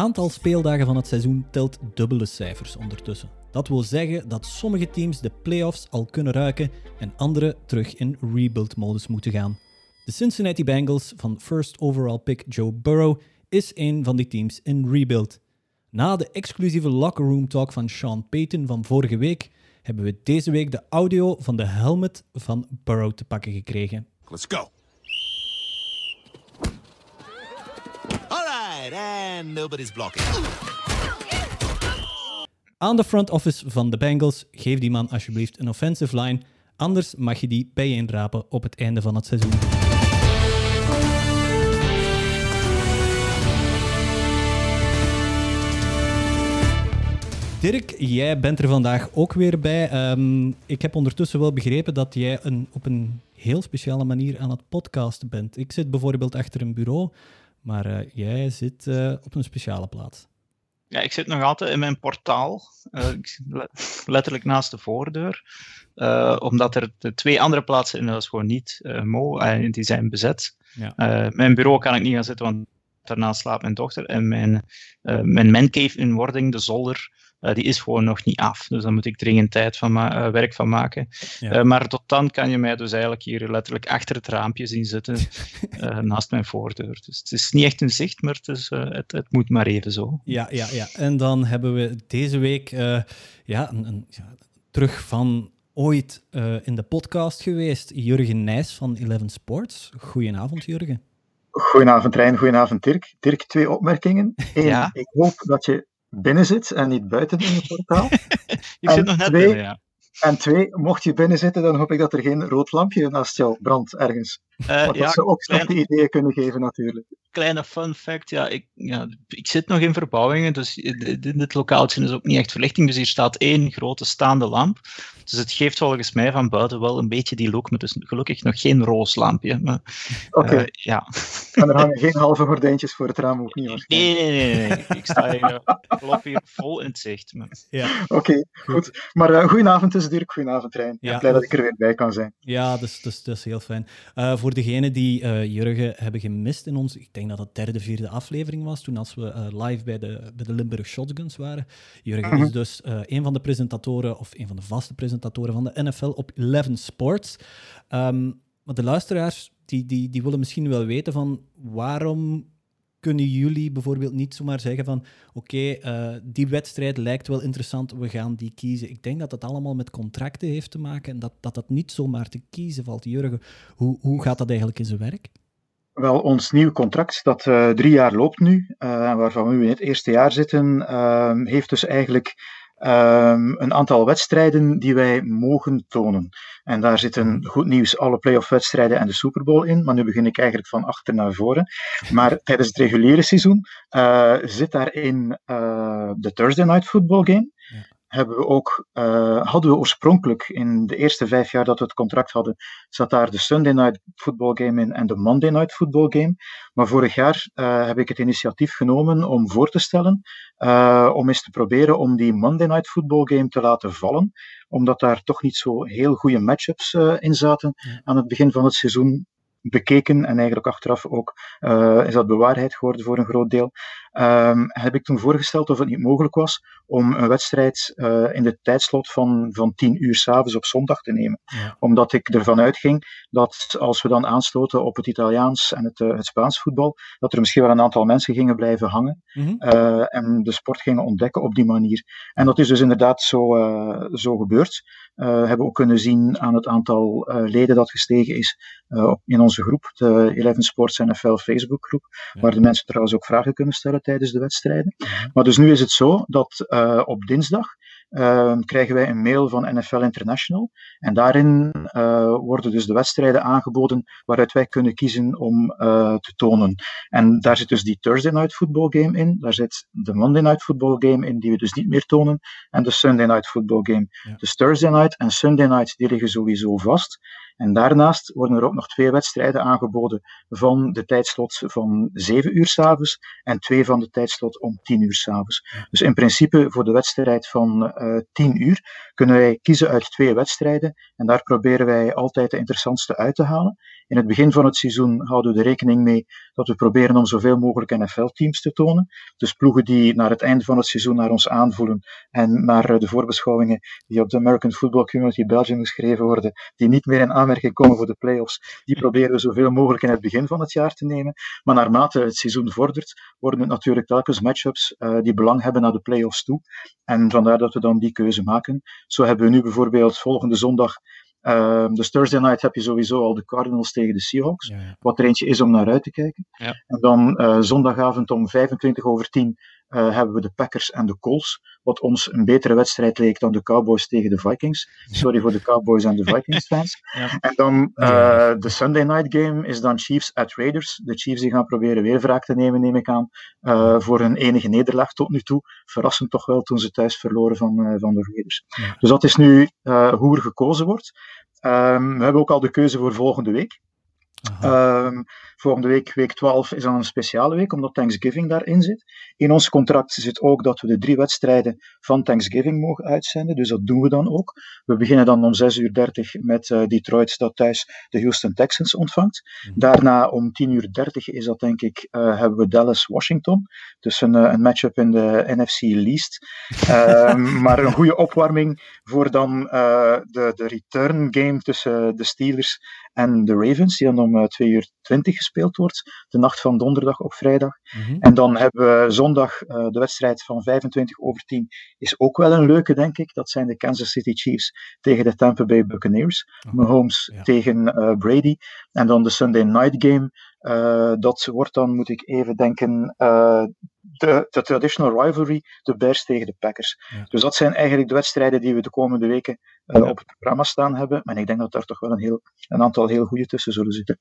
aantal speeldagen van het seizoen telt dubbele cijfers ondertussen. Dat wil zeggen dat sommige teams de playoffs al kunnen ruiken en andere terug in rebuild-modus moeten gaan. De Cincinnati Bengals van first overall pick Joe Burrow is een van die teams in rebuild. Na de exclusieve locker room talk van Sean Payton van vorige week hebben we deze week de audio van de helmet van Burrow te pakken gekregen. Let's go. All and nobody's blocking. Aan de front office van de Bengals, geef die man alsjeblieft een offensive line, anders mag je die bijeenrapen op het einde van het seizoen. Dirk, jij bent er vandaag ook weer bij. Ehm, ik heb ondertussen wel begrepen dat jij een, op een heel speciale manier aan het podcasten bent. Ik zit bijvoorbeeld achter een bureau, maar eh, jij zit eh, op een speciale plaats. Ja, ik zit nog altijd in mijn portaal, uh, letterlijk naast de voordeur. Omdat er de twee andere plaatsen in huis gewoon niet mogen, die zijn bezet. Ja. mijn bureau kan ik niet gaan zitten, want daarnaast slaapt mijn dochter. En mijn, mijn mancave in Wording, de zolder, uh, die is gewoon nog niet af. Dus daar moet ik dringend tijd van uh, werk van maken. Ja. Uh, maar tot dan kan je mij dus eigenlijk hier letterlijk achter het raampje zien zitten, naast mijn voordeur. Dus het is niet echt een zicht, maar het, is, het, het, moet maar even zo. Ja, ja, ja. En dan hebben we deze week ja, een, een, ja, terug van ooit in de podcast geweest, Jurgen Nijs van Eleven Sports. Goedenavond, Jurgen. Goedenavond, Rijn. Goedenavond, Dirk. Dirk, twee opmerkingen. Eén, ja? ik hoop dat je binnen zit en niet buiten in het portaal. ik zit nog net twee, binnen, ja. En twee, mocht je binnen zitten, dan hoop ik dat er geen rood lampje naast jou brandt ergens. Uh, Want dat ja, zou ook slechte klein... ideeën kunnen geven, natuurlijk. Kleine fun fact, ja ik, ja, ik zit nog in verbouwingen, dus in dit lokaaltje is ook niet echt verlichting. Dus hier staat één grote staande lamp. Dus het geeft volgens mij van buiten wel een beetje die look, maar dus gelukkig nog geen rooslampje. Oké. Okay. Uh, ja. En er hangen geen halve gordijntjes voor het raam ook niet, Nee, nee, nee. nee. Ik sta hier, vol in het zicht. Maar... Ja. Oké, okay, goed. Maar uh, goedenavond dus Dirk, goedenavond Rijn. Ja. Blij dat ik er weer bij kan zijn. Ja, dus, dus, dat is heel fijn. Uh, voor degenen die uh, Jurgen hebben gemist in ons, ik denk dat het derde, vierde aflevering was, toen als we live bij de, bij de Limburg Shotguns waren. Jurgen -hmm. is dus een van de presentatoren, of een van de vaste presentatoren van de NFL op Eleven Sports. Um, maar de luisteraars die, die, die willen misschien wel weten van waarom kunnen jullie bijvoorbeeld niet zomaar zeggen van oké, uh, die wedstrijd lijkt wel interessant, we gaan die kiezen. Ik denk dat dat allemaal met contracten heeft te maken en dat dat, dat niet zomaar te kiezen valt. Jurgen, hoe, hoe gaat dat eigenlijk in zijn werk? Wel, ons nieuw contract, dat uh, drie jaar loopt nu, uh, waarvan we nu in het eerste jaar zitten, heeft dus eigenlijk Um, een aantal wedstrijden die wij mogen tonen. En daar zitten goed nieuws alle playoff-wedstrijden en de Super Bowl in. Maar nu begin ik eigenlijk van achter naar voren. Maar tijdens het reguliere seizoen uh, zit daarin uh, de Thursday Night Football Game. Hebben we ook, uh, hadden we oorspronkelijk in de eerste vijf jaar dat we het contract hadden, zat daar de Sunday Night Football Game in en de Monday Night Football Game. Maar vorig jaar uh, heb ik het initiatief genomen om voor te stellen, uh, om eens te proberen om die Monday Night Football Game te laten vallen, omdat daar toch niet zo heel goede matchups in zaten aan het begin van het seizoen bekeken en eigenlijk achteraf ook uh, is dat bewaarheid geworden voor een groot deel. Um, heb ik toen voorgesteld of het niet mogelijk was om een wedstrijd uh, in de tijdslot van, van 10 uur s'avonds op zondag te nemen. Ja. Omdat ik ervan uitging dat als we dan aansloten op het Italiaans en het, uh, het Spaans voetbal, dat er misschien wel een aantal mensen gingen blijven hangen mm -hmm. en de sport gingen ontdekken op die manier. En dat is dus inderdaad zo, zo gebeurd. hebben we ook kunnen zien aan het aantal leden dat gestegen is in onze groep, de Eleven Sports NFL Facebook groep, ja. waar de mensen trouwens ook vragen kunnen stellen tijdens de wedstrijden. Maar dus nu is het zo dat uh, op dinsdag uh, krijgen wij een mail van NFL International. En daarin uh, worden dus de wedstrijden aangeboden waaruit wij kunnen kiezen om te tonen. En daar zit dus die Thursday Night Football Game in. Daar zit de Monday Night Football Game in, die we dus niet meer tonen. En de Sunday Night Football Game. Ja. Dus Thursday Night en Sunday Night, die liggen sowieso vast. En daarnaast worden er ook nog twee wedstrijden aangeboden van de tijdslot van 7 uur s'avonds en twee van de tijdslot om 10 uur s'avonds. Dus in principe voor de wedstrijd van uh, 10 uur kunnen wij kiezen uit twee wedstrijden en daar proberen wij altijd de interessantste uit te halen. In het begin van het seizoen houden we er rekening mee dat we proberen om zoveel mogelijk NFL-teams te tonen. Dus ploegen die naar het einde van het seizoen naar ons aanvoelen en naar de voorbeschouwingen die op de American Football Community Belgium geschreven worden, die niet meer in aanmerking komen voor de playoffs, die proberen we zoveel mogelijk in het begin van het jaar te nemen. Maar naarmate het seizoen vordert, worden het natuurlijk telkens matchups uh, die belang hebben naar de playoffs toe. En vandaar dat we dan die keuze maken. Zo hebben we nu bijvoorbeeld volgende zondag Um, dus Thursday night heb je sowieso al de Cardinals tegen de Seahawks, ja, ja. wat er eentje is om naar uit te kijken. Ja. En dan uh, zondagavond om 25 over 10 uh, hebben we de Packers en de Colts, wat ons een betere wedstrijd leek dan de Cowboys tegen de Vikings. Sorry voor de Cowboys en de Vikings fans. En dan uh, de Sunday night game is dan Chiefs at Raiders. De Chiefs die gaan proberen weer wraak te nemen, neem ik aan, voor hun enige nederlaag tot nu toe. Verrassend toch wel toen ze thuis verloren van, van de Raiders. Dus dat is nu hoe er gekozen wordt. Um, we hebben ook al de keuze voor volgende week. Um, volgende week, week 12, is dan een speciale week, omdat Thanksgiving daarin zit. In ons contract zit ook dat we de drie wedstrijden van Thanksgiving mogen uitzenden, dus dat doen we dan ook. We beginnen dan om 6.30 uur met uh, Detroit, dat thuis de Houston Texans ontvangt. Daarna om 10.30 uur is dat, denk ik, uh, hebben we Dallas-Washington. Dus een, uh, een matchup in de NFC Least. um, maar een goede opwarming voor dan de, de return game tussen de Steelers en de Ravens, die dan om 2 uur 20 gespeeld wordt, de nacht van donderdag op vrijdag. Mhm. Mm -hmm. En dan hebben we zondag uh, de wedstrijd van 25 over 10, is ook wel een leuke, denk ik. Dat zijn de Kansas City Chiefs tegen de Tampa Bay Buccaneers. Oh, Mahomes ja. tegen uh, Brady. En dan de Sunday night game. Uh, dat wordt dan, moet ik even denken, de, de traditional rivalry, de Bears tegen de Packers. Ja. Dus dat zijn eigenlijk de wedstrijden die we de komende weken uh, op het programma staan hebben. En ik denk dat daar toch wel een, heel, een aantal heel goede tussen zullen zitten.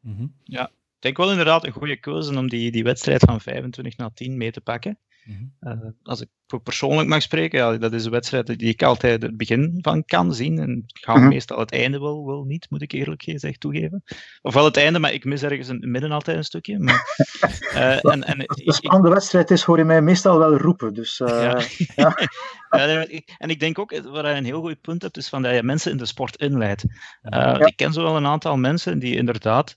Mm -hmm. Ja, ik denk wel inderdaad een goede keuze om die, die wedstrijd van 25 naar 10 mee te pakken. Mm -hmm. uh, als ik voor persoonlijk mag spreken, ja, dat is een wedstrijd die ik altijd het begin van kan zien. En ik ga Mhm. mm -hmm. meestal het einde wel, wel niet, moet ik eerlijk gezegd toegeven. Ofwel het einde, maar ik mis ergens in het midden altijd een stukje. Maar, uh, en, en, een spannende wedstrijd is, hoor je mij meestal wel roepen. Dus, uh, ja. ja. ja, en ik denk ook, waar je een heel goed punt hebt, is van dat je mensen in de sport inleidt. Uh, Ja. Ik ken zo wel een aantal mensen die inderdaad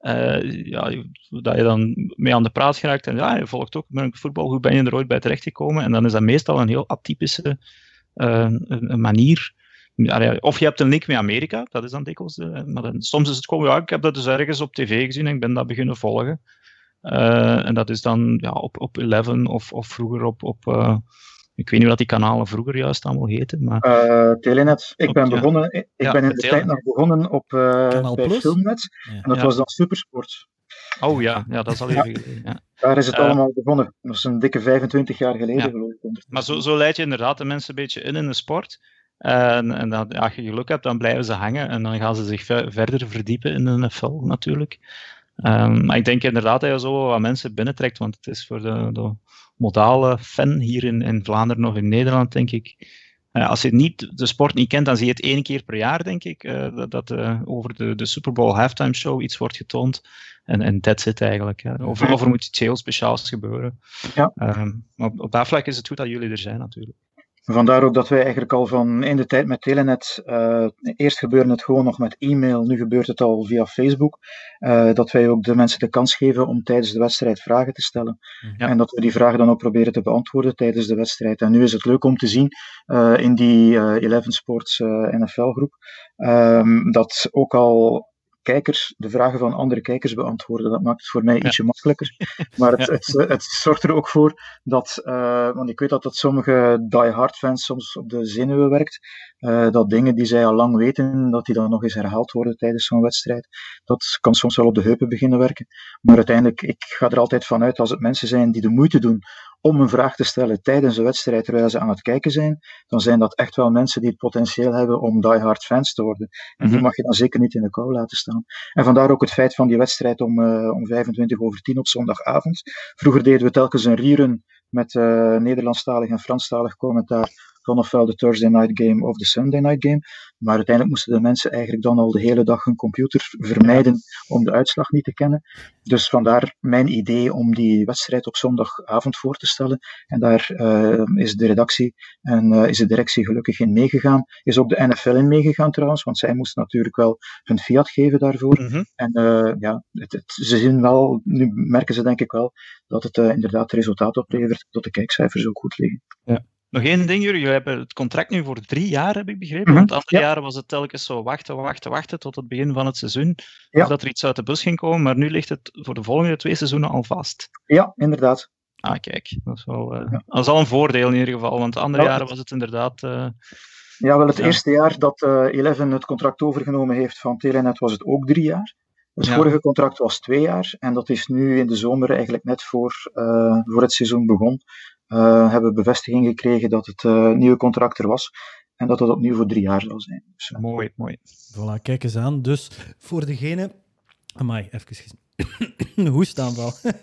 uh, ja, dat je dan mee aan de praat geraakt en ja, je volgt ook voetbal, hoe ben je er ooit bij terechtgekomen? En dan is dat meestal een heel atypische uh, een, manier. Of je hebt een link met Amerika, dat is dan dikwijls. De, maar dan, soms is het gewoon, ja, ik heb dat dus ergens op tv gezien en ik ben dat beginnen volgen. En dat is dan ja, op, op Eleven of, of vroeger op, op ik weet niet wat die kanalen vroeger juist allemaal heten. Maar... Uh, Telenet. Ik ben, Op, ja. begonnen, ik Ja, ben in de tijd nog begonnen op uh, Kanaal bij Plus? Filmnet. Ja. En dat Ja. was dan Supersport. Oh ja, ja, dat is al even geleden. Ja. Daar is het Eh, allemaal begonnen. Dat is een dikke 25 jaar geleden, Ja. geloof ik. Maar zo, zo leid je inderdaad de mensen een beetje in in de sport. En, en dat, als je geluk hebt, dan blijven ze hangen en dan gaan ze zich ve- verder verdiepen in de NFL natuurlijk. Ehm, maar ik denk inderdaad dat je zo wat mensen binnentrekt, want het is voor de, de modale fan hier in, in Vlaanderen of in Nederland, denk ik. als je niet, de sport niet kent, dan zie je het één keer per jaar, denk ik, eh, dat, dat eh, over de, de Super Bowl halftime show iets wordt getoond. En, en that's it eigenlijk. Hè. Of, of er moet iets heel speciaals gebeuren. Ja. Ehm, maar op, op dat vlak is het goed dat jullie er zijn, natuurlijk. Vandaar ook dat wij eigenlijk al van in de tijd met Telenet, uh, eerst gebeurde het gewoon nog met e-mail, nu gebeurt het al via Facebook, uh, dat wij ook de mensen de kans geven om tijdens de wedstrijd vragen te stellen. Ja. En dat we die vragen dan ook proberen te beantwoorden tijdens de wedstrijd. En nu is het leuk om te zien uh, in die Eleven Sports NFL groep, um, dat ook al kijkers de vragen van andere kijkers beantwoorden. Dat maakt het voor mij Ja. ietsje makkelijker. Maar het, Ja. het, zorgt er ook voor dat, uh, want ik weet dat dat sommige die-hard fans soms op de zenuwen werkt, uh, dat dingen die zij al lang weten, dat die dan nog eens herhaald worden tijdens zo'n wedstrijd. Dat kan soms wel op de heupen beginnen werken. Maar uiteindelijk, ik ga er altijd van uit als het mensen zijn die de moeite doen om een vraag te stellen tijdens de wedstrijd terwijl ze aan het kijken zijn, dan zijn dat echt wel mensen die het potentieel hebben om die-hard fans te worden. En die Mhm. mag je dan zeker niet in de kou laten staan. En vandaar ook het feit van die wedstrijd om, uh, om 25 over 10 op zondagavond. Vroeger deden we telkens een rerun met uh, Nederlandstalig en Franstalig commentaar dan ofwel de Thursday night game of de Sunday night game. Maar uiteindelijk moesten de mensen eigenlijk dan al de hele dag hun computer vermijden om de uitslag niet te kennen. Dus vandaar mijn idee om die wedstrijd op zondagavond voor te stellen. En daar uh, is de redactie en uh, is de directie gelukkig in meegegaan. Is ook de NFL in meegegaan trouwens, want zij moesten natuurlijk wel hun fiat geven daarvoor. Mm -hmm. En uh, ja, het, het, ze zien wel, nu merken ze denk ik wel, dat het inderdaad resultaat oplevert, dat de kijkcijfers ook goed liggen. Ja. Nog één ding, jullie hebben het contract nu voor drie jaar, heb ik begrepen. Mm -hmm. Want andere ja. jaren was het telkens zo wachten, wachten, wachten tot het begin van het seizoen. Ja. Of dat er iets uit de bus ging komen, maar nu ligt het voor de volgende twee seizoenen al vast. Ja, inderdaad. Ah, kijk, dat is, wel, uh, ja. dat is al een voordeel in ieder geval, want andere jaren was het inderdaad... Uh, ja, wel het eerste jaar dat uh, Eleven het contract overgenomen heeft van Telenet was het ook drie jaar. Het vorige contract was twee jaar en dat is nu in de zomer eigenlijk net voor, voor het seizoen begon uh, hebben bevestiging gekregen dat het uh, nieuwe contract er was en dat het opnieuw voor drie jaar zal zijn. Dus, uh, mooi, mooi. Voilà, kijk eens aan. Dus voor degene... Amai, even hoestaanval. Oké,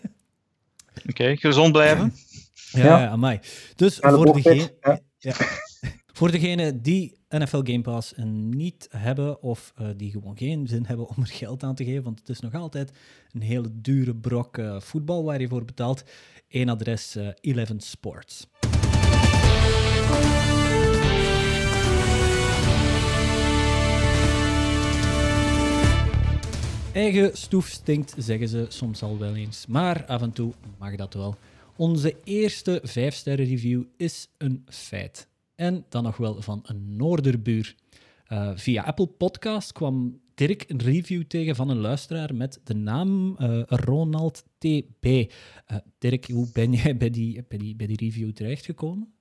okay, gezond blijven. Ja, ja. ja amai. Dus ja, voor degene... Ja. ja. voor degene die NFL Game Pass niet hebben of uh, die gewoon geen zin hebben om er geld aan te geven, want het is nog altijd een hele dure brok uh, voetbal waar je voor betaalt. Eén adres, uh, Eleven Sports. Eigen stoef stinkt, zeggen ze soms al wel eens, maar af en toe mag dat wel. Onze eerste 5-sterren review is een feit. En dan nog wel van een Noorderbuur. Uh, via Apple Podcast kwam Dirk een review tegen van een luisteraar met de naam uh, Ronald TB. Uh, Dirk, hoe ben jij bij die, bij die, bij die review terechtgekomen?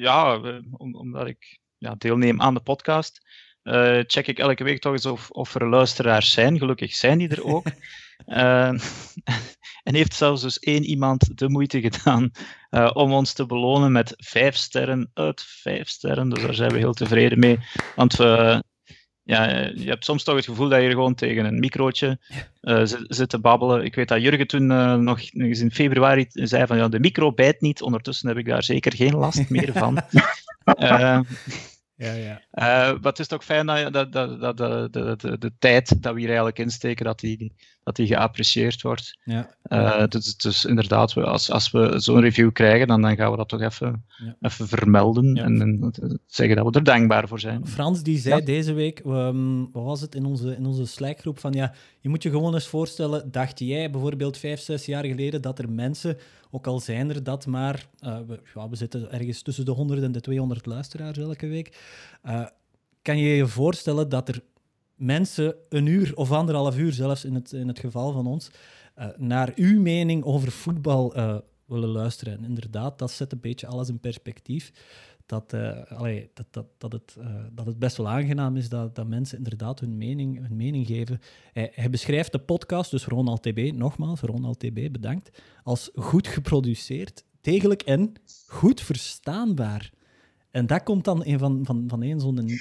ja, om, omdat ik ja, deelneem aan de podcast. check ik elke week toch eens of, of er luisteraars zijn. Gelukkig zijn die er ook. En heeft zelfs dus één iemand de moeite gedaan uh, om ons te belonen met vijf sterren uit vijf sterren. Dus daar zijn we heel tevreden mee. Want we, ja, je hebt soms toch het gevoel dat je gewoon tegen een microotje uh, zit te babbelen. Ik weet dat Jurgen toen uh, nog eens in februari zei van ja, de micro bijt niet. Ondertussen heb ik daar zeker geen last meer van. uh, ja, ja. Maar het is toch fijn dat, dat, dat, dat de, de, de, de, tijd dat we hier eigenlijk insteken, dat die, dat die geapprecieerd wordt. Ja. Uh, dus, dus inderdaad, we, als, als we zo'n review krijgen, dan, dan gaan we dat toch even, ja. even vermelden ja. en, en, zeggen dat we er dankbaar voor zijn. Frans die zei deze week, um, wat was het in onze, in onze Slack-groep, van ja, je moet je gewoon eens voorstellen, dacht jij bijvoorbeeld vijf, zes jaar geleden dat er mensen ook al zijn er dat maar, uh, we, we, zitten ergens tussen de 100 en de 200 luisteraars elke week. Uh, kan je je voorstellen dat er mensen een uur of anderhalf uur, zelfs in het, in het geval van ons, uh, naar uw mening over voetbal willen luisteren? En inderdaad, dat zet een beetje alles in perspectief dat, uh, allee, dat, dat, dat, het, dat het best wel aangenaam is dat, dat mensen inderdaad hun mening, hun mening geven. Hij, hij beschrijft de podcast, dus Ronald TB, nogmaals, Ronald TB, bedankt, als goed geproduceerd, degelijk en goed verstaanbaar. En dat komt dan een van, van, van, een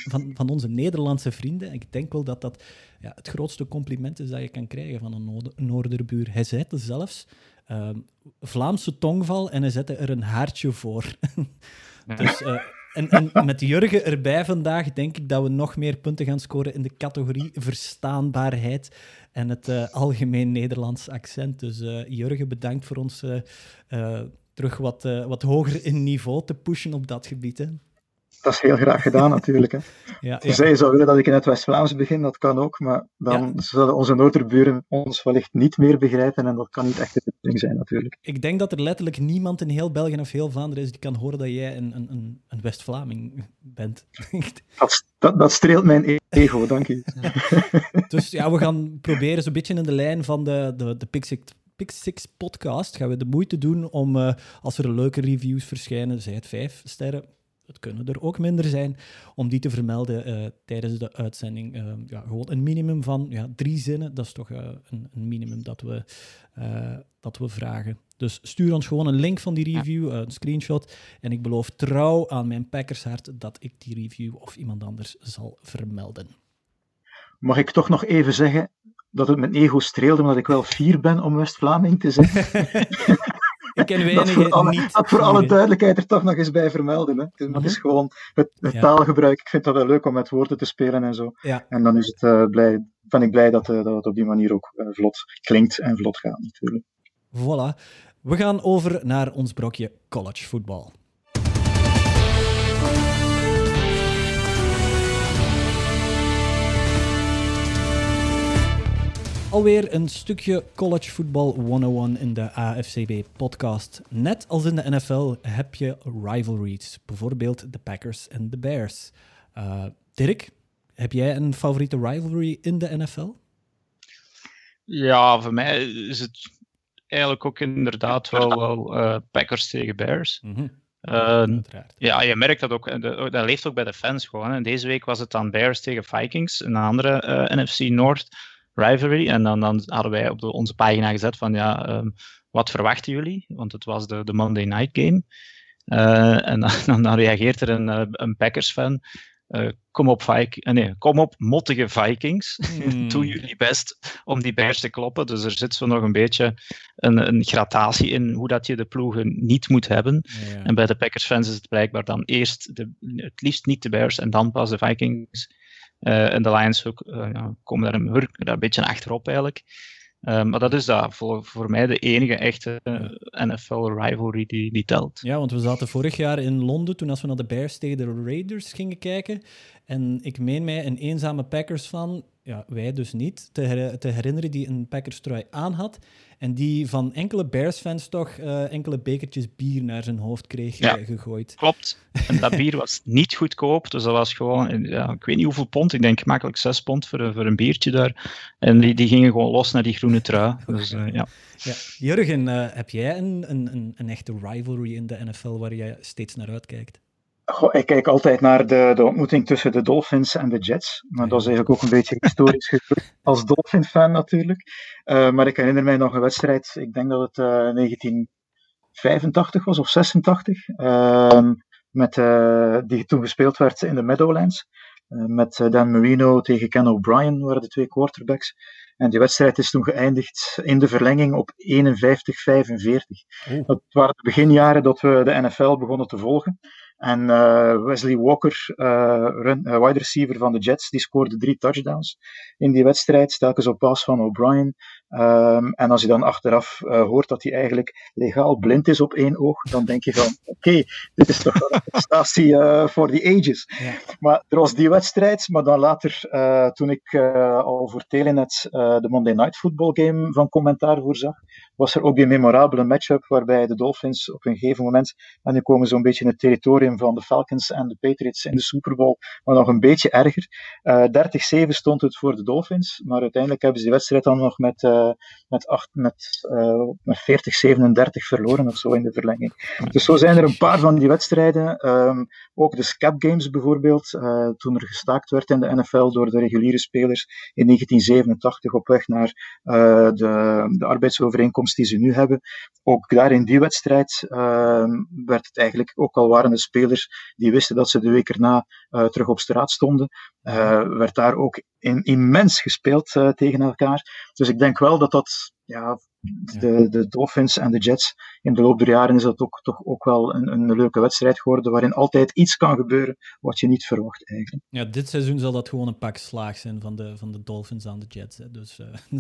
van, van onze Nederlandse vrienden. Ik denk wel dat dat ja, het grootste compliment is dat je kan krijgen van een Noorderbuur. Hij zette zelfs uh, Vlaamse tongval en hij zette er een haartje voor. Dus, uh, en, en, met Jurgen erbij vandaag denk ik dat we nog meer punten gaan scoren in de categorie verstaanbaarheid en het uh, algemeen Nederlands accent. Dus uh, Jurgen, bedankt voor ons terug wat, wat hoger in niveau te pushen op dat gebied. Hè. Dat is heel graag gedaan, natuurlijk. Hè. Ja, ja. Zij zou willen dat ik in het West-Vlaams begin, dat kan ook, maar dan ja. zullen onze noorderburen ons wellicht niet meer begrijpen en dat kan niet echt de bedoeling zijn, natuurlijk. Ik denk dat er letterlijk niemand in heel België of heel Vlaanderen is die kan horen dat jij een, een, een West-Vlaming bent. dat, dat, dat, streelt mijn ego, dank je. dus ja, we gaan proberen zo'n beetje in de lijn van de, de, de Pixix Pix podcast gaan we de moeite doen om, uh, als er leuke reviews verschijnen, zij het vijf sterren, het kunnen er ook minder zijn, om die te vermelden uh, tijdens de uitzending. Uh, ja, gewoon een minimum van ja, drie zinnen, dat is toch uh, een, een, minimum dat we, dat we vragen. Dus stuur ons gewoon een link van die review, een screenshot. En ik beloof trouw aan mijn Packershart dat ik die review of iemand anders zal vermelden. Mag ik toch nog even zeggen dat het mijn ego streelde, omdat ik wel fier ben om West-Vlaming te zijn? Ik ken weinigen dat voor alle, niet. Dat voor alle duidelijkheid er toch nog eens bij vermelden. Hè. Het, is, is gewoon het, het Ja. taalgebruik. Ik vind dat wel leuk om met woorden te spelen en zo. Ja. En dan is het, eh, blij, ben ik blij dat, eh, dat het op die manier ook eh, vlot klinkt en vlot gaat natuurlijk. Voilà. We gaan over naar ons brokje college Alweer een stukje college voetbal 101 in de AFCB podcast. Net als in de NFL heb je rivalries, bijvoorbeeld de Packers en de Bears. Eh, Dirk, heb jij een favoriete rivalry in de NFL? Ja, voor mij is het eigenlijk ook inderdaad wel, wel eh, Packers tegen Bears. Uiteraard. ja, je merkt dat ook. de- Dat leeft ook bij de fans gewoon. En deze week was het dan Bears tegen Vikings, een andere eh, NFC North rivalry. En dan, dan hadden wij op de, onze pagina gezet van ja, ehm, wat verwachten jullie? Want het was de, de Monday Night Game. Eh, en dan, dan, dan reageert er een, eh, een Packers-fan. eh, kom op, Vik eh, nee, kom op, mottige Vikings. Hmm. Doe jullie best om die Bears te kloppen. Dus er zit zo nog een beetje een, een gradatie in hoe dat je de ploegen niet moet hebben. Ja. En bij de Packers-fans is het blijkbaar dan eerst de, het liefst niet de Bears en dan pas de Vikings. Eh, en de Lions ook, eh, komen daar een, daar een beetje achterop eigenlijk. Eh, maar dat is dat voor, voor mij de enige echte NFL-rivalry die, die telt. Ja, want we zaten vorig jaar in Londen toen als we naar de Bears tegen de Raiders gingen kijken. En ik meen mij een eenzame Packers van, ja, wij dus niet, te, her- te herinneren die een Packers trui aan had. En die van enkele Bears-fans toch eh, enkele bekertjes bier naar zijn hoofd kreeg Ja. eh, gegooid. Klopt. En dat bier was niet goedkoop. Dus dat was gewoon, ja, ik weet niet hoeveel pond. Ik denk makkelijk 6 pond voor, een- voor een biertje daar. En die, die gingen gewoon los naar die groene trui. Dus eh, ja. Ja. Jurgen, heb jij een, een, een, een echte rivalry in de NFL waar jij steeds naar uitkijkt? Goh, ik kijk altijd naar de, de ontmoeting tussen de Dolphins en de Jets. Maar dat is eigenlijk ook een beetje historisch gebeurd. Als Dolphin-fan natuurlijk. Eh, maar ik herinner mij nog een wedstrijd, ik denk dat het eh 1985 was of 86. ehm, met, eh, die toen gespeeld werd in de Meadowlands. Eh, met eh, Dan Marino tegen Ken O'Brien waren de twee quarterbacks. En die wedstrijd is toen geëindigd in de verlenging op 51-45. Oh. Dat waren de beginjaren dat we de NFL begonnen te volgen. En eh, Wesley Walker, eh, run, eh, wide receiver van de Jets, die scoorde drie touchdowns in die wedstrijd, telkens op pas van O'Brien. Ehm, en als je dan achteraf eh, hoort dat hij eigenlijk legaal blind is op één oog, dan denk je van, oké, dit is toch wel een prestatie eh, voor the ages. Ja. Maar er was die wedstrijd, maar dan later, eh, toen ik al voor Telenet de Monday Night Football game van commentaar voorzag, was er ook die memorabele matchup waarbij de Dolphins op een gegeven moment, en nu komen ze zo'n beetje in het territorium van de Falcons en de Patriots in de Super Bowl, maar nog een beetje erger. Eh 30-7 stond het voor de Dolphins, maar uiteindelijk hebben ze die wedstrijd dan nog met, eh, met, met, eh, met 40-37 verloren of zo in de verlenging. Dus zo zijn er een paar van die wedstrijden. Ehm, ook de scap games bijvoorbeeld, eh, toen er gestaakt werd in de NFL door de reguliere spelers in 1987 op weg naar de, de arbeidsovereenkomst die ze nu hebben. Ook daar in die wedstrijd ehm, werd het eigenlijk, ook al waren de spelers die wisten dat ze de week erna terug op straat stonden, werd daar ook immens gespeeld tegen elkaar. Dus ik denk wel dat dat, ja, de, de Dolphins en de Jets, in de loop der jaren is dat ook, toch ook wel een, een leuke wedstrijd geworden, waarin altijd iets kan gebeuren wat je niet verwacht eigenlijk. Ja, dit seizoen zal dat gewoon een pak slaag zijn van de, van de Dolphins aan de Jets. Hè. Dus, eh,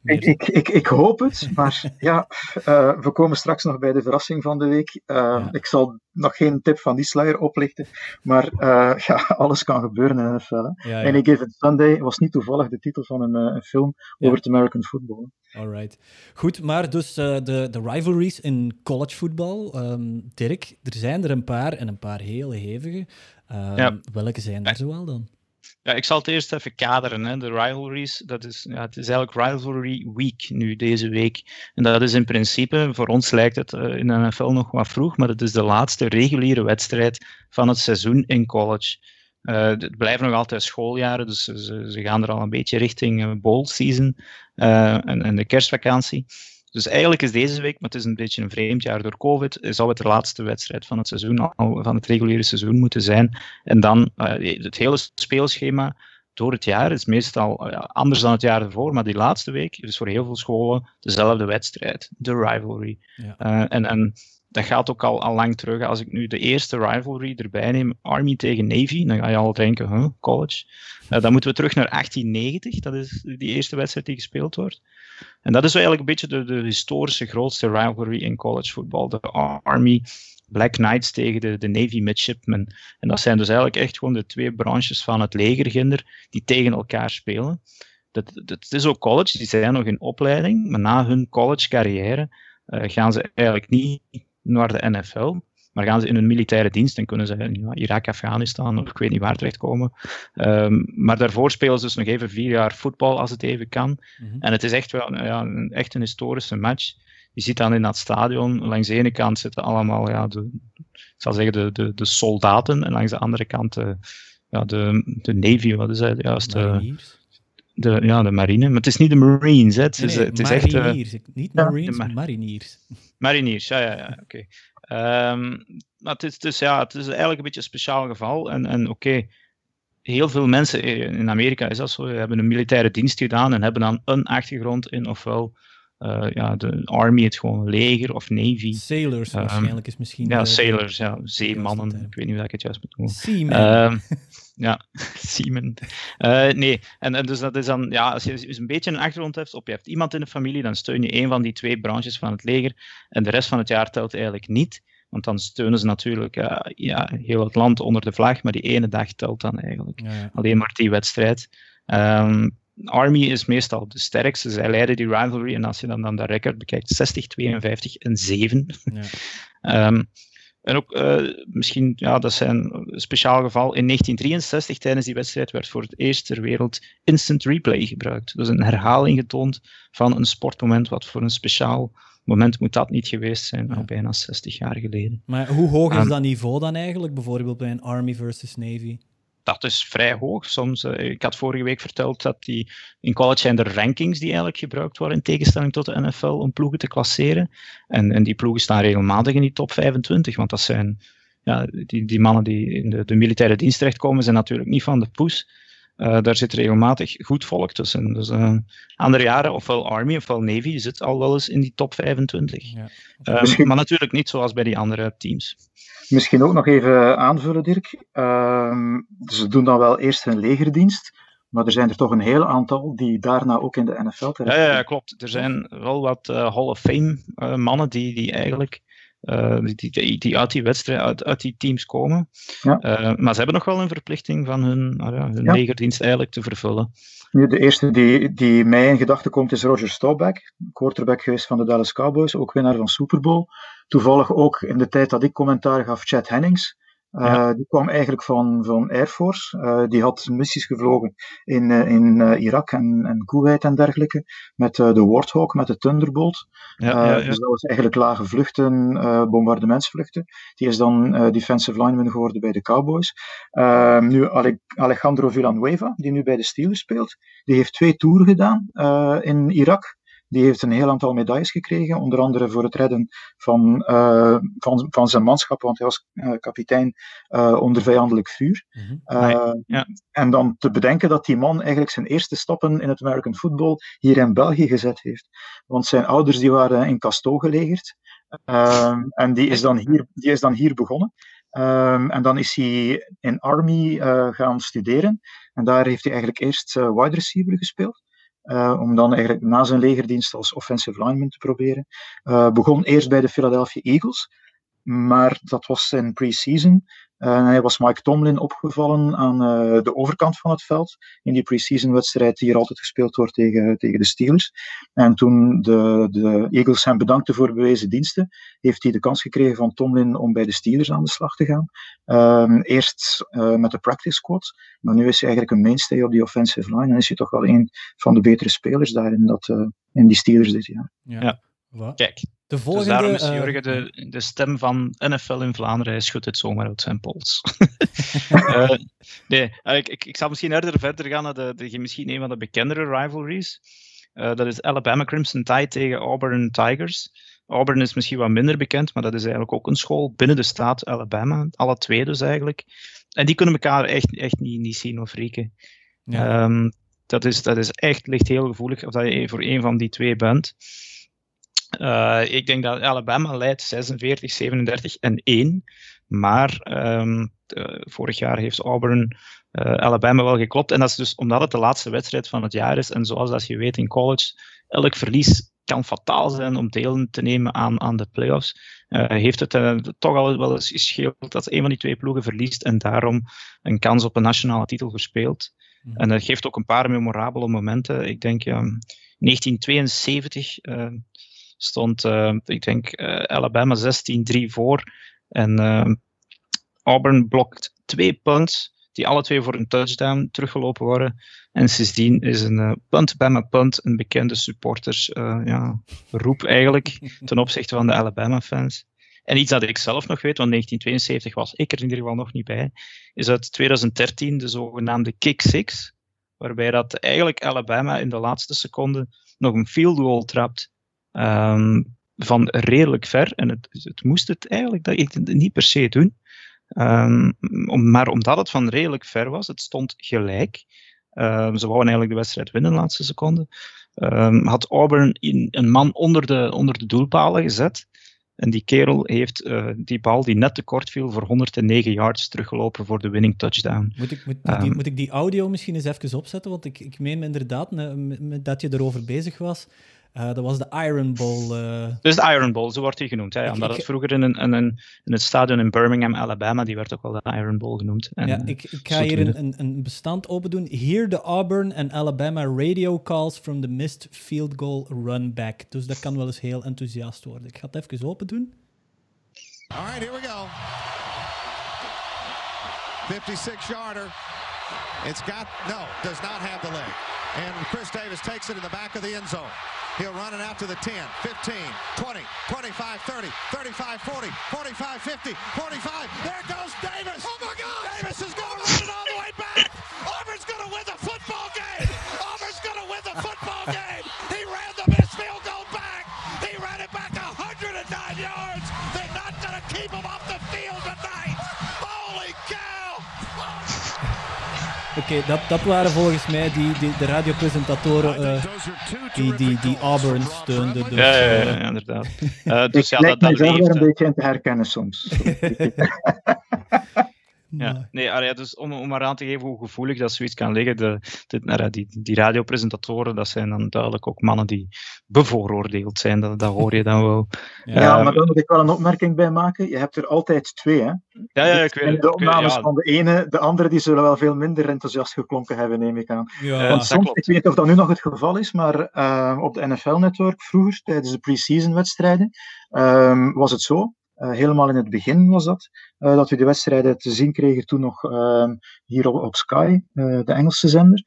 meer- Ik, ik, ik, ik hoop het, maar ja, eh, we komen straks nog bij de verrassing van de week. Eh, Ja. Ik zal nog geen tip van die sluier oplichten, maar ja, alles kan gebeuren in de NFL. Ja, ja. Any Given Sunday was niet toevallig de titel van een, een film over het American football. Alright. Goed, maar dus eh, de, de rivalries in collegevoetbal. Ehm Dirk, er zijn er een paar en een paar heel hevige. Ehm, Ja. Welke zijn er zoal dan? Ja, ik zal het eerst even kaderen. Hè. De rivalries, dat is, ja, het is eigenlijk rivalry week nu, deze week. En dat is in principe, voor ons lijkt het eh, in de NFL nog wat vroeg, maar het is de laatste reguliere wedstrijd van het seizoen in college. Eh, het blijven nog altijd schooljaren, dus ze, ze gaan er al een beetje richting eh, bowl season eh, en, en de kerstvakantie. Dus eigenlijk is deze week, maar het is een beetje een vreemd jaar door COVID, zou het de laatste wedstrijd van het seizoen, van het reguliere seizoen moeten zijn. En dan het hele speelschema door het jaar. Is meestal anders dan het jaar ervoor, maar die laatste week is voor heel veel scholen dezelfde wedstrijd, de rivalry. Ja. en, en dat gaat ook al, al lang terug. Als ik nu de eerste rivalry erbij neem, Army tegen Navy, dan ga je al denken, huh, college. Uh, dan moeten we terug naar 1890, dat is die eerste wedstrijd die gespeeld wordt. En dat is eigenlijk een beetje de, de historische grootste rivalry in college voetbal. De Army Black Knights tegen de, de Navy Midshipmen. En dat zijn dus eigenlijk echt gewoon de twee branches van het legerginder die tegen elkaar spelen. Dat, dat is ook college, die zijn nog in opleiding, maar na hun college carrière uh, gaan ze eigenlijk niet naar de NFL. Maar gaan ze in hun militaire dienst en kunnen ze in ja, Irak, Afghanistan of ik weet niet waar terechtkomen. Um, maar daarvoor spelen ze dus nog even vier jaar voetbal als het even kan. Mhm. En het is echt wel ja, een, echt een historische match. Je ziet dan in dat stadion, langs de ene kant zitten allemaal ja, de, ik zal zeggen de, de, de soldaten en langs de andere kant de, ja, de, de Navy, wat is het juist? De, de, ja, de marine. Maar het is niet de Marines, hè. Het is, het is echt... Uh, niet Marines, maar mariniers. Mariniers, ja, ja, ja oké. Okay. Um, ehm, maar het is, dus, ja, het is eigenlijk een beetje een speciaal geval. En, en oké, heel veel mensen in Amerika is dat zo, hebben een militaire dienst gedaan en hebben dan een achtergrond in ofwel uh, ja, de army, het gewoon leger of navy. Sailors um, waarschijnlijk is misschien. Ja, sailors, ja, zeemannen. Ik weet niet hoe ik het juist moet noemen. Seamen. ja, seamen. Uh, nee, en, en, dus dat is dan, ja, als je dus een beetje een achtergrond hebt, of je hebt iemand in de familie, dan steun je een van die twee branches van het leger en de rest van het jaar telt eigenlijk niet. Want dan steunen ze natuurlijk uh, ja, heel het land onder de vlag, maar die ene dag telt dan eigenlijk. Ja, ja. Alleen maar die wedstrijd. Um, Army is meestal de sterkste. Zij leiden die rivalry. En als je dan, dan de record bekijkt, 60, 52 en 7. Ja. um, en ook uh, misschien, ja, dat is een speciaal geval. In 1963 tijdens die wedstrijd werd voor het eerst ter wereld instant replay gebruikt. Dus een herhaling getoond van een sportmoment, wat voor een speciaal moment moet dat niet geweest zijn, ja. al bijna 60 jaar geleden. Maar hoe hoog is um, dat niveau dan eigenlijk, bijvoorbeeld bij een Army versus Navy? Dat is vrij hoog. Soms, uh, ik had vorige week verteld dat die, in college zijn er rankings die eigenlijk gebruikt worden in tegenstelling tot de NFL om ploegen te klasseren. En, en die ploegen staan regelmatig in die top 25, want dat zijn ja, die, die mannen die in de, de militaire dienst terechtkomen, zijn natuurlijk niet van de poes. Uh, daar zit regelmatig goed volk tussen. Dus uh, andere jaren, ofwel Army ofwel Navy, zit al wel eens in die top 25. Ja. Uh, maar natuurlijk niet zoals bij die andere teams. Misschien ook nog even aanvullen, Dirk. Uh, ze doen dan wel eerst hun legerdienst, maar er zijn er toch een heel aantal die daarna ook in de NFL terecht ja, ja, klopt. Er zijn wel wat uh, Hall of Fame uh, mannen die, die eigenlijk uh, die, die, die, uit die wedstrijd, uit, uit die teams komen. Ja. maar ze hebben nog wel een verplichting van hun, ja, hun ja. legerdienst eigenlijk te vervullen. Nu, de eerste die, die mij in gedachten komt is Roger Staubach, quarterback geweest van de Dallas Cowboys, ook winnaar van Super Bowl. Toevallig ook in de tijd dat ik commentaar gaf, Chad Hennings. Ja. Die kwam eigenlijk van, van Air Force. Uh, die had missies gevlogen in, uh, in Irak en, en Kuwait en dergelijke. Met de Warthog, met de Thunderbolt. Ja, ja, dus dat was eigenlijk lage vluchten, bombardementsvluchten. Die is dan defensive lineman geworden bij de Cowboys. nu Alejandro Villanueva, die nu bij de Steelers speelt. Die heeft twee toeren gedaan in Irak. Die heeft een heel aantal medailles gekregen, onder andere voor het redden van, uh, van, van zijn manschap, want hij was uh, kapitein uh, onder vijandelijk vuur. Mm -hmm. ja. En dan te bedenken dat die man eigenlijk zijn eerste stappen in het American football hier in België gezet heeft. Want zijn ouders die waren in Casto gelegerd. Ehm, en die is, dan hier, die is dan hier begonnen. Um, en dan is hij in Army gaan studeren. En daar heeft hij eigenlijk eerst wide receiver gespeeld. Uh, om dan eigenlijk na zijn legerdienst als offensive lineman te proberen. Uh, begon eerst bij de Philadelphia Eagles, maar dat was in pre-season. Uh, hij was Mike Tomlin opgevallen aan de overkant van het veld in die pre-season wedstrijd die hier altijd gespeeld wordt tegen, tegen de Steelers. En toen de, de Eagles hem bedankte voor bewezen diensten, heeft hij de kans gekregen van Tomlin om bij de Steelers aan de slag te gaan. Ehm, eerst met de practice squad, maar nu is hij eigenlijk een mainstay op die offensive line en is hij toch wel een van de betere spelers daar in, dat, in die Steelers dit jaar. Ja. ja. Kijk, de volgende, dus daarom is uh, Jurgen de, de stem van NFL in Vlaanderen. Hij schudt het zomaar uit zijn pols. uh, nee, ik, ik, ik zal misschien eerder verder gaan naar de, de, misschien een van de bekendere rivalries. Uh, dat is Alabama Crimson Tide tegen Auburn Tigers. Auburn is misschien wat minder bekend, maar dat is eigenlijk ook een school binnen de staat Alabama. Alle twee dus eigenlijk. En die kunnen elkaar echt, echt niet, niet zien of rieken. Ehm, dat, is, dat is echt, ligt heel gevoelig of dat je voor een van die twee bent. Uh, ik denk dat Alabama leidt 46, 37 en 1. Maar um, vorig jaar heeft Auburn uh, Alabama wel geklopt. En dat is dus omdat het de laatste wedstrijd van het jaar is. En zoals dat je weet in college, elk verlies kan fataal zijn om deel te nemen aan, aan de playoffs. Uh, heeft het uh, toch al wel eens gescheeld dat een van die twee ploegen verliest en daarom een kans op een nationale titel verspeelt. Mm. En dat geeft ook een paar memorabele momenten. Ik denk um, 1972 uh, stond, ik denk, Alabama 16-3 voor. En Auburn blokt twee punts die alle twee voor een touchdown teruggelopen worden. En sindsdien is een uh, punt bij mijn punt een bekende supporters uh, ja, roep eigenlijk ten opzichte van de Alabama fans. En iets dat ik zelf nog weet, want 1972 was ik er in ieder geval nog niet bij, is uit 2013 de zogenaamde Kick Six, waarbij dat eigenlijk Alabama in de laatste seconde nog een field goal trapt um, van redelijk ver. En het, het moest het eigenlijk dat ik het niet per se doen. Um, om, maar omdat het van redelijk ver was, het stond gelijk. Um, ze wouden eigenlijk de wedstrijd winnen in de laatste seconde. Um, had Auburn in, een man onder de, onder de doelpalen gezet. En die kerel heeft uh, die bal die net te kort viel voor 109 yards teruggelopen voor de winning touchdown. Moet ik, moet, die, moet ik die audio misschien eens even opzetten? Want ik, ik meen inderdaad dat je erover bezig was. Uh, dat was de Iron Bowl. Uh... Dus de Iron Bowl, zo wordt hij genoemd. Hè? Omdat ik, het vroeger in, een, in, een, in het stadion in Birmingham, Alabama, die werd ook wel de Iron Bowl genoemd. En, ja, ik, ik ga hier een, een, een, bestand open doen. Hear the Auburn and Alabama radio calls from the missed field goal run back. Dus dat kan wel eens heel enthousiast worden. Ik ga het even open doen. All right, here we go. 56-yarder. It's got, no, does not have the leg. And Chris Davis takes it in the back of the end zone. He'll run it out to the 10, 15, 20, 25, 30, 35, 40, 45, 50, 45. There goes Davis. Oh my God! Davis is going to run it all the way back. Auburn's going to win the football game. Auburn's going to win the football game. Okay, dat, dat waren volgens mij die, die, de radiopresentatoren uh, die, die, die Auburn steunden. Dus, ja, ja, ja, inderdaad. Uh, dus ik ja, dat, dat leeft, een beetje in te herkennen soms. Ja, nee, allee, dus om, om maar aan te geven hoe gevoelig dat zoiets kan liggen, de, de, die, die radiopresentatoren, dat zijn dan duidelijk ook mannen die bevooroordeeld zijn, dat, dat hoor je dan wel. Ja, ja maar daar moet ik wel een opmerking bij maken. Je hebt er altijd twee, hè? Ja, ja, ik weet De opnames ja. van de ene, de andere, die zullen wel veel minder enthousiast geklonken hebben, neem ik aan. Ja, Want soms, klopt. ik weet niet of dat nu nog het geval is, maar uh, op de NFL-network vroeger, tijdens de pre-season wedstrijden, um, was het zo helemaal in het begin was dat, uh, dat we de wedstrijden te zien kregen toen nog uh, hier op, op Sky, de Engelse zender.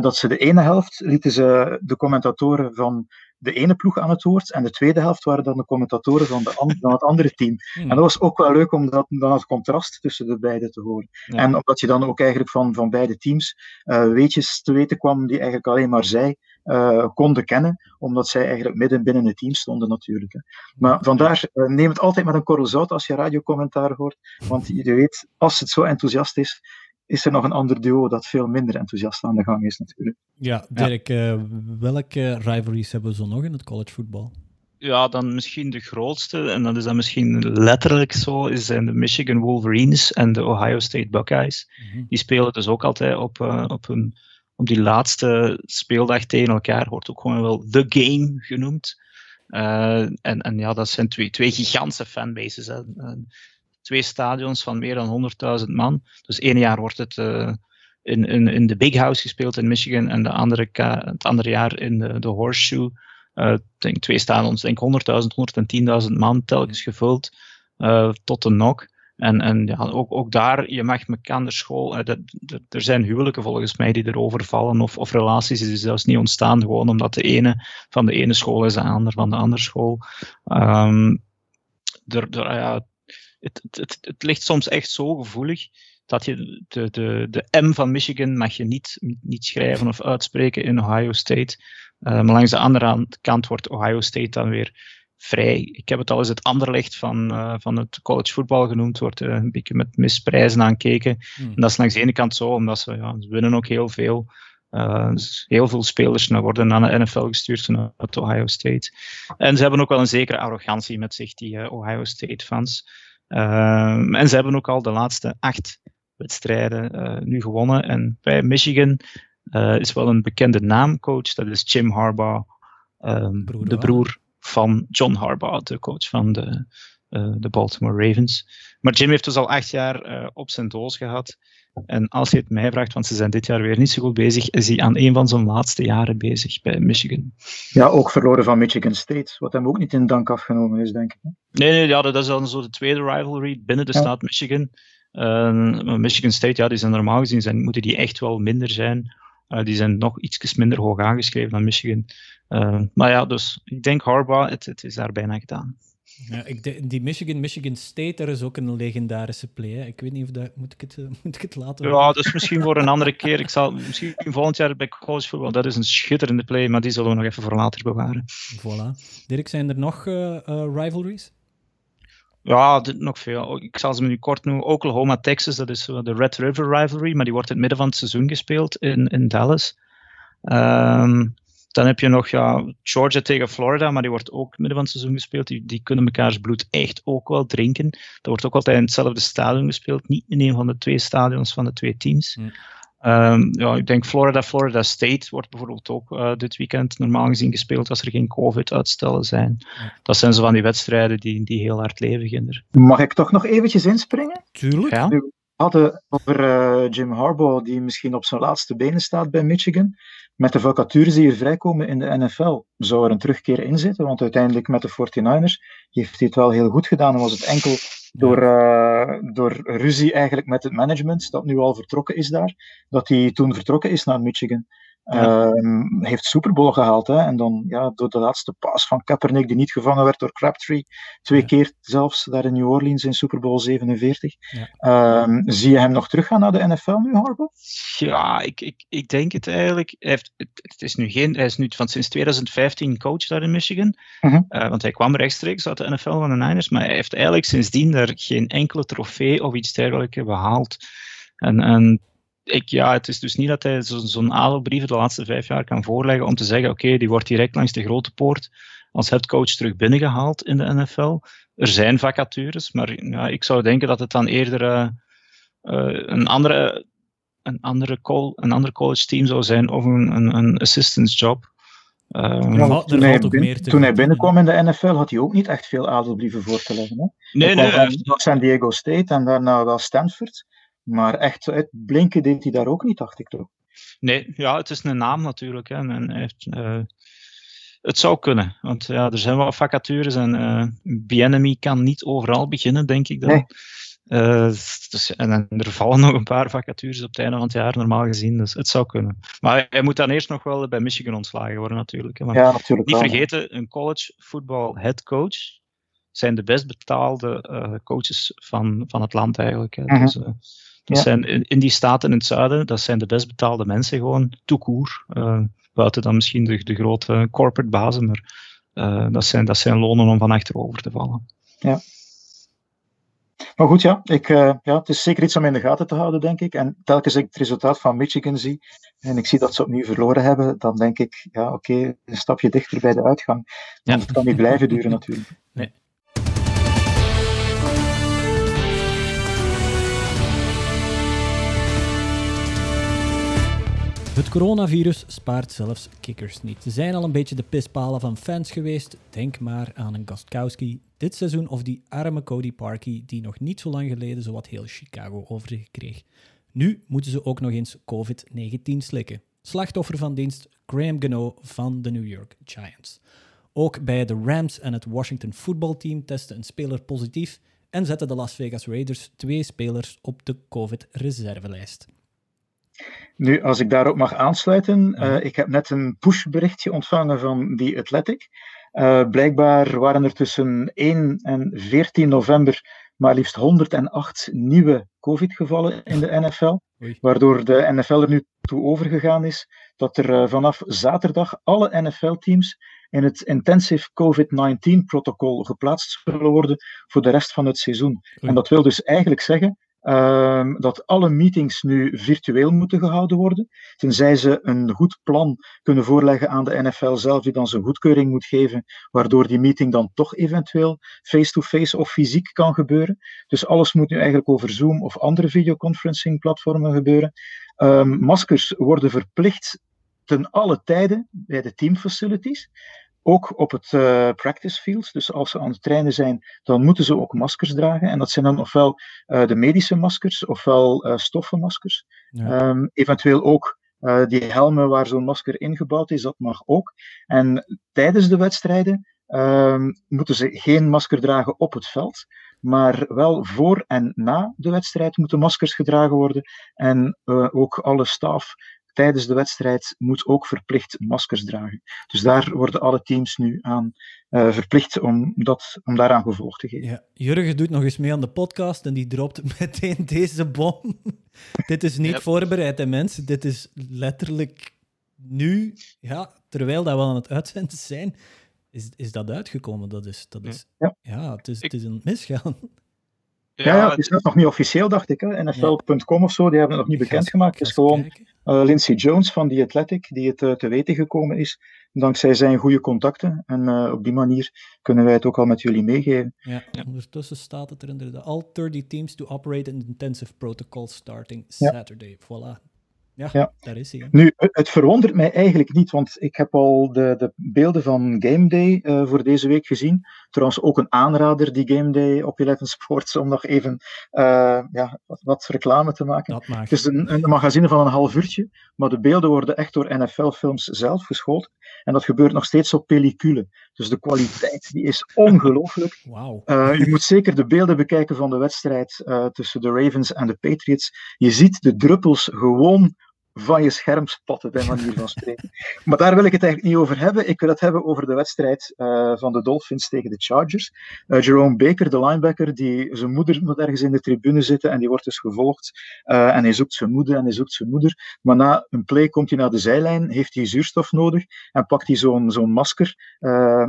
dat ze de ene helft lieten ze de commentatoren van de ene ploeg aan het woord en de tweede helft waren dan de commentatoren van, de an van het andere team. Hmm. En dat was ook wel leuk om dat, dan het contrast tussen de beide te horen. Ja. En omdat je dan ook eigenlijk van, van beide teams weetjes te weten kwam die eigenlijk alleen maar zij uh, konden kennen, omdat zij eigenlijk midden binnen het team stonden natuurlijk. Hè. Maar vandaar, uh, neem het altijd met een korrel zout als je radiocommentaar hoort, want je weet, als het zo enthousiast is, is er nog een ander duo dat veel minder enthousiast aan de gang is natuurlijk. Ja, Dirk, ja. Uh, welke rivalries hebben we zo nog in het college voetbal? Ja, dan misschien de grootste, en dat is dan misschien letterlijk zo, is zijn de Michigan Wolverines en de Ohio State Buckeyes. Mm -hmm. Die spelen dus ook altijd op, op een op die laatste speeldag tegen elkaar wordt ook gewoon wel The Game genoemd. Uh, en, en ja, dat zijn twee, twee gigantische fanbases. Hè. Uh, twee stadions van meer dan 100.000 man. Dus één jaar wordt het uh, in, in, in de Big House gespeeld in Michigan en de andere het andere jaar in de, de Horseshoe. Denk twee stadions, denk 100.000, 110.000 man telkens gevuld tot de nok. En, en ja, ook, ook daar, je mag elkaar de school. Eh, er zijn huwelijken volgens mij die erover vallen, of, of relaties die zelfs niet ontstaan, gewoon omdat de ene van de ene school is de ander van de andere school. Er, er, ja, het, het, het, ligt soms echt zo gevoelig dat je de, de, de M van Michigan mag je niet, niet schrijven of uitspreken in Ohio State. Uh, maar langs de andere kant wordt Ohio State dan weer vrij. Ik heb het al eens het anderlicht van, uh, van het college voetbal genoemd. Wordt uh, een beetje met misprijzen aankeken. Hmm. En dat is langs de ene kant zo, omdat ze, ja, ze winnen ook heel veel. Uh, dus heel veel spelers worden naar de NFL gestuurd vanuit Ohio State. En ze hebben ook wel een zekere arrogantie met zich, die Ohio State fans. Ehm, en ze hebben ook al de laatste acht wedstrijden nu gewonnen. En bij Michigan is wel een bekende naamcoach, dat is Jim Harbaugh. Um, de broer van John Harbaugh, de coach van de, uh, de Baltimore Ravens. Maar Jim heeft dus al acht jaar uh, op zijn doos gehad. En als je het mij vraagt, want ze zijn dit jaar weer niet zo goed bezig, is hij aan een van zijn laatste jaren bezig bij Michigan. Ja, ook verloren van Michigan State, wat hem ook niet in dank afgenomen is, denk ik. Nee, nee ja, dat is dan zo de tweede rivalry binnen de ja. staat Michigan. Uh, Michigan State, ja, die zijn normaal gezien zijn, moeten die echt wel minder zijn. Uh, die zijn nog iets minder hoog aangeschreven dan Michigan. Uh, maar ja, dus ik denk Harbaugh, het, het is daar bijna gedaan. Ja, ik die Michigan, Michigan State, daar is ook een legendarische play. Hè. Ik weet niet of dat... Moet ik het, uh, moet ik het laten? Ja, dus misschien voor een andere keer. Ik zal misschien volgend jaar bij college football. Dat is een schitterende play, maar die zullen we nog even voor later bewaren. Voilà. Dirk, zijn er nog uh, rivalries? Ja, dit, nog veel. Ik zal ze nu kort noemen. Oklahoma, Texas, dat is de Red River Rivalry, maar die wordt in het midden van het seizoen gespeeld in, in Dallas. Um, dan heb je nog ja, Georgia tegen Florida, maar die wordt ook midden van het seizoen gespeeld. Die, die kunnen mekaars bloed echt ook wel drinken. Dat wordt ook altijd in hetzelfde stadion gespeeld, niet in een van de twee stadions van de twee teams. Um, ja, ik denk Florida, Florida State wordt bijvoorbeeld ook uh, dit weekend normaal gezien gespeeld als er geen COVID-uitstellen zijn. Dat zijn zo van die wedstrijden die, die heel hard leven, Ginder. Mag ik toch nog eventjes inspringen? Tuurlijk. Ja. Hadden over uh, Jim Harbaugh, die misschien op zijn laatste benen staat bij Michigan. Met de vacatures die er vrijkomen in de NFL zou er een terugkeer in zitten, want uiteindelijk met de 49ers heeft hij het wel heel goed gedaan. En was het enkel door, uh, door ruzie eigenlijk met het management, dat nu al vertrokken is daar, dat hij toen vertrokken is naar Michigan. Ja. Um, heeft Super Bowl gehaald. Hè? En dan ja, door de laatste paas van Kaepernick, die niet gevangen werd door Crabtree. Twee ja. keer zelfs daar in New Orleans in Super Bowl 47. Ja. Um, zie je hem nog teruggaan naar de NFL nu, Harbaugh? Ja, ik, ik, ik denk het eigenlijk. Hij, heeft, het, is nu geen, hij is nu van sinds 2015 coach daar in Michigan. Uh -huh. uh, want hij kwam rechtstreeks uit de NFL van de Niners. Maar hij heeft eigenlijk sindsdien daar geen enkele trofee of iets dergelijks behaald. En, en ik, ja, het is dus niet dat hij zo'n zo adelbrief de laatste vijf jaar kan voorleggen om te zeggen, oké, okay, die wordt direct langs de grote poort als headcoach terug binnengehaald in de NFL. Er zijn vacatures, maar ja, ik zou denken dat het dan eerder uh, uh, een andere een andere, call, een andere college team zou zijn of een, een, een assistance job. Um, ja, toen, hij, bin, toen hij, binnenkwam in de NFL had hij ook niet echt veel adelbrieven voor te leggen. Hè? Nee, nee. San Diego State en daarna wel Stanford. Maar echt uitblinken deed hij daar ook niet, dacht ik toch? Nee, ja, het is een naam natuurlijk. Hè. En heeft, uh, het zou kunnen, want ja, er zijn wel vacatures en uh, BNMI kan niet overal beginnen, denk ik dan. Nee. Uh, dus, en, en, er vallen nog een paar vacatures op het einde van het jaar, normaal gezien. Dus het zou kunnen. Maar hij moet dan eerst nog wel bij Michigan ontslagen worden, natuurlijk. Hè. ja, natuurlijk. Niet wel, vergeten, een college voetbal head coach zijn de best betaalde uh, coaches van, van het land, eigenlijk. Hè. Mm -hmm. dus, dat ja. zijn in, in, die staten in het zuiden, dat zijn de best betaalde mensen gewoon, toekoer. Uh, buiten dan misschien de, de grote corporate bazen, maar uh, dat, zijn, dat zijn lonen om van achterover te vallen. Ja. Maar goed, ja, ik, uh, ja, het is zeker iets om in de gaten te houden, denk ik. En telkens ik het resultaat van Michigan zie en ik zie dat ze opnieuw verloren hebben, dan denk ik, ja, oké, okay, een stapje dichter bij de uitgang. Want ja. het kan niet blijven duren, natuurlijk. Nee. Het coronavirus spaart zelfs kikkers niet. Ze zijn al een beetje de pispalen van fans geweest. Denk maar aan een Gostkowski dit seizoen of die arme Cody Parkey die nog niet zo lang geleden zowat heel Chicago over zich kreeg. Nu moeten ze ook nog eens COVID-19 slikken. Slachtoffer van dienst Graham Gano van de New York Giants. Ook bij de Rams en het Washington voetbalteam testte een speler positief en zetten de Las Vegas Raiders twee spelers op de COVID-reservelijst. Nu, als ik daarop mag aansluiten, uh, ik heb net een pushberichtje ontvangen van The Athletic. Uh, blijkbaar waren er tussen 1 en 14 november maar liefst 108 nieuwe COVID-gevallen in de NFL. Waardoor de NFL er nu toe overgegaan is dat er uh, vanaf zaterdag alle NFL-teams in het Intensive COVID-19 protocol geplaatst zullen worden voor de rest van het seizoen. En dat wil dus eigenlijk zeggen Ehm, dat alle meetings nu virtueel moeten gehouden worden, tenzij ze een goed plan kunnen voorleggen aan de NFL zelf, die dan zijn goedkeuring moet geven, waardoor die meeting dan toch eventueel face-to-face of fysiek kan gebeuren. Dus alles moet nu eigenlijk over Zoom of andere videoconferencing platformen gebeuren. Um, maskers worden verplicht ten alle tijden bij de teamfacilities ook op het uh, practice field. Dus als ze aan het trainen zijn, dan moeten ze ook maskers dragen. En dat zijn dan ofwel uh, de medische maskers, ofwel uh, stoffenmaskers. Ja. Um, eventueel ook die helmen waar zo'n masker ingebouwd is, dat mag ook. En tijdens de wedstrijden um, moeten ze geen masker dragen op het veld. Maar wel voor en na de wedstrijd moeten maskers gedragen worden. En ook alle staf tijdens de wedstrijd moet ook verplicht maskers dragen. Dus daar worden alle teams nu aan uh, verplicht om, dat, om daaraan gevolg te geven. Ja, Jurgen doet nog eens mee aan de podcast en die dropt meteen deze bom. Dit is niet yep. voorbereid, hè, mensen. Dit is letterlijk nu, ja, terwijl dat we aan het uitzenden zijn, is, is dat uitgekomen. Dat is, dat is, ja. ja het, is, het is een misgaan. Ja, ja, het is nog niet officieel, dacht ik. NFL.com of zo, die hebben het nog niet bekendgemaakt. Het is gewoon uh, Lindsey Jones van The Athletic die het uh, te weten gekomen is, dankzij zijn goede contacten. En uh, op die manier kunnen wij het ook al met jullie meegeven. Ja, ondertussen staat het er inderdaad. All 30 teams to operate in intensive protocol starting Saturday. Voilà. Ja, ja, daar is hij. Nu, het verwondert mij eigenlijk niet, want ik heb al de, de beelden van Game Day uh, voor deze week gezien. Trouwens, ook een aanrader, die Game Day op Eleven Sports, om nog even uh, ja, wat, wat, reclame te maken. Dat het is een, een magazine van een half uurtje, maar de beelden worden echt door NFL-films zelf geschoten. En dat gebeurt nog steeds op pellicule. Dus de kwaliteit die is ongelooflijk. Wow. Uh, je moet zeker de beelden bekijken van de wedstrijd tussen de Ravens en de Patriots. Je ziet de druppels gewoon van je scherm spatten, bij manier van spreken. maar daar wil ik het eigenlijk niet over hebben. Ik wil het hebben over de wedstrijd uh, van de Dolphins tegen de Chargers. Uh, Jerome Baker, de linebacker, die, zijn moeder moet ergens in de tribune zitten en die wordt dus gevolgd. Uh, en hij zoekt zijn moeder en hij zoekt zijn moeder. Maar na een play komt hij naar de zijlijn, heeft hij zuurstof nodig en pakt hij zo'n zo'n masker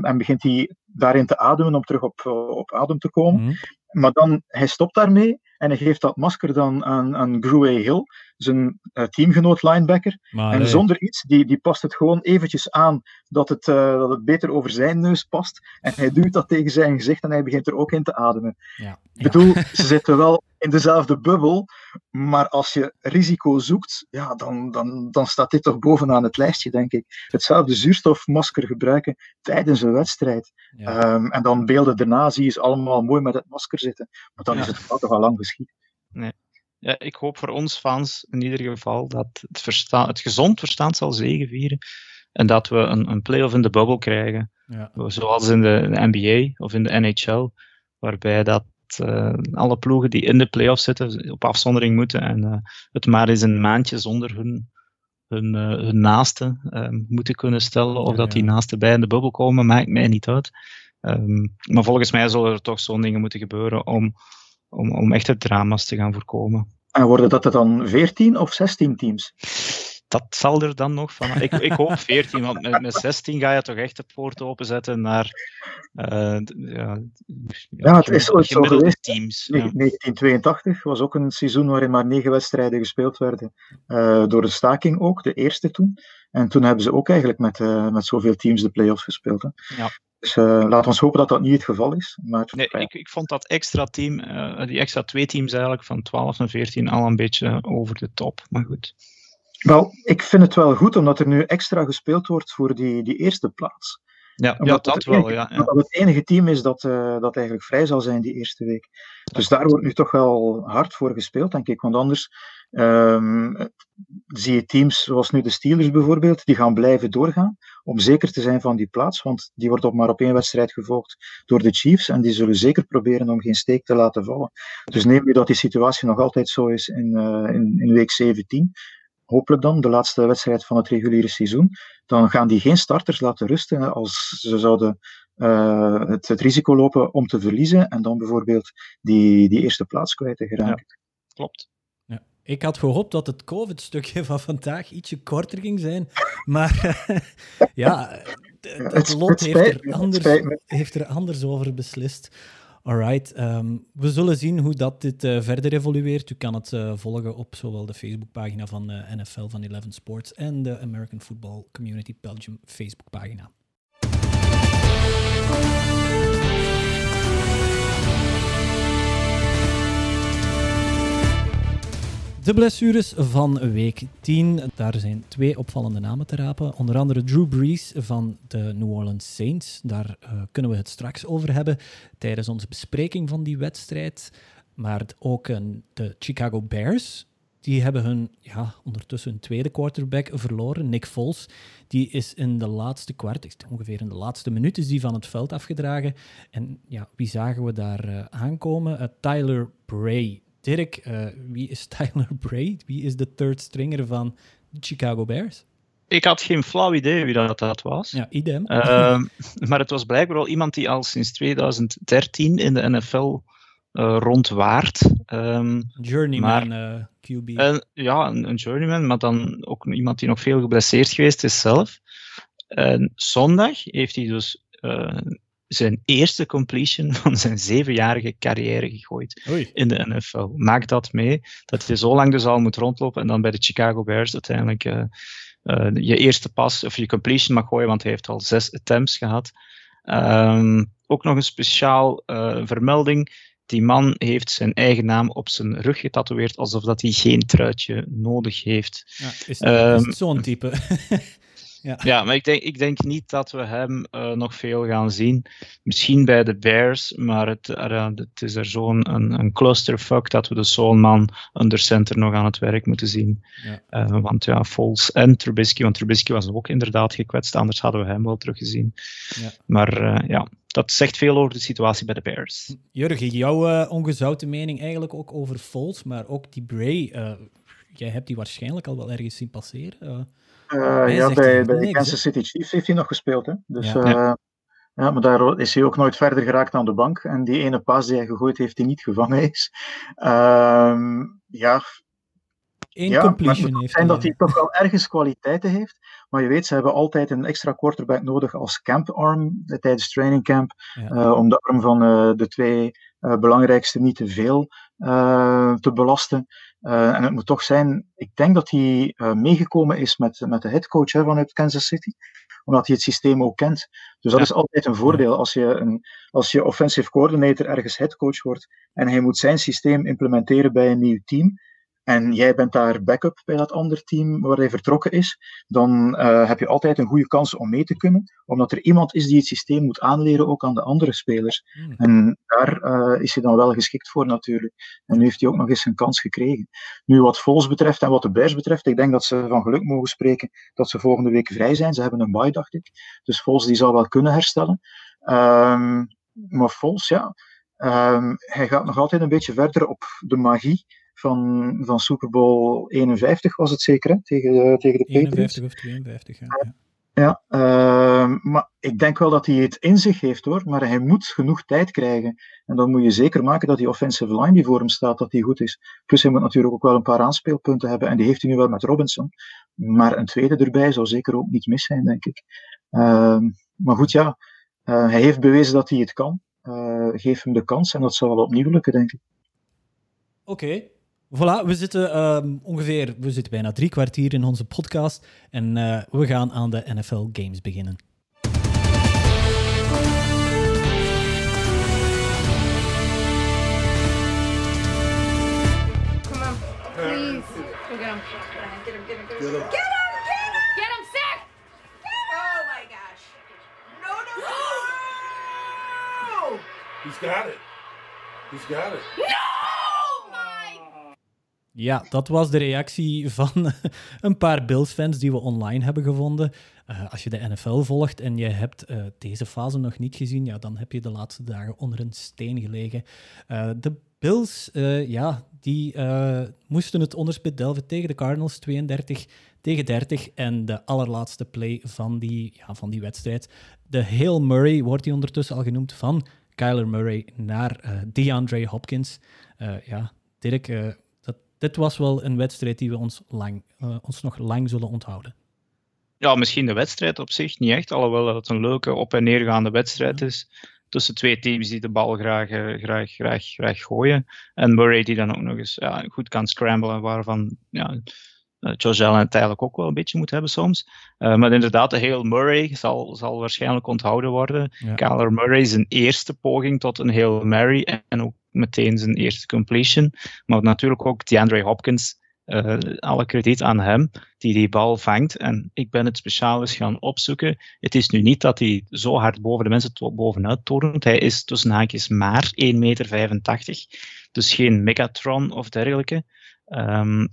en begint hij daarin te ademen om terug op, op adem te komen. Mm. Maar dan, hij stopt daarmee en hij geeft dat masker dan aan, aan Gruey Hill, zijn uh, teamgenoot linebacker. Maar, en nee. zonder iets, die, die past het gewoon eventjes aan dat het, uh, dat het beter over zijn neus past. En hij duwt dat tegen zijn gezicht en hij begint er ook in te ademen. Ja. Ik bedoel, ze zitten wel in dezelfde bubbel, maar als je risico zoekt, ja, dan, dan, dan staat dit toch bovenaan het lijstje, denk ik. Hetzelfde zuurstofmasker gebruiken tijdens een wedstrijd. Ja. Um, en dan beelden daarna zie je ze allemaal mooi met het masker zitten. Maar dan is het toch al lang geschied. Ja, ik hoop voor ons fans in ieder geval dat het, versta het gezond verstand zal zegevieren. En dat we een, een play-off in de bubbel krijgen. Ja. Zoals in de, de NBA of in de NHL. Waarbij dat eh, alle ploegen die in de play-off zitten op afzondering moeten. En eh, het maar eens een maandje zonder hun, hun, eh, hun naasten eh, moeten kunnen stellen. Of Ja, dat die naasten bij in de bubbel komen, maakt mij niet uit. Ehm, maar volgens mij zullen er toch zo'n dingen moeten gebeuren om, om, om echte drama's te gaan voorkomen. En worden dat er dan 14 of 16 teams? Dat zal er dan nog van. Ik, ik hoop 14, want met, met 16 ga je toch echt de poort openzetten naar. eh, ja, Ja, het is ooit zo geweest. teams. Nee, Ja. 1982 was ook een seizoen waarin maar negen wedstrijden gespeeld werden. eh, door de staking ook, de eerste toen. En toen hebben ze ook eigenlijk met, eh, met zoveel teams de play-offs gespeeld. Hè. Ja. Dus eh laat ons hopen dat dat niet het geval is. Maar, Nee, ja. ik, ik vond dat extra team, eh, die extra twee teams eigenlijk, van 12 en 14, al een beetje over de top. Maar goed. Wel, ik vind het wel goed omdat er nu extra gespeeld wordt voor die, die eerste plaats. Ja, dat wel. enige- Ja, dat het enige team is dat, eh, dat eigenlijk vrij zal zijn die eerste week. Dus daar wordt nu toch wel hard voor gespeeld, denk ik. Want anders ehm, zie je teams zoals nu de Steelers bijvoorbeeld, die gaan blijven doorgaan om zeker te zijn van die plaats. Want die wordt op maar op één wedstrijd gevolgd door de Chiefs. En die zullen zeker proberen om geen steek te laten vallen. Dus neem nu dat die situatie nog altijd zo is in, eh, in, in week 17 hopelijk dan, de laatste wedstrijd van het reguliere seizoen, dan gaan die geen starters laten rusten als ze zouden eh, het, het risico lopen om te verliezen en dan bijvoorbeeld die, die eerste plaats kwijt te geraken. Klopt. Ik had gehoopt dat het COVID-stukje van vandaag ietsje korter ging zijn. Maar ja, het, lot heeft, er anders, heeft er anders over beslist. Alright, um, we zullen zien hoe dat dit uh, verder evolueert. U kan het uh, volgen op zowel de Facebookpagina van uh, NFL van Eleven Sports en de American Football Community Belgium Facebookpagina. De blessures van week 10. Daar zijn twee opvallende namen te rapen. Onder andere Drew Brees van de New Orleans Saints. Daar uh, kunnen we het straks over hebben tijdens onze bespreking van die wedstrijd. Maar ook de Chicago Bears. Die hebben hun, ja, ondertussen hun tweede quarterback verloren, Nick Foles. Die is in de laatste kwart, ongeveer in de laatste minuut, is die van het veld afgedragen. En ja, wie zagen we daar uh, aankomen? Tyler Bray Dirk, uh, wie is Tyler Braid? Wie is de third stringer van de Chicago Bears? Ik had geen flauw idee wie dat, dat was. Ja, idem. Uh, maar het was blijkbaar wel iemand die al sinds 2013 in de NFL uh, rondwaart. Um, journeyman maar, uh, QB. ja, een, een, journeyman, maar dan ook iemand die nog veel geblesseerd geweest is zelf. En zondag heeft hij dus zijn eerste completion van zijn zevenjarige carrière gegooid Oei. in de NFL. Maak dat mee, dat je zo lang dus al moet rondlopen en dan bij de Chicago Bears uiteindelijk uh, uh, je eerste pas of je completion mag gooien, want hij heeft al zes attempts gehad. Um, ook nog een speciaal uh, vermelding. Die man heeft zijn eigen naam op zijn rug getatoeëerd, alsof dat hij geen truitje nodig heeft. Ja, is, het, um, is zo'n type? Ja. ja, maar ik denk, ik denk niet dat we hem uh, nog veel gaan zien. Misschien bij de Bears, maar het, uh, het is er zo'n een, een clusterfuck dat we de zo'n man under center nog aan het werk moeten zien. Ja. Uh, want ja, Foles en Trubisky, want Trubisky was ook inderdaad gekwetst, anders hadden we hem wel teruggezien. Ja. Maar ja, dat zegt veel over de situatie bij de Bears. Jurgen, jouw ongezouten mening eigenlijk ook over Foles, maar ook die Bray. jij hebt die waarschijnlijk al wel ergens zien passeren. Uh, ja, bij, bij Kansas City Chiefs heeft hij nog gespeeld. Hè? Dus, ja. Uh, ja. maar daar is hij ook nooit verder geraakt aan de bank. En die ene pas die hij gegooid heeft, die niet gevangen is. Uh, ja, Eén ja, completion heeft En dat hij toch wel ergens kwaliteiten heeft. Maar je weet, ze hebben altijd een extra quarterback nodig als camparm tijdens training camp. Ja. om de arm van de twee belangrijkste niet te veel te belasten. Uh, en het moet toch zijn, ik denk dat hij uh, meegekomen is met, met de headcoach hè, vanuit Kansas City, omdat hij het systeem ook kent. Dus dat ja. is altijd een voordeel als je, een, als je offensive coordinator ergens headcoach wordt en hij moet zijn systeem implementeren bij een nieuw team en jij bent daar backup bij dat andere team waar hij vertrokken is, dan uh, heb je altijd een goede kans om mee te kunnen, omdat er iemand is die het systeem moet aanleren ook aan de andere spelers. Hmm. En daar uh, is hij dan wel geschikt voor natuurlijk. En nu heeft hij ook nog eens een kans gekregen. Nu wat Vols betreft en wat de Bears betreft, ik denk dat ze van geluk mogen spreken dat ze volgende week vrij zijn. Ze hebben een bye, dacht ik. Dus Vols die zal wel kunnen herstellen. Um, maar Vols, ja, um, hij gaat nog altijd een beetje verder op de magie van, van Super Bowl 51 was het zeker, hè? Tegen, tegen de Patriots. 51 of 52, ja. Ja, uh, maar ik denk wel dat hij het in zich heeft hoor, maar hij moet genoeg tijd krijgen. En dan moet je zeker maken dat die offensive line die voor hem staat, dat die goed is. Plus hij moet natuurlijk ook wel een paar aanspeelpunten hebben, en die heeft hij nu wel met Robinson. Maar een tweede erbij zou zeker ook niet mis zijn, denk ik. Uh, maar goed, ja, uh, hij heeft bewezen dat hij het kan. Uh, geef hem de kans en dat zal wel opnieuw lukken, denk ik. Oké, Voilà, we zitten um, ongeveer, we zitten bijna drie kwartier in onze podcast en uh, we gaan aan de NFL Games beginnen. Come on, please. Go get him. Get him, get him, get him. Get him, get him! Get him, sick! Oh my gosh. No, no, no! He's got it. He's got it. No! Ja, dat was de reactie van een paar Bills-fans die we online hebben gevonden. Uh, als je de NFL volgt en je hebt uh, deze fase nog niet gezien, ja, dan heb je de laatste dagen onder een steen gelegen. Uh, de Bills, ja, die moesten het onderspit delven tegen de Cardinals, 32 tegen 30. En de allerlaatste play van die, ja, van die wedstrijd, de Hail Murray, wordt die ondertussen al genoemd, van Kyler Murray naar DeAndre Hopkins. ja, Dirk, dit was wel een wedstrijd die we ons, lang, uh, ons nog lang zullen onthouden. ja, misschien de wedstrijd op zich niet echt, alhoewel dat het een leuke op- en neergaande wedstrijd is. Tussen twee teams die de bal graag, eh, graag, graag, graag gooien. En Murray die dan ook nog eens ja, goed kan scramblen, waarvan ja, Josh Allen het eigenlijk ook wel een beetje moet hebben soms. Uh, maar inderdaad, de heel Murray zal, zal waarschijnlijk onthouden worden. Ja. Kyler Murray zijn eerste poging tot een heel Mary en, en ook meteen zijn eerste completion. Maar natuurlijk ook DeAndre Hopkins. Uh, alle krediet aan hem die die bal vangt. En ik ben het speciaal eens gaan opzoeken. Het is nu niet dat hij zo hard boven de mensen to bovenuit torent. Hij is tussen haakjes maar 1,85 meter. Dus geen Megatron of dergelijke. Um,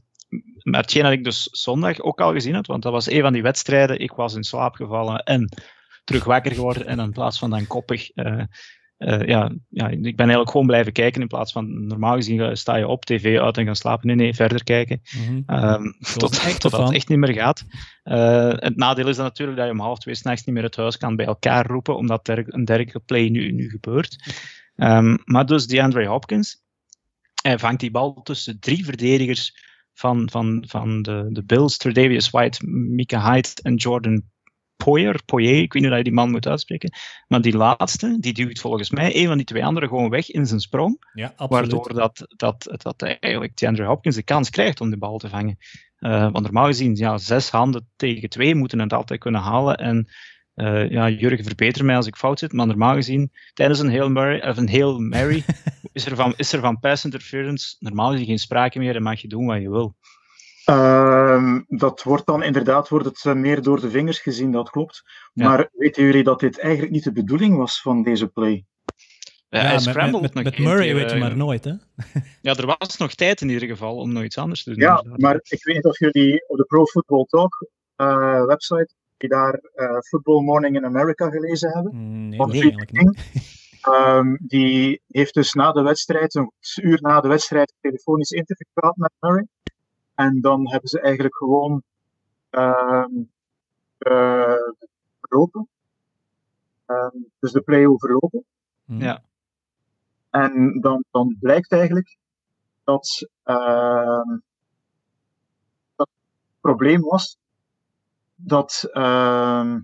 maar hetgeen dat ik dus zondag ook al gezien had, want dat was een van die wedstrijden. Ik was in slaap gevallen en terug wakker geworden. En in plaats van dan koppig. Uh, uh, ja, ja, ik ben eigenlijk gewoon blijven kijken in plaats van normaal gezien sta je op tv uit en gaan slapen. Nee, nee, verder kijken. Mhm. Um, tot, totdat het echt niet meer gaat. Uh, het nadeel is dan natuurlijk dat je om half twee s'nachts niet meer het huis kan bij elkaar roepen, omdat er een dergelijke play nu, nu gebeurt. Um, maar dus DeAndre Hopkins, hij vangt die bal tussen drie verdedigers van, van, van de, de Bills, Tredavious White, Mika Hyde en Jordan Poyer, Poyer, ik weet niet hoe je die man moet uitspreken. Maar die laatste, die duwt volgens mij een van die twee anderen gewoon weg in zijn sprong. Ja. Waardoor dat, dat, dat eigenlijk DeAndre Hopkins de kans krijgt om de bal te vangen. Uh, want normaal gezien, ja, zes handen tegen twee moeten het altijd kunnen halen. En uh, ja, Jurgen, verbeter mij als ik fout zit, maar normaal gezien, tijdens een heel Mary, of een heel Mary is, er van, is er van pass interference normaal gezien geen sprake meer en mag je doen wat je wil. Uh, dat wordt dan inderdaad wordt het uh, meer door de vingers gezien, dat klopt. Ja. Maar weten jullie dat dit eigenlijk niet de bedoeling was van deze play? Ja, Ja, hij met, scrambled met, nog met één Murray keer, weet je eh, maar nooit, hè? Ja, er was nog tijd in ieder geval om nog iets anders te doen. Ja, inderdaad. maar ik weet niet of jullie op de Pro Football Talk uh, website, die daar uh, Football Morning in America gelezen hebben. Mm, Nee, niet. Um, die heeft dus na de wedstrijd, een uur na de wedstrijd, een telefonisch interview gehad met Murray. En dan hebben ze eigenlijk gewoon um, uh, overlopen. Um, dus de play overlopen. Mm. Ja. En dan, dan blijkt eigenlijk dat, uh, dat het probleem was dat uh,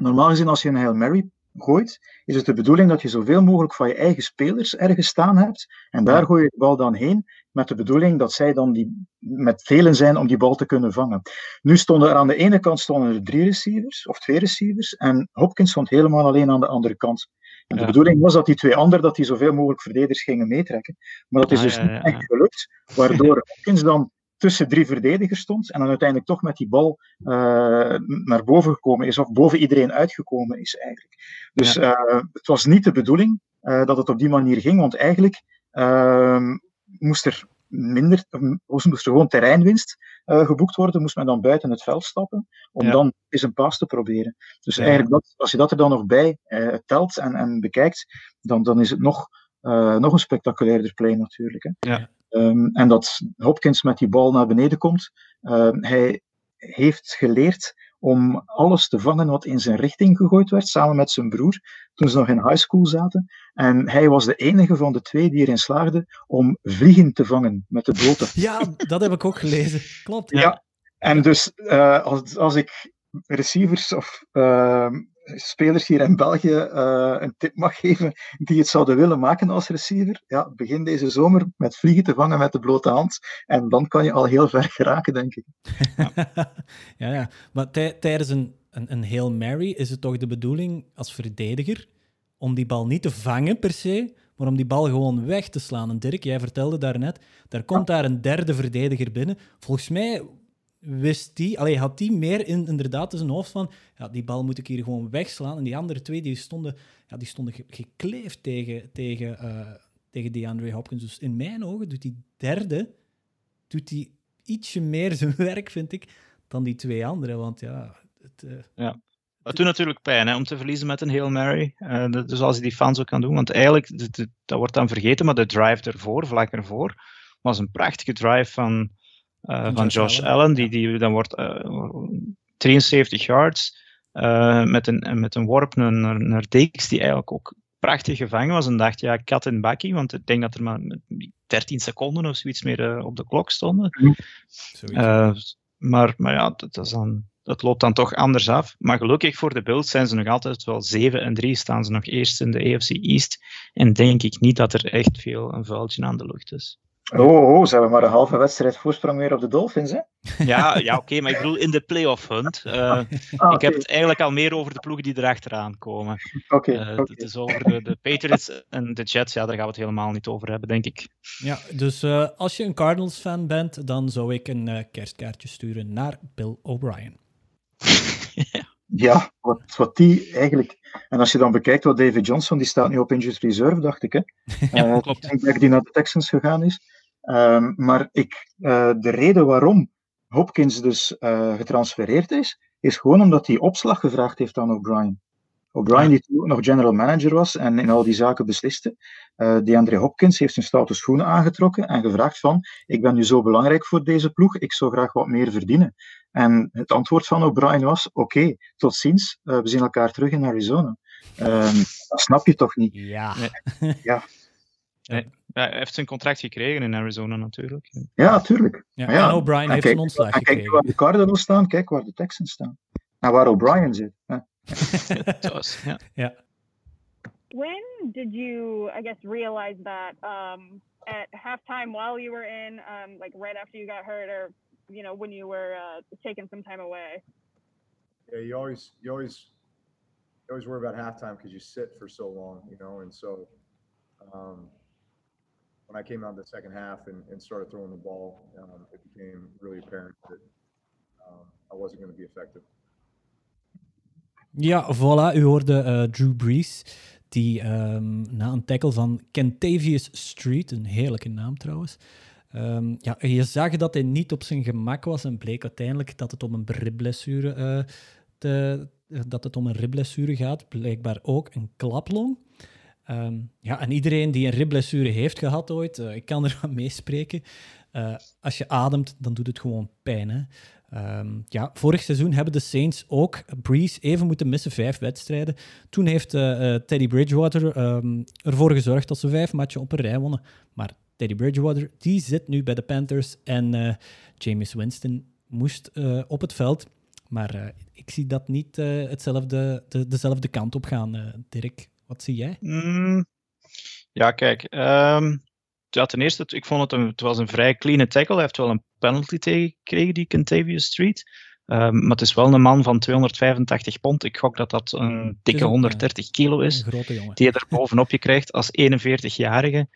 normaal gezien als je een Hail Mary gooit, is het de bedoeling dat je zoveel mogelijk van je eigen spelers ergens staan hebt. En daar gooi je de bal dan heen met de bedoeling dat zij dan die, met velen zijn om die bal te kunnen vangen. Nu stonden er aan de ene kant stonden er drie receivers, of twee receivers, en Hopkins stond helemaal alleen aan de andere kant. En de Ja. bedoeling was dat die twee anderen, dat die zoveel mogelijk verdedigers gingen meetrekken. Maar dat is Ah, dus ja, niet ja, echt gelukt, waardoor Hopkins dan tussen drie verdedigers stond en dan uiteindelijk toch met die bal uh, naar boven gekomen is, of boven iedereen uitgekomen is eigenlijk. Dus uh, het was niet de bedoeling uh, dat het op die manier ging, want eigenlijk ehm, moest er minder, moest er gewoon terreinwinst geboekt worden, moest men dan buiten het veld stappen, om Ja. dan eens een paas te proberen. Dus Ja. eigenlijk, dat, als je dat er dan nog bij telt en, en bekijkt, dan, dan is het nog, nog een spectaculairder play natuurlijk. Hè. Ja. Um, en dat Hopkins met die bal naar beneden komt, uh, hij heeft geleerd om alles te vangen wat in zijn richting gegooid werd, samen met zijn broer, toen ze nog in high school zaten. En hij was de enige van de twee die erin slaagde om vliegen te vangen met de blote. Ja, dat heb ik ook gelezen. Klopt. Ja. ja. En dus uh, als, als ik receivers of uh, spelers hier in België uh, een tip mag geven die het zouden willen maken als receiver, ja, begin deze zomer met vliegen te vangen met de blote hand. En dan kan je al heel ver geraken, denk ik. ja, ja. Maar tijdens een, een, een Hail Mary is het toch de bedoeling als verdediger om die bal niet te vangen per se, maar om die bal gewoon weg te slaan. En Dirk, jij vertelde daarnet, daar komt daar een derde verdediger binnen. Volgens mij wist die, allee, had die meer in, inderdaad in zijn hoofd van, ja, die bal moet ik hier gewoon wegslaan. En die andere twee, die stonden, ja, die stonden ge gekleefd tegen, tegen, uh, tegen DeAndre Hopkins. Dus in mijn ogen doet die derde, doet die ietsje meer zijn werk, vind ik, dan die twee anderen. Want ja... Het, uh, ja. Het doet natuurlijk pijn hè, om te verliezen met een Hail Mary. Uh, dat, dus als je die fans ook kan doen. Want eigenlijk, dat wordt dan vergeten, maar de drive ervoor, vlak ervoor, was een prachtige drive van, van, van Josh Allen. Allen die, die dan wordt uh, 73 yards uh, met, een, met een worp naar, naar, Dix, die eigenlijk ook prachtig gevangen was. En dacht, ja, kat en bakkie, want ik denk dat er maar 13 seconden of zoiets meer uh, op de klok stonden. Mm. Uh, maar, maar ja, dat, dat, is dan, dat loopt dan toch anders af. Maar gelukkig voor de Bills zijn ze nog altijd wel 7 en 3, staan ze nog eerst in de AFC East. En denk ik niet dat er echt veel een vuiltje aan de lucht is. Oh, oh, ze hebben maar een halve wedstrijd voorsprong weer op de Dolphins, hè? Ja, ja oké, maar ik bedoel in de playoff hunt. Uh, Ah, Ik heb het eigenlijk al meer over de ploegen die erachteraan komen. Oké, Eh, oké. Het is over de, de Patriots en de Jets, ja, daar gaan we het helemaal niet over hebben, denk ik. Ja, dus eh, als je een Cardinals-fan bent, dan zou ik een eh, kerstkaartje sturen naar Bill O'Brien. Ja, wat, wat die eigenlijk... En als je dan bekijkt wat David Johnson, die staat nu op injured reserve, dacht ik, hè? Ja, Eh, klopt. Ik denk dat die naar de Texans gegaan is. Ehm, maar ik, eh, de reden waarom Hopkins dus eh, getransfereerd is, is gewoon omdat hij opslag gevraagd heeft aan O'Brien. O'Brien, die toen nog general manager was en in al die zaken besliste, die Andre Hopkins heeft zijn stoute schoenen aangetrokken en gevraagd van, ik ben nu zo belangrijk voor deze ploeg, ik zou graag wat meer verdienen. En het antwoord van O'Brien was, oké, tot ziens, eh, we zien elkaar terug in Arizona. Ehm, dat snap je toch niet? Ja. Ja, hij heeft zijn contract gekregen in Arizona natuurlijk. Ja, tuurlijk. ja. En O'Brien en heeft kijk- een ontslag En kijk gekregen. waar de Cardinals staan, kijk waar de Texans staan. En waar O'Brien zit. ja. Ja. When did you, I guess, realize that um, at halftime while you were in, um, like right after you got hurt, or you know when you were uh, taking some time away? yeah, you always you always you always worry about halftime because you sit for so long, you know. And so um, when I came out in the second half and, and started throwing the ball, um, it became really apparent that um, I wasn't going to be effective. Ja, voilà. U hoorde eh, Drew Brees, die ehm, na een tackle van Kentavious Street, een heerlijke naam trouwens, ehm, ja, je zag dat hij niet op zijn gemak was en bleek uiteindelijk dat het om een ribblessure, eh, eh, dat het om een ribblessure gaat. Blijkbaar ook een klaplong. Ehm, ja, en iedereen die een ribblessure heeft gehad ooit, eh, ik kan er van meespreken. Als je ademt, dan doet het gewoon pijn. Hè? Ehm, ja, vorig seizoen hebben de Saints ook Breeze even moeten missen, vijf wedstrijden. Toen heeft Teddy Bridgewater ervoor gezorgd dat ze vijf matchen op een rij wonnen. Maar Teddy Bridgewater, die zit nu bij de Panthers en eh Jameis Winston moest eh, op het veld. Maar eh, ik zie dat niet hetzelfde, de, dezelfde kant op gaan, Dirk. Wat zie jij? Mm, ja, kijk. ja, ten eerste, ik vond het een, het was een vrij clean tackle. Hij heeft wel een penalty tegengekregen, die Kentavious Street. Ehm, maar het is wel een man van 285 pond. Ik gok dat dat een dikke ook, eh, 130 kilo is. Een grote jongen. die je er bovenop je krijgt als 41-jarige.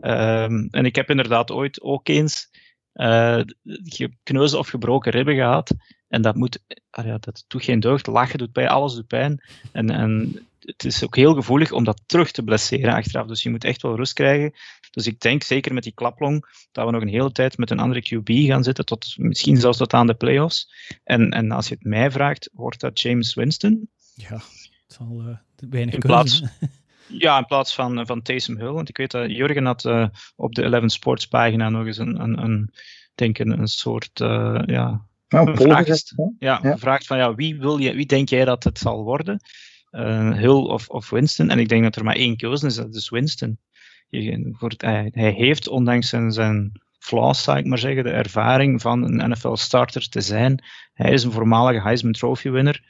Ehm, en ik heb inderdaad ooit ook eens eh gekneusde of gebroken ribben gehad. En dat, moet, ah ja, dat doet geen deugd. Lachen doet pijn, alles doet pijn. En, en het is ook heel gevoelig om dat terug te blesseren achteraf. Dus je moet echt wel rust krijgen. Dus ik denk zeker met die klaplong dat we nog een hele tijd met een andere QB gaan zitten, tot, misschien zelfs tot aan de playoffs. En, en als je het mij vraagt, wordt dat James Winston? Ja, het zal eh, weinig In keuze, plaats- hè. Ja, in plaats van, van Taysom Hill. Want ik weet dat Jurgen had eh, op de Eleven Sports pagina nog eens een, een, een denk een, een soort eh, ja, Nou, een Paul vraag gezegd, is- hè. ja, Ja. gevraagd van ja, wie, wil je, wie denk jij dat het zal worden? Eh, Hill of, of Winston? En ik denk dat er maar één keuze is, dat is Winston. Je, voor het, hij, hij heeft, ondanks zijn, zijn flaws, zou ik maar zeggen, de ervaring van een NFL-starter te zijn. Hij is een voormalige Heisman Trophy-winner.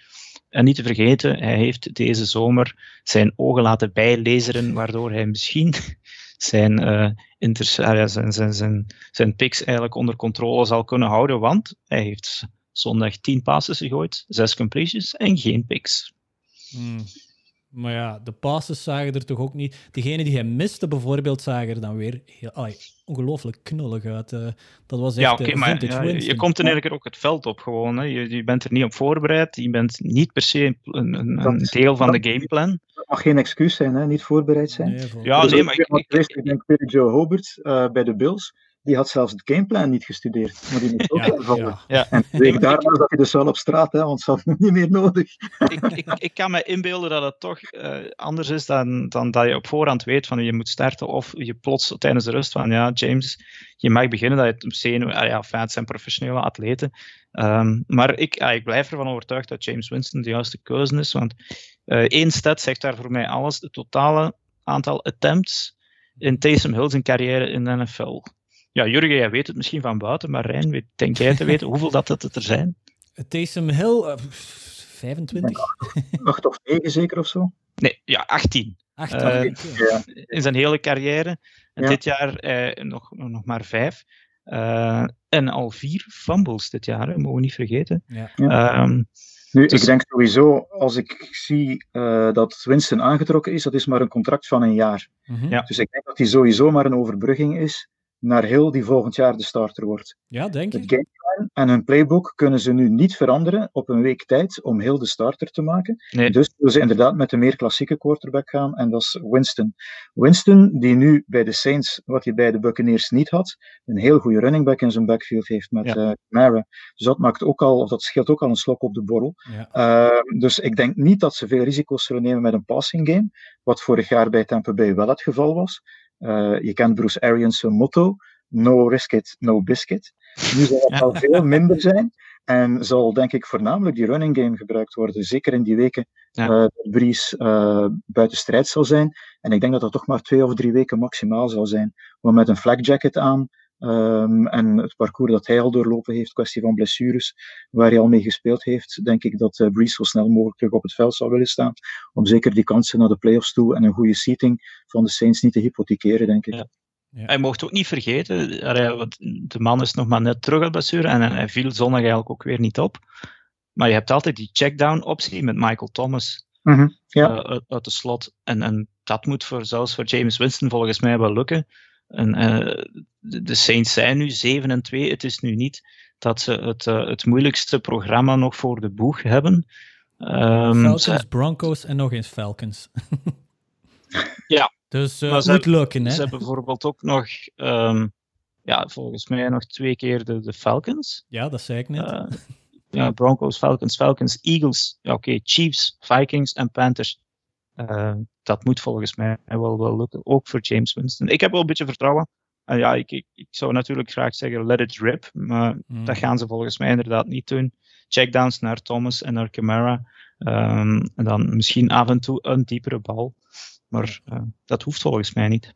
En niet te vergeten, hij heeft deze zomer zijn ogen laten bijlezeren, waardoor hij misschien zijn, eh, inters- ah zijn, zijn, zijn, zijn picks eigenlijk onder controle zal kunnen houden. Want hij heeft zondag 10 passes gegooid, 6 completions en geen picks. Hmm. Maar ja, de passes zagen er toch ook niet... Degene die hij miste bijvoorbeeld, zagen er dan weer heel, allee, ongelooflijk knullig uit. eh. dat was echt Ja, oké, eh, maar vintage ja, je- je Winston. komt er eigenlijk ook het veld op gewoon. Hè. Je, je bent er niet op voorbereid, je bent niet per se een, een, Dat een is- deel van de gameplan. Dat mag geen excuus zijn, hè? niet voorbereid zijn. Nee, Ja, Dus nee, maar ik, wat ik, denk Joe Hobart eh, bij de Bills, die had zelfs het gameplan niet gestudeerd. Maar die moest ook Ja, invallen. ja. ja. En week daarna zat hij dus wel op straat, hè, want ze hadden hem niet meer nodig. ik, ik, ik kan me inbeelden dat het toch eh, anders is dan, dan dat je op voorhand weet van je moet starten of je plots tijdens de rust van ja, James, je mag beginnen dat je het zenuw, ah ja, fijn, het zijn professionele atleten. Ehm, maar ik, ah, ik blijf ervan overtuigd dat James Winston de juiste keuze is, want eh, één stat zegt daar voor mij alles, het totale aantal attempts in Taysom Hill zijn carrière in de NFL. Ja, Jurgen, jij weet het misschien van buiten, maar Rijn, weet, denk jij te weten hoeveel dat, dat het er zijn? Taysom Hill, uh, 25? 8 of 9 zeker of zo? Nee, ja, 18. 18 uh, ja. In zijn hele carrière. En ja. dit jaar uh, nog, nog maar 5. Uh, en al vier fumbles dit jaar, hè, mogen we niet vergeten. Ja. Um, nu, dus... ik denk sowieso, als ik zie uh, dat Winston aangetrokken is, dat is maar een contract van een jaar. Mm -hmm. ja. Dus ik denk dat die sowieso maar een overbrugging is naar Hill, die volgend jaar de starter wordt. Ja, denk Het ik. gameplan en hun playbook kunnen ze nu niet veranderen op een week tijd om Hill de starter te maken. Nee. Dus zullen ze inderdaad met een meer klassieke quarterback gaan en dat is Winston. Winston, die nu bij de Saints, wat hij bij de Buccaneers niet had, een heel goede running back in zijn backfield heeft met Ja. uh, Mara. Dus dat maakt ook al, of dat scheelt ook al een slok op de borrel. Ja. Uh, dus ik denk niet dat ze veel risico's zullen nemen met een passing game, wat vorig jaar bij Tampa Bay wel het geval was. Uh, je kent Bruce Arians' motto, no risk it, no biscuit. Nu zal het al veel minder zijn. En zal denk ik voornamelijk die running game gebruikt worden. Zeker in die weken Ja. uh, dat Breeze uh, buiten strijd zal zijn. En ik denk dat dat toch maar twee of drie weken maximaal zal zijn. Want met een flak jacket aan um, en het parcours dat hij al doorlopen heeft, kwestie van blessures, waar hij al mee gespeeld heeft, denk ik dat uh, Breeze zo snel mogelijk terug op het veld zal willen staan. Om zeker die kansen naar de playoffs toe en een goede seating van de Saints niet te hypothekeren, denk ik. Ja. Ja. Hij mocht ook niet vergeten, de man is nog maar net terug uit blessure en hij viel zondag eigenlijk ook weer niet op. Maar je hebt altijd die checkdown optie met Michael Thomas Mm -hmm. ja. uh, uit, uit, de slot. En, en dat moet voor, zelfs voor James Winston volgens mij wel lukken. En, uh, de, de Saints zijn nu 7 en 2. Het is nu niet dat ze het, uh, het moeilijkste programma nog voor de boeg hebben. Um, Falcons, ze... Broncos en nog eens Falcons. ja. Dus uh, het moet lukken, hè? Ze hebben bijvoorbeeld ook nog, um, ja, volgens mij nog twee keer de, de Falcons. Ja, dat zei ik net. Uh, ja, Broncos, Falcons, Falcons, Eagles, ja, oké, okay, Chiefs, Vikings en Panthers. Uh, dat moet volgens mij wel, wel lukken, ook voor James Winston. Ik heb wel een beetje vertrouwen. En ja, ik, ik, ik zou natuurlijk graag zeggen let it rip, maar mm. dat gaan ze volgens mij inderdaad niet doen. Checkdowns naar Thomas en naar Camara. Um, en dan misschien af en toe een diepere bal. Maar uh, dat hoeft volgens mij niet.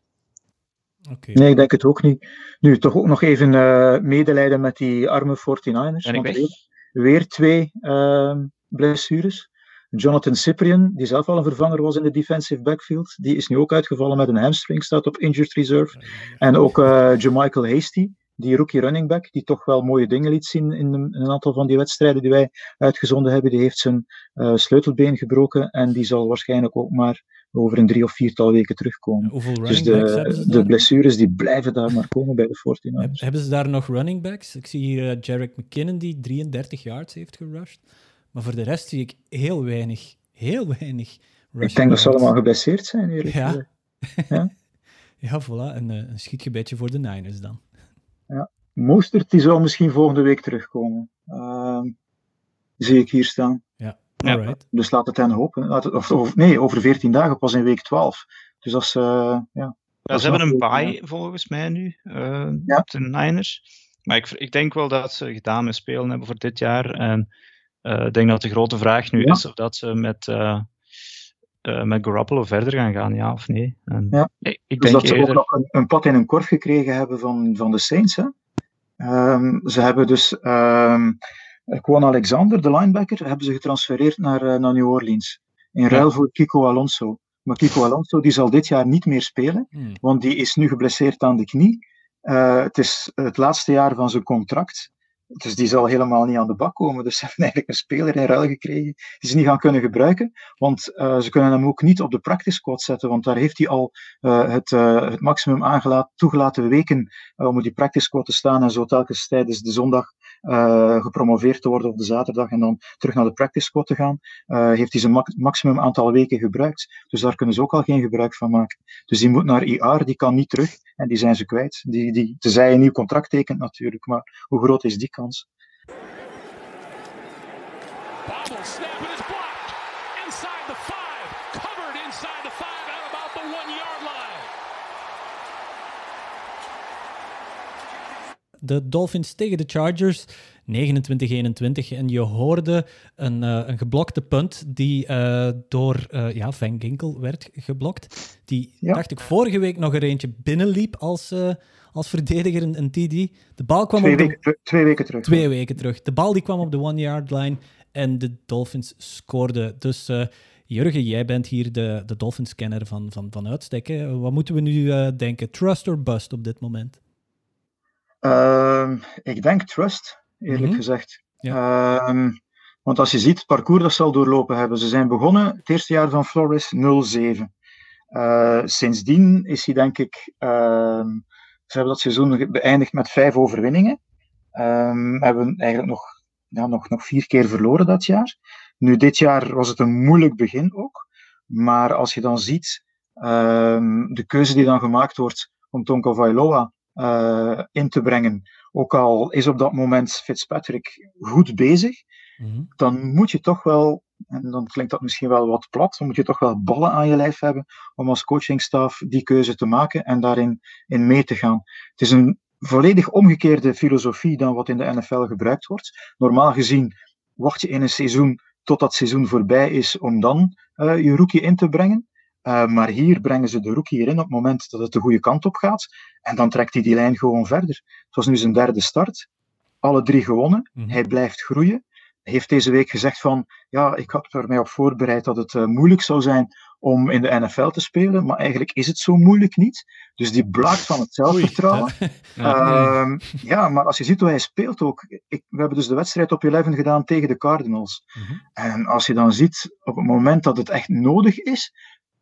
Okay. Nee, ik denk het ook niet. Nu, toch ook nog even uh, medelijden met die arme 49ers. Ben ik weg? Weer, weer twee uh, blessures. Jonathan Cyprian, die zelf al een vervanger was in de defensive backfield, die is nu ook uitgevallen met een hamstring, staat op injured reserve. En ook uh, Jamichael Hasty, die rookie running back, die toch wel mooie dingen liet zien in een, in een aantal van die wedstrijden die wij uitgezonden hebben, die heeft zijn uh, sleutelbeen gebroken en die zal waarschijnlijk ook maar over een drie of viertal weken terugkomen. Dus de, de blessures die blijven daar maar komen bij de 49ers. Hebben ze daar nog running backs? Ik zie hier uh, Jarek McKinnon die 33 yards heeft gerushed. Maar voor de rest zie ik heel weinig, heel weinig Ik denk dat ze allemaal geblesseerd zijn, eerlijk ja. gezegd. Ja, ja voilà. Een, een schietgebedje voor de Niners dan. Ja. Mostert die zou misschien volgende week terugkomen. Uh, zie ik hier staan. Ja, Alright. Dus laat het hen hopen. Laat het, of, of, nee, over 14 dagen pas in week 12. Dus als uh, ja. Ja, ze hebben een bye volgens mij nu, uh, ja. de Niners. Maar ik, ik denk wel dat ze gedaan met spelen hebben voor dit jaar. En uh, ik denk dat de grote vraag nu ja. is of dat ze met, uh, uh, met Garoppolo verder gaan gaan, ja of nee. En, ja. ik dus denk dat ze ook nog een, een pad in een korf gekregen hebben van, van de Saints. Hè? Um, ze hebben dus um, Kwon Alexander, de linebacker, hebben ze getransfereerd naar, naar New Orleans. In ruil ja. voor Kiko Alonso. Maar Kiko Alonso die zal dit jaar niet meer spelen, hmm. want die is nu geblesseerd aan de knie. Uh, het is het laatste jaar van zijn contract. Dus die zal helemaal niet aan de bak komen. Dus ze hebben eigenlijk een speler in ruil gekregen die ze niet gaan kunnen gebruiken. Want uh, ze kunnen hem ook niet op de practice squad zetten. Want daar heeft hij al uh, het, uh, het maximum aangelaten, toegelaten weken om op die practice squad te staan. En zo telkens tijdens de zondag gepromoveerd te worden op de zaterdag. En dan terug naar de practice squad te gaan. heeft hij zijn ma maximum aantal weken gebruikt. Dus daar kunnen ze ook al geen gebruik van maken. Dus die moet naar IR, die kan niet terug. En die zijn ze kwijt. Die, die, tenzij je een nieuw contract tekent natuurlijk. Maar hoe groot is die kans? De Dolphins tegen de Chargers. 29-21. En je hoorde een, uh, een geblokte punt die uh, door uh, ja, Van Ginkel werd geblokt. Die, ja. dacht ik, vorige week nog er eentje binnenliep als, als verdediger, een, een TD. De bal kwam twee, op weken, de, twee weken terug. Twee weken terug. De bal die kwam op de one-yard line en de Dolphins scoorden. Dus Jurgen, jij bent hier de, de Dolphins-kenner van, van, van uitstek. Wat moeten we nu denken? Trust or bust op dit moment? Uh, ik denk trust, eerlijk mm -hmm. gezegd. Ja. Uh, want als je ziet, het parcours dat ze al doorlopen hebben. Ze zijn begonnen het eerste jaar van Flores 0-7. Uh, sindsdien is hij, denk ik, ehm, ze hebben dat seizoen beëindigd met vijf overwinningen. Um, hebben eigenlijk nog, ja, nog, nog vier keer verloren dat jaar. Nu, dit jaar was het een moeilijk begin ook. Maar als je dan ziet de keuze die dan gemaakt wordt om Tonko Vailoa uh, in te brengen, ook al is op dat moment Fitzpatrick goed bezig, mm -hmm. dan moet je toch wel, en dan klinkt dat misschien wel wat plat, dan moet je toch wel ballen aan je lijf hebben om als coachingstaf die keuze te maken en daarin in mee te gaan. Het is een volledig omgekeerde filosofie dan wat in de NFL gebruikt wordt. Normaal gezien wacht je in een seizoen tot dat seizoen voorbij is om dan uh, je rookie in te brengen. Uh, maar hier brengen ze de rookie erin op het moment dat het de goede kant op gaat. En dan trekt hij die lijn gewoon verder. Het was nu zijn derde start. Alle drie gewonnen. Mm -hmm. Hij blijft groeien. Hij heeft deze week gezegd van, ja, ik had er mij op voorbereid dat het uh, moeilijk zou zijn om in de NFL te spelen, maar eigenlijk is het zo moeilijk niet. Dus die blaakt van het zelfvertrouwen. ja, uh, ja, maar als je ziet hoe hij speelt ook. Ik, we hebben dus de wedstrijd op 11 gedaan tegen de Cardinals. Mm -hmm. En als je dan ziet, op het moment dat het echt nodig is,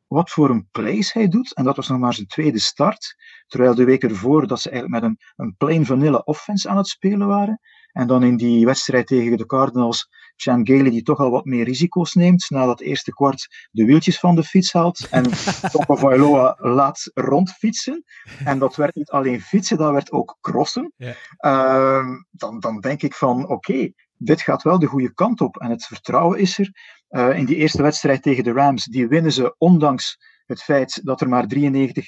wat voor een plays hij doet. En dat was nog maar zijn tweede start. Terwijl de week ervoor dat ze eigenlijk met een, een plain vanilla offense aan het spelen waren. En dan in die wedstrijd tegen de Cardinals, Chan Gailey die toch al wat meer risico's neemt. Na dat eerste kwart de wieltjes van de fiets haalt. En Topa Vailoa laat rondfietsen. En dat werd niet alleen fietsen, dat werd ook crossen. Yeah. Uh, dan, dan denk ik van, oké, okay, dit gaat wel de goede kant op. En het vertrouwen is er. Uh, in die eerste wedstrijd tegen de Rams, die winnen ze ondanks het feit dat er maar 93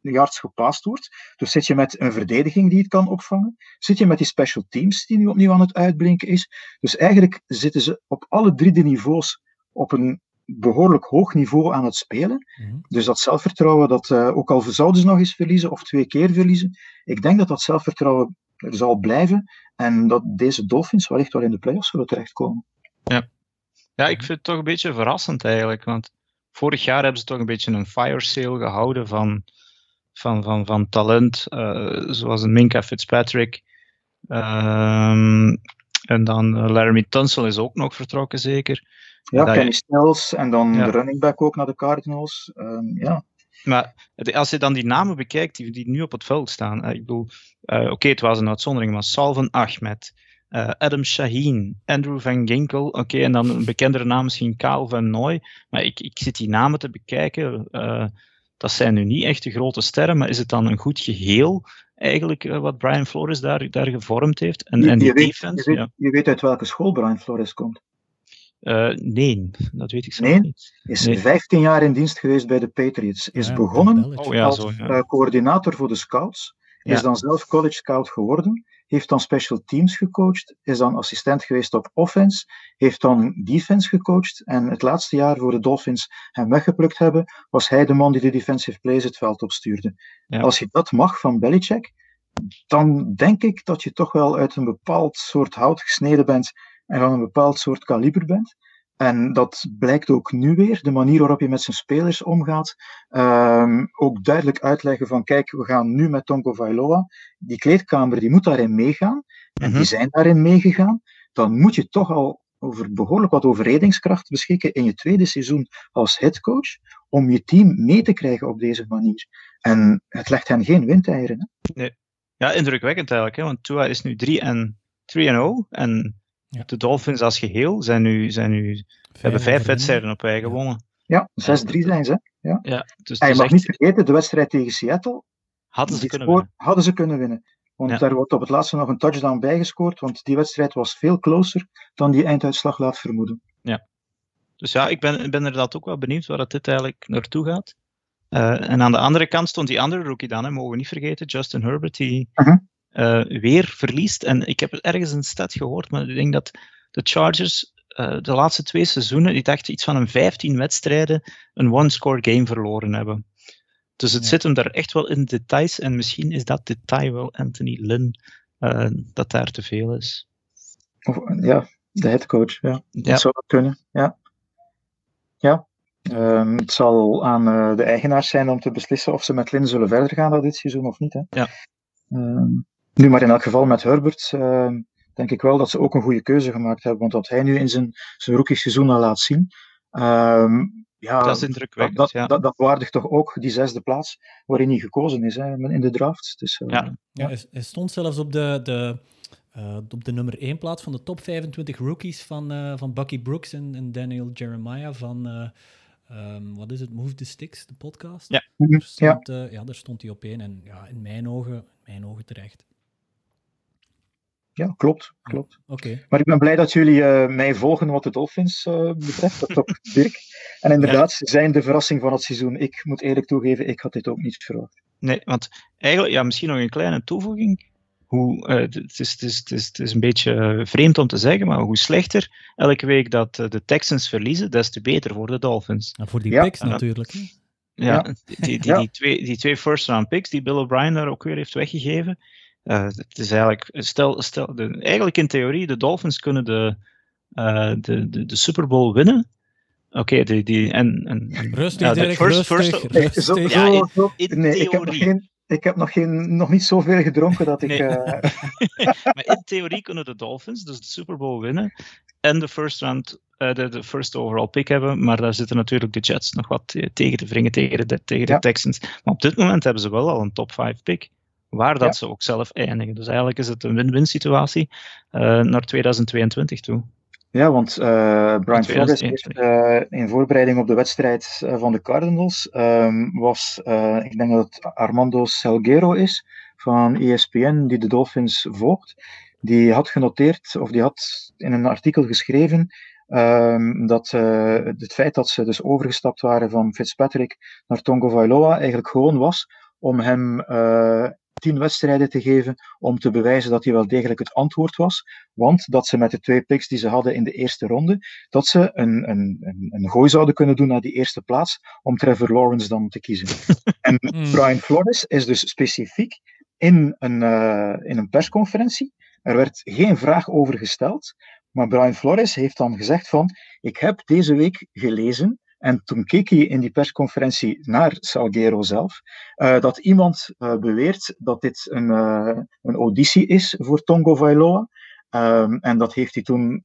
yards gepast wordt. Dus zit je met een verdediging die het kan opvangen. Zit je met die special teams die nu opnieuw aan het uitblinken is. Dus eigenlijk zitten ze op alle drie de niveaus op een behoorlijk hoog niveau aan het spelen. Mm-hmm. Dus dat zelfvertrouwen, dat, uh, ook al zouden ze nog eens verliezen of twee keer verliezen, ik denk dat dat zelfvertrouwen er zal blijven en dat deze Dolphins wellicht wel in de playoffs zullen terechtkomen. Ja. Ja, ik vind het toch een beetje verrassend eigenlijk. Want vorig jaar hebben ze toch een beetje een fire sale gehouden van, van, van, van talent. Uh, zoals een Minka Fitzpatrick. Um, en dan Laramie Tunsil is ook nog vertrokken, zeker. Ja, Kenny je... Snells en dan ja. de running back ook naar de Cardinals. Um, ja. Maar als je dan die namen bekijkt die, die nu op het veld staan. Uh, ik bedoel, uh, oké, okay, het was een uitzondering, maar Salvan Ahmed. Uh, Adam Shaheen, Andrew Van Ginkel, oké, okay, en dan een bekendere naam misschien Kaal van Nooy. Maar ik, ik zit die namen te bekijken. Uh, dat zijn nu niet echt de grote sterren, maar is het dan een goed geheel eigenlijk uh, wat Brian Flores daar, daar gevormd heeft? En, je, en die je weet, defense? Je weet, ja. je weet uit welke school Brian Flores komt. nee, dat weet ik zo nee, niet. Is nee. 15 jaar in dienst geweest bij de Patriots. Is ja, begonnen oh, ja, als zo, ja. coördinator voor de scouts. Is dan zelf college scout geworden heeft dan special teams gecoacht, is dan assistent geweest op offense, heeft dan defense gecoacht en het laatste jaar voor de Dolphins hem weggeplukt hebben, was hij de man die de defensive plays het veld opstuurde. Ja. Als je dat mag van Belichick, dan denk ik dat je toch wel uit een bepaald soort hout gesneden bent en van een bepaald soort kaliber bent. En dat blijkt ook nu weer, de manier waarop je met zijn spelers omgaat. Um, ook duidelijk uitleggen van, kijk, we gaan nu met Tonko Vailoa, die kleedkamer die moet daarin meegaan, en die zijn daarin meegegaan. Dan moet je toch al over behoorlijk wat overredingskracht beschikken in je tweede seizoen als headcoach, om je team mee te krijgen op deze manier. En het legt hen geen windeieren. Hè? Nee. Ja, indrukwekkend eigenlijk, hè? want Tua is nu 3 en 0 en ja. De Dolphins als geheel zijn nu, zijn nu vijf hebben vijf wedstrijden op wij gewonnen. Ja, 6-3 zijn ze. Ja. Ja, dus en je mag echt... niet vergeten, de wedstrijd tegen Seattle hadden ze, kunnen spoor, winnen. hadden ze kunnen winnen. Want ja. daar wordt op het laatste nog een touchdown bijgescoord, want die wedstrijd was veel closer dan die einduitslag laat vermoeden. Ja. Dus ja, ik ben, ben inderdaad ook wel benieuwd waar dat dit eigenlijk naartoe gaat. Uh, en aan de andere kant stond die andere rookie dan, hè, mogen we niet vergeten, Justin Herbert, die, uh -huh. Uh, weer verliest. En ik heb ergens een stat gehoord, maar ik denk dat de Chargers uh, de laatste twee seizoenen, ik dacht iets van een 15 wedstrijden, een one-score game verloren hebben. Dus het ja. zit hem daar echt wel in details. En misschien is dat detail wel Anthony Lynn uh, dat daar te veel is. Of, ja, de headcoach, ja. Dat zou kunnen, ja. Ja, um, het zal aan uh, de eigenaars zijn om te beslissen of ze met Lynn zullen verder gaan dat dit seizoen of niet. Hè. Ja. Um, nu, maar in elk geval met Herbert uh, denk ik wel dat ze ook een goede keuze gemaakt hebben. Want wat hij nu in zijn, zijn rookie seizoen al laat zien, um, ja, dat is indrukwekkend. Dat, ja. dat, dat, waardigt toch ook die zesde plaats waarin hij gekozen is hè, in de draft. Dus, uh, ja. ja hij, stond zelfs op de, de, uh, op de nummer 1 plaats van de top 25 rookies van, uh, van Bucky Brooks en, en Daniel Jeremiah van. Um, wat is het? Move the Sticks, de podcast. Ja, daar stond, ja. ja daar stond hij op één. En ja, in mijn ogen, in mijn ogen terecht. Ja, klopt. klopt. Okay. Maar ik ben blij dat jullie uh, mij volgen wat de Dolphins uh, betreft. Dat ook Dirk. En inderdaad, ze ja. zijn de verrassing van het seizoen. Ik moet eerlijk toegeven, ik had dit ook niet verwacht. Nee, want eigenlijk, ja, misschien nog een kleine toevoeging. Hoe, uh, het, is, het, is, het, is, het is een beetje vreemd om te zeggen, maar hoe slechter elke week dat de Texans verliezen, des te beter voor de Dolphins. En voor die ja. picks natuurlijk. Hè? Ja, ja, die, die, die, die, twee, die twee first round picks die Bill O'Brien daar ook weer heeft weggegeven. Uh, het is eigenlijk, stel, stel de, eigenlijk in theorie, de Dolphins kunnen de, uh, de, de, de Super Bowl winnen. Oké, okay, die, die, en, en, rustig, ja, de first, first, rustig. Zo, ja, in, in nee, theorie. Ik heb nog geen, ik heb nog, geen, nog niet zoveel gedronken dat ik... Nee. Uh... maar in theorie kunnen de Dolphins dus de Super Bowl winnen en de first round uh, de, de, first overall pick hebben, maar daar zitten natuurlijk de Jets nog wat tegen te wringen tegen de, tegen de ja. Texans. Maar op dit moment hebben ze wel al een top 5 pick, waar dat ja. ze ook zelf eindigen. Dus eigenlijk is het een win-win situatie uh, naar 2022 toe. Ja, want uh, Brian Flores heeft uh, in voorbereiding op de wedstrijd van de Cardinals, um, was, ik denk dat het Armando Salguero is, van ESPN, die de Dolphins volgt. Die had genoteerd, of die had in een artikel geschreven, um, dat het feit dat ze dus overgestapt waren van Fitzpatrick naar Tongo Vailoa eigenlijk gewoon was om hem tien wedstrijden te geven om te bewijzen dat hij wel degelijk het antwoord was. Want dat ze met de twee picks die ze hadden in de eerste ronde, dat ze een, een, een, een gooi zouden kunnen doen naar die eerste plaats om Trevor Lawrence dan te kiezen. en mm. Brian Flores is dus specifiek in een, uh, in een persconferentie. Er werd geen vraag over gesteld, maar Brian Flores heeft dan gezegd van ik heb deze week gelezen en toen keek hij in die persconferentie naar Salguero zelf, uh, dat iemand uh, beweert dat dit een, uh, een auditie is voor Tongo Vailoa. Um, en dat heeft hij toen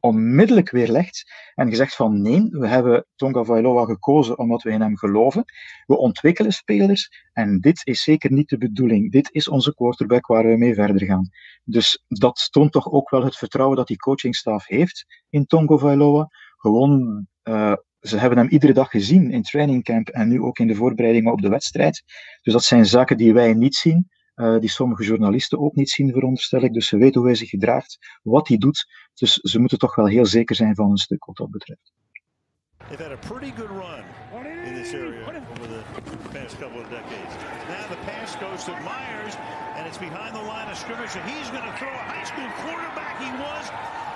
onmiddellijk weerlegd en gezegd van nee, we hebben Tonga Vailoa gekozen omdat we in hem geloven. We ontwikkelen spelers en dit is zeker niet de bedoeling. Dit is onze quarterback waar we mee verder gaan. Dus dat toont toch ook wel het vertrouwen dat die coachingstaf heeft in Tongo Vailoa. Gewoon ze hebben hem iedere dag gezien in trainingcamp en nu ook in de voorbereidingen op de wedstrijd. Dus dat zijn zaken die wij niet zien, uh, die sommige journalisten ook niet zien, veronderstel ik. Dus ze weten hoe hij zich gedraagt, wat hij doet. Dus ze moeten toch wel heel zeker zijn van een stuk wat dat betreft. They've had a pretty good run in this area over the past couple of decades. Now the pass goes to Myers, and it's behind the line of scrimmage, and he's going to throw a high school quarterback he was,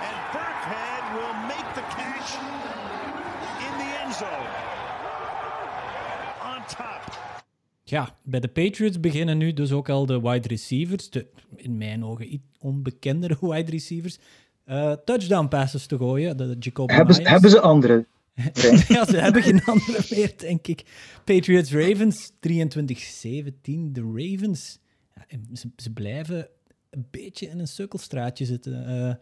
and Burkhead will make the catch in the end zone. On top. Ja, bij de Patriots beginnen nu dus ook al de wide receivers, de in mijn ogen iets onbekendere wide receivers, uh, touchdown passes te gooien. De Jacob hebben, ze, hebben ze andere? ja, ze hebben geen andere meer, denk ik. Patriots Ravens 23-17. De Ravens, ja, ze, ze, blijven een beetje in een sukkelstraatje zitten. Uh,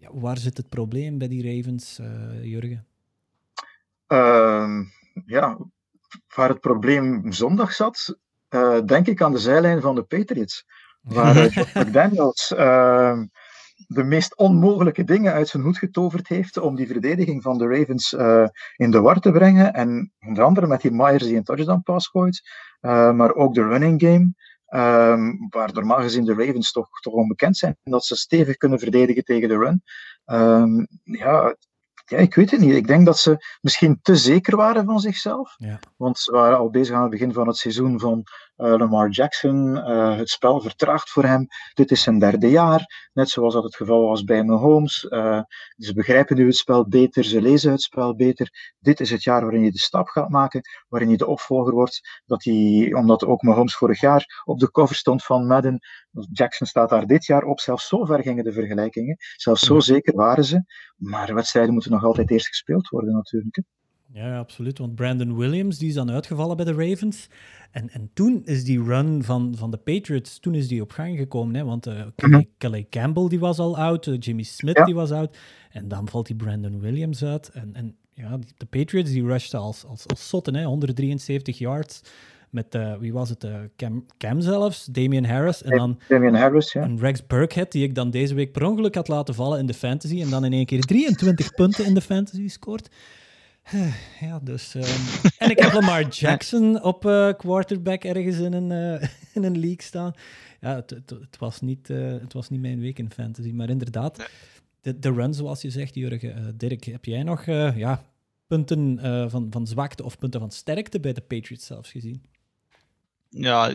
ja, waar zit het probleem bij die Ravens, uh, Jurgen? Uh, ja, waar het probleem zondag zat, uh, denk ik aan de zijlijn van de Patriots. Waar McDaniels uh, de meest onmogelijke dingen uit zijn hoed getoverd heeft om die verdediging van de Ravens in de war te brengen. En onder andere met die Myers die een touchdown pass gooit, maar ook de running game. Um, waar normaal gezien de Ravens toch, toch onbekend zijn. Dat ze stevig kunnen verdedigen tegen de run. Um, ja, ja, ik weet het niet. Ik denk dat ze misschien te zeker waren van zichzelf. Ja. Want ze waren al bezig aan het begin van het seizoen van Lamar Jackson, uh, het spel vertraagt voor hem. Dit is zijn derde jaar, net zoals dat het geval was bij Mahomes. Uh, ze begrijpen nu het spel beter, ze lezen het spel beter. Dit is het jaar waarin je de stap gaat maken, waarin je de opvolger wordt. Dat hij, omdat ook Mahomes vorig jaar op de cover stond van Madden, Jackson staat daar dit jaar op. Zelfs zo ver gingen de vergelijkingen. Zelfs zo zeker waren ze. Maar wedstrijden moeten nog altijd eerst gespeeld worden natuurlijk. Ja, absoluut. Want Brandon Williams die is dan uitgevallen bij de Ravens. En, en toen is die run van, van de Patriots, toen is die op gang gekomen. Hè? Want uh, Kelly, Campbell die was al oud, uh, Jimmy Smith die was oud. En dan valt die Brandon Williams uit. En, en ja, de Patriots die rushten als, als, als zotten, hè? 173 yards. Met, uh, wie was het, Cam, Cam zelfs, Damian Harris. En dan Damian Harris, ja. En Rex Burkhead, die ik dan deze week per ongeluk had laten vallen in de fantasy. En dan in één keer 23 punten in de fantasy scoort. Ja, dus. Um, en ik heb Lamar Jackson op uh, quarterback ergens in een, uh, in een league staan. Ja, het, het, het was niet, uh, het was niet mijn week in fantasy, maar inderdaad, de, de run, zoals je zegt, Jurgen. Dirk, heb jij nog ja, punten van, van zwakte of punten van sterkte bij de Patriots zelfs gezien? Ja,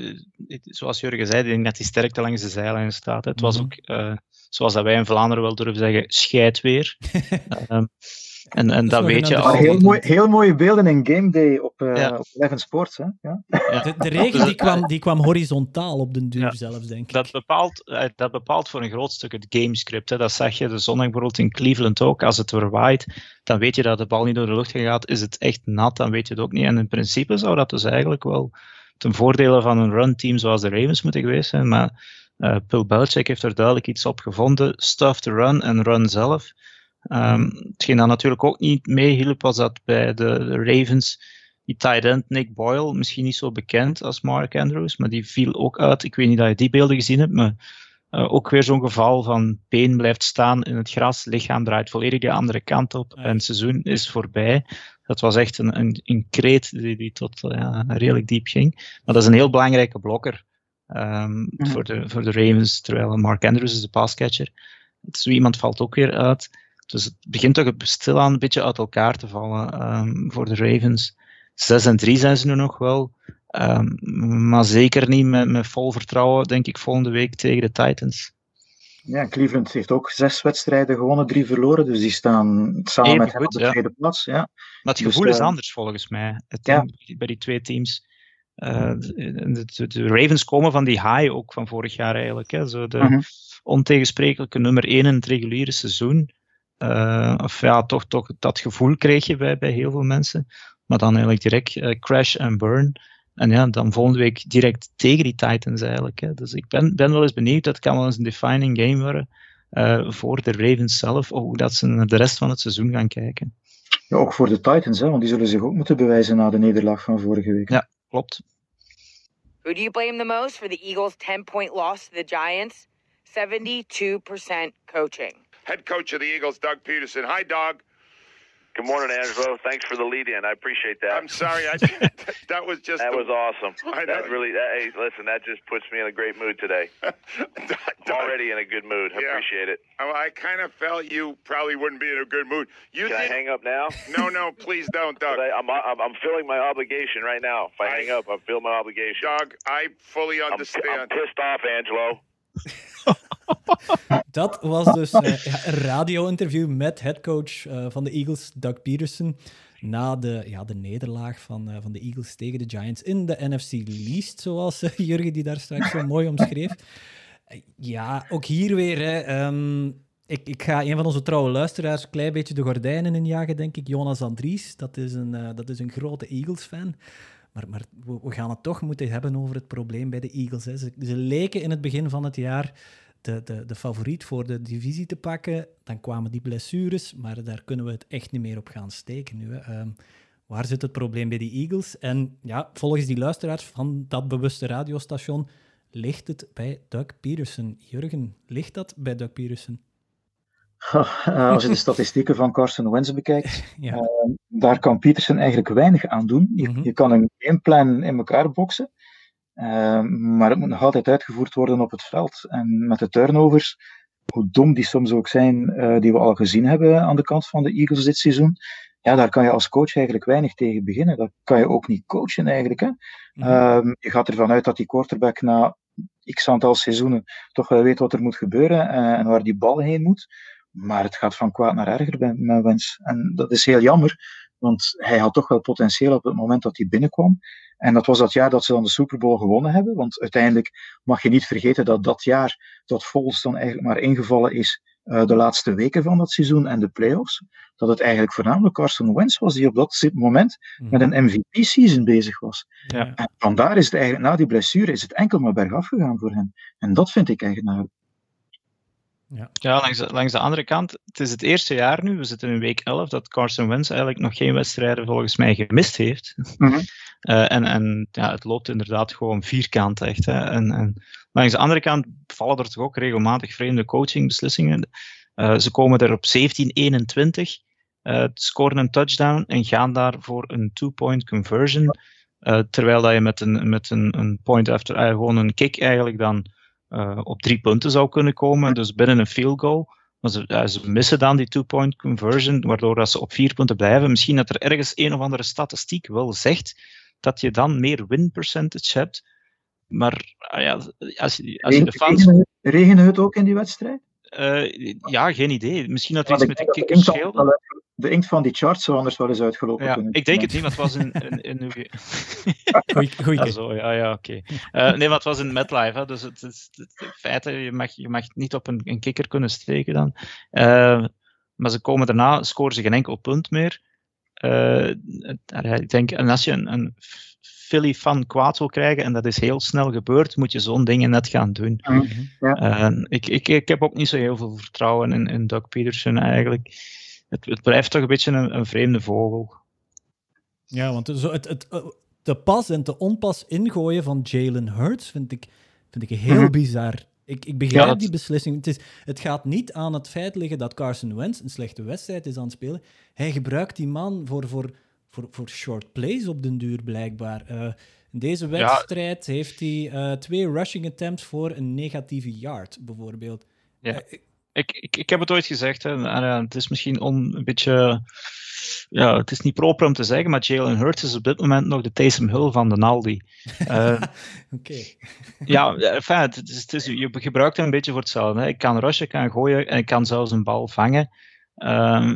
zoals Jurgen zei, ik denk dat die sterkte langs de zijlijn staat. Het was mhm. ook, zoals dat wij in Vlaanderen wel durven zeggen, scheidweer. um, En, en dat, weet je al. Heel, mooi, heel mooie beelden in Game Day op, uh, ja. op Eleven Sports. Hè? Ja. De, de, regen die kwam, die kwam horizontaal op den duur zelfs, denk ik. Dat bepaalt, eh, dat bepaalt voor een groot stuk het gamescript. Hè. Dat zag je de zondag bijvoorbeeld in Cleveland ook. Als het weer waait, dan weet je dat de bal niet door de lucht gaat. Is het echt nat, dan weet je het ook niet. En in principe zou dat dus eigenlijk wel ten voordele van een run-team zoals de Ravens moeten geweest zijn. Maar uh, Bill Belichick heeft er duidelijk iets op gevonden. Stuff to run en run zelf. Um, hetgeen dat natuurlijk ook niet meehielp, was dat bij de, Ravens die tight end Nick Boyle, misschien niet zo bekend als Mark Andrews, maar die viel ook uit. Ik weet niet of je die beelden gezien hebt, maar uh, ook weer zo'n geval van been blijft staan in het gras, lichaam draait volledig de andere kant op en het seizoen is voorbij. Dat was echt een, een, een kreet die, die tot uh, redelijk diep ging. Maar dat is een heel belangrijke blokker um, voor, de, voor de Ravens, terwijl Mark Andrews is de passcatcher. Zo iemand valt ook weer uit. Dus het begint toch stilaan een beetje uit elkaar te vallen um, voor de Ravens. 6 en 3 zijn ze nu nog wel. Um, maar zeker niet met, met vol vertrouwen, denk ik, volgende week tegen de Titans. Ja, Cleveland heeft ook zes wedstrijden gewonnen, drie verloren. Dus die staan samen Even met goed, op de tweede plaats. Ja. Maar het dus, gevoel is uh, anders volgens mij. Het ja. Bij die twee teams. Uh, de, de, de, Ravens komen van die high ook van vorig jaar eigenlijk. Hè. Zo de uh -huh. ontegensprekelijke nummer 1 in het reguliere seizoen. Uh, of ja, toch, toch dat gevoel kreeg je bij, bij heel veel mensen. Maar dan eigenlijk direct uh, crash en burn. En ja, dan volgende week direct tegen die Titans eigenlijk. Hè. Dus ik ben, ben wel eens benieuwd, dat kan wel eens een defining game worden uh, voor de Ravens zelf, hoe dat ze naar de rest van het seizoen gaan kijken. Ja, ook voor de Titans, hè, want die zullen zich ook moeten bewijzen na de nederlaag van vorige week. Ja, klopt. Who do you blame the most for the Eagles' 10-point loss to the Giants? 72% coaching. Head coach of the Eagles, Doug Peterson. Hi, Doug. Good morning, Angelo. Thanks for the lead in. I appreciate that. I'm sorry. I, that was just. that the, was awesome. I that really. That, hey, listen, that just puts me in a great mood today. Already in a good mood. I appreciate it. Oh, I kind of felt you probably wouldn't be in a good mood. You Can did... I hang up now? No, no, please don't, Doug. I, am I'm, I'm feeling my obligation right now. If I, I hang up, I'm feeling my obligation. Doug, I fully understand. I'm, I'm pissed off, Angelo. Dat was dus uh, ja, een radio-interview met headcoach uh, van de Eagles, Doug Peterson, na de, ja, de nederlaag van, uh, van de Eagles tegen de Giants in de NFC Least, zoals Jurgen die daar straks zo mooi omschreef. ja, ook hier weer. Hè, um, ik, ik, ga een van onze trouwe luisteraars een klein beetje de gordijnen injagen, denk ik. Jonas Andries, dat is een, dat is een grote Eagles-fan. Maar, maar we, gaan het toch moeten hebben over het probleem bij de Eagles. Hè. Ze, leken in het begin van het jaar de, de, de favoriet voor de divisie te pakken. Dan kwamen die blessures, maar daar kunnen we het echt niet meer op gaan steken nu. Hè. Um, waar zit het probleem bij die Eagles? En ja, volgens die luisteraars van dat bewuste radiostation ligt het bij Doug Peterson. Jurgen, ligt dat bij Doug Peterson? Als je de statistieken van Carson Wentz bekijkt, ja. uh, daar kan Peterson eigenlijk weinig aan doen. Je, mm -hmm. je kan een gameplan in elkaar boksen, uh, maar het moet nog altijd uitgevoerd worden op het veld. En met de turnovers, hoe dom die soms ook zijn, uh, die we al gezien hebben aan de kant van de Eagles dit seizoen, ja, daar kan je als coach eigenlijk weinig tegen beginnen. Dat kan je ook niet coachen eigenlijk. Hè? Mhm. Ehm, je gaat ervan uit dat die quarterback na x aantal seizoenen toch wel weet wat er moet gebeuren en, en waar die bal heen moet. Maar het gaat van kwaad naar erger bij, met Wens. En dat is heel jammer, want hij had toch wel potentieel op het moment dat hij binnenkwam. En dat was dat jaar dat ze dan de Super Bowl gewonnen hebben. Want uiteindelijk mag je niet vergeten dat dat jaar dat Foles dan eigenlijk maar ingevallen is uh, de laatste weken van dat seizoen en de playoffs. Dat het eigenlijk voornamelijk Carson Wentz was die op dat moment met een MVP-season bezig was. Ja. En vandaar is het eigenlijk na die blessure is het enkel maar bergaf gegaan voor hem. En dat vind ik eigenlijk. Ja, ja langs, de, langs de andere kant, het is het eerste jaar nu, we zitten in week 11, dat Carson Wentz eigenlijk nog geen wedstrijden volgens mij gemist heeft. Mm -hmm. uh, en en ja, het loopt inderdaad gewoon vierkant echt. Hè. En, en langs de andere kant vallen er toch ook regelmatig vreemde coachingbeslissingen. Uh, ze komen er op 17-21, uh, scoren een touchdown en gaan daar voor een two-point conversion. Uh, terwijl dat je met een, met een, een point after, gewoon een kick eigenlijk dan op drie punten zou kunnen komen. Dus binnen een field goal. Maar ze, ze missen dan die two-point conversion, waardoor dat ze op vier punten blijven. Misschien dat er ergens een of andere statistiek wel zegt dat je dan meer win percentage hebt. Maar ja, als, je, als je de fans... Regende het ook in die wedstrijd? Uh, ja, geen idee. Misschien dat er iets met de kickers scheelde. De inkt van die chart zou anders wel eens uitgelopen ja, kunnen. Ik denk het niet, maar het was in... in. Goeie, goeie ja, zo, ja, ja, oké. Okay. Uh, nee, maar het was in MetLife, hè, dus het is in feite, je mag, je mag niet op een, een kikker kunnen steken dan. Uh, maar ze komen daarna, scoren ze geen enkel punt meer. Uh, ik denk, en als je een, een Philly fan kwaad wil krijgen, en dat is heel snel gebeurd, moet je zo'n dingen net gaan doen. Mm, ja. Uh, ik, ik, ik heb ook niet zo heel veel vertrouwen in, in Doug Peterson eigenlijk. Het, het blijft toch een beetje een, een vreemde vogel. Ja, want zo het, het, de pas en de onpas ingooien van Jalen Hurts vind ik, vind ik heel Mhm. bizar. Ik, ik begrijp Ja, dat- die beslissing. Het, is, het gaat niet aan het feit liggen dat Carson Wentz een slechte wedstrijd is aan het spelen. Hij gebruikt die man voor, voor, voor, voor short plays op den duur, blijkbaar. Eh, in deze wedstrijd heeft hij eh, twee rushing attempts voor een negatieve yard, bijvoorbeeld. Ja. Ik, ik, ik heb het ooit gezegd, hè, en, het is misschien on, een beetje. Ja, het is niet proper om te zeggen, maar Jalen Hurts is op dit moment nog de Taysom Hill van de Naldi. Eh, Oké. ja, enfin, het is, het is, je gebruikt hem een beetje voor hetzelfde. Hè. Ik kan rushen, ik kan gooien en ik kan zelfs een bal vangen. Ehm,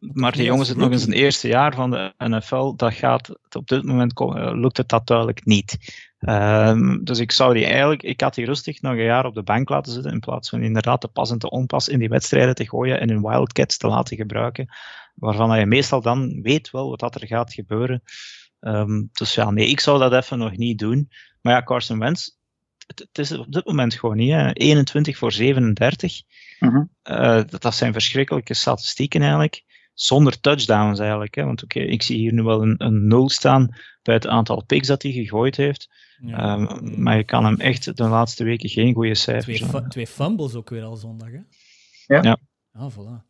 maar die niet jongen als zit nog in zijn eerste jaar van de NFL. Dat gaat, op dit moment eh, lukt het dat duidelijk niet. Ehm, dus ik zou die eigenlijk, ik had die rustig nog een jaar op de bank laten zitten. In plaats van inderdaad de pas en te onpas in die wedstrijden te gooien en hun wildcats te laten gebruiken. Waarvan je meestal dan weet wel wat er gaat gebeuren. Ehm, dus ja, nee, ik zou dat even nog niet doen. Maar ja, Carson Wentz, het, is op dit moment gewoon niet. Hè. 21 voor 37. Mhm. Eh, dat, dat zijn verschrikkelijke statistieken eigenlijk. Zonder touchdowns eigenlijk. Hè. Want oké, ik zie hier nu wel een, een nul staan bij het aantal picks dat hij gegooid heeft. Ja. Ehm, maar je kan hem echt de laatste weken geen goede cijfers Twee, fu- twee fumbles ook weer al zondag, hè? Ja. Ja. Ah, voilà.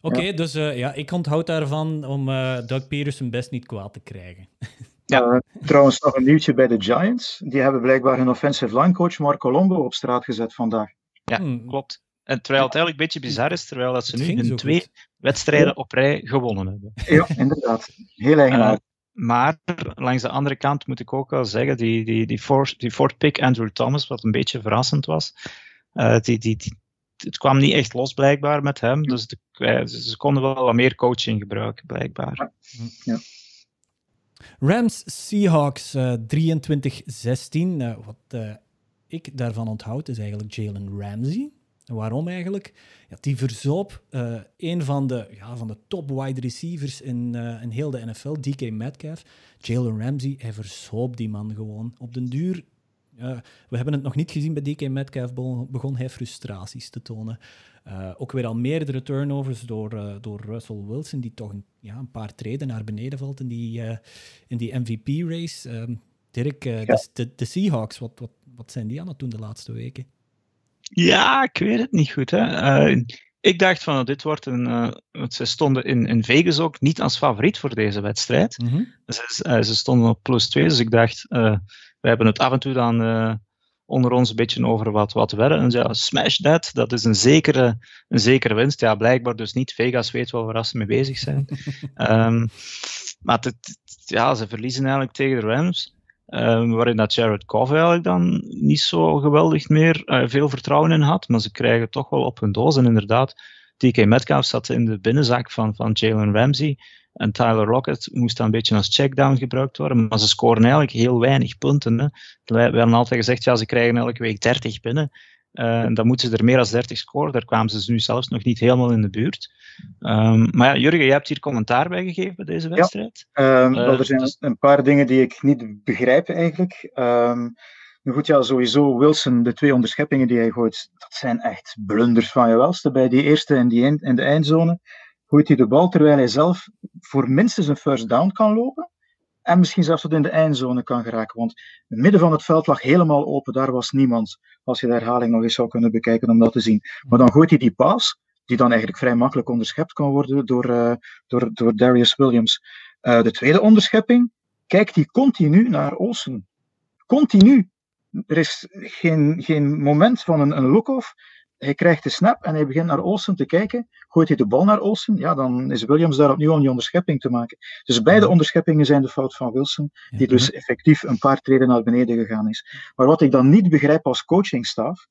Oké, dus eh, ja, ik onthoud daarvan om eh Doug Peterson best niet kwaad te krijgen. Eh, trouwens, nog een nieuwtje bij de Giants. Die hebben blijkbaar hun offensive line coach Mark Colombo op straat gezet vandaag. Ja, Hmm. klopt. En terwijl het eigenlijk een beetje bizar is, terwijl dat ze Het nu hun twee. Wedstrijden op rij gewonnen hebben. Ja, inderdaad. Heel eigenaardig. Eh, maar langs de andere kant moet ik ook wel zeggen, die, die, die, fourth, die fourth pick Andrew Thomas, wat een beetje verrassend was, eh, die, die, die- het kwam niet echt los blijkbaar met hem, dus de, eh, ze ze konden wel wat meer coaching gebruiken blijkbaar. Rams Seahawks eh 23-16. Eh, wat eh, ik daarvan onthoud is eigenlijk Jalen Ramsey. Waarom eigenlijk? Ja, die verzoop eh, een van de, ja, van de top wide receivers in, eh, in heel de NFL, DK Metcalf. Jalen Ramsey, hij verzoop die man gewoon. Op den duur, we hebben het nog niet gezien bij DK Metcalf, begon, hij frustraties te tonen. Eh, ook weer al meerdere turnovers door, door Russell Wilson, die toch een, ja, een paar treden naar beneden valt in die, in die MVP-race. Ehm, Dirk, de, de, de Seahawks, wat, wat, wat zijn die aan het doen de laatste weken? Ja, ik weet het niet goed. Hè. Eh, ik dacht van, dit wordt een... want ze stonden in, in Vegas ook niet als favoriet voor deze wedstrijd. Ze, eh, ze stonden op plus 2, dus ik dacht, we hebben het af en toe dan onder ons een beetje over wat, wat werden. En zei, smash that, dat is een zekere, een zekere winst. Ja, blijkbaar dus niet. Vegas weet wel waar ze mee bezig zijn. um, maar het, ja, ze verliezen eigenlijk tegen de Rams. Um, waarin dat Jared Goff eigenlijk dan niet zo geweldig meer uh, veel vertrouwen in had. Maar ze krijgen toch wel op hun doos. En inderdaad, TK Metcalf zat in de binnenzak van, van Jalen Ramsey. En Tyler Lockett moest dan een beetje als checkdown gebruikt worden. Maar ze scoren eigenlijk heel weinig punten. Hè. We hebben altijd gezegd, ja, ze krijgen elke week 30 binnen. Uh, dan moeten ze er meer dan 30 scoren. Daar kwamen ze dus nu zelfs nog niet helemaal in de buurt. Um, maar ja, Jurgen, jij hebt hier commentaar bij gegeven bij deze wedstrijd. Ja, um, uh, wel, er zijn dus... een paar dingen die ik niet begrijp eigenlijk. Um, nu goed, ja, sowieso Wilson, de twee onderscheppingen die hij gooit, dat zijn echt blunders van je welste. Bij die eerste en die in de eindzone gooit hij de bal terwijl hij zelf voor minstens een first down kan lopen. En misschien zelfs tot in de eindzone kan geraken. Want het midden van het veld lag helemaal open. Daar was niemand. Als je de herhaling nog eens zou kunnen bekijken om dat te zien. Maar dan gooit hij die paas, die dan eigenlijk vrij makkelijk onderschept kan worden door, uh, door, door Darius Williams. Uh, de tweede onderschepping, kijkt hij continu naar Olsen. Continu. Er is geen, geen moment van een, een look-off hij krijgt de snap en hij begint naar Olsen te kijken. Gooit hij de bal naar Olsen, ja, dan is Williams daar opnieuw om die onderschepping te maken. Dus beide onderscheppingen zijn de fout van Wilson, die dus effectief een paar treden naar beneden gegaan is. Maar wat ik dan niet begrijp als coachingstaf,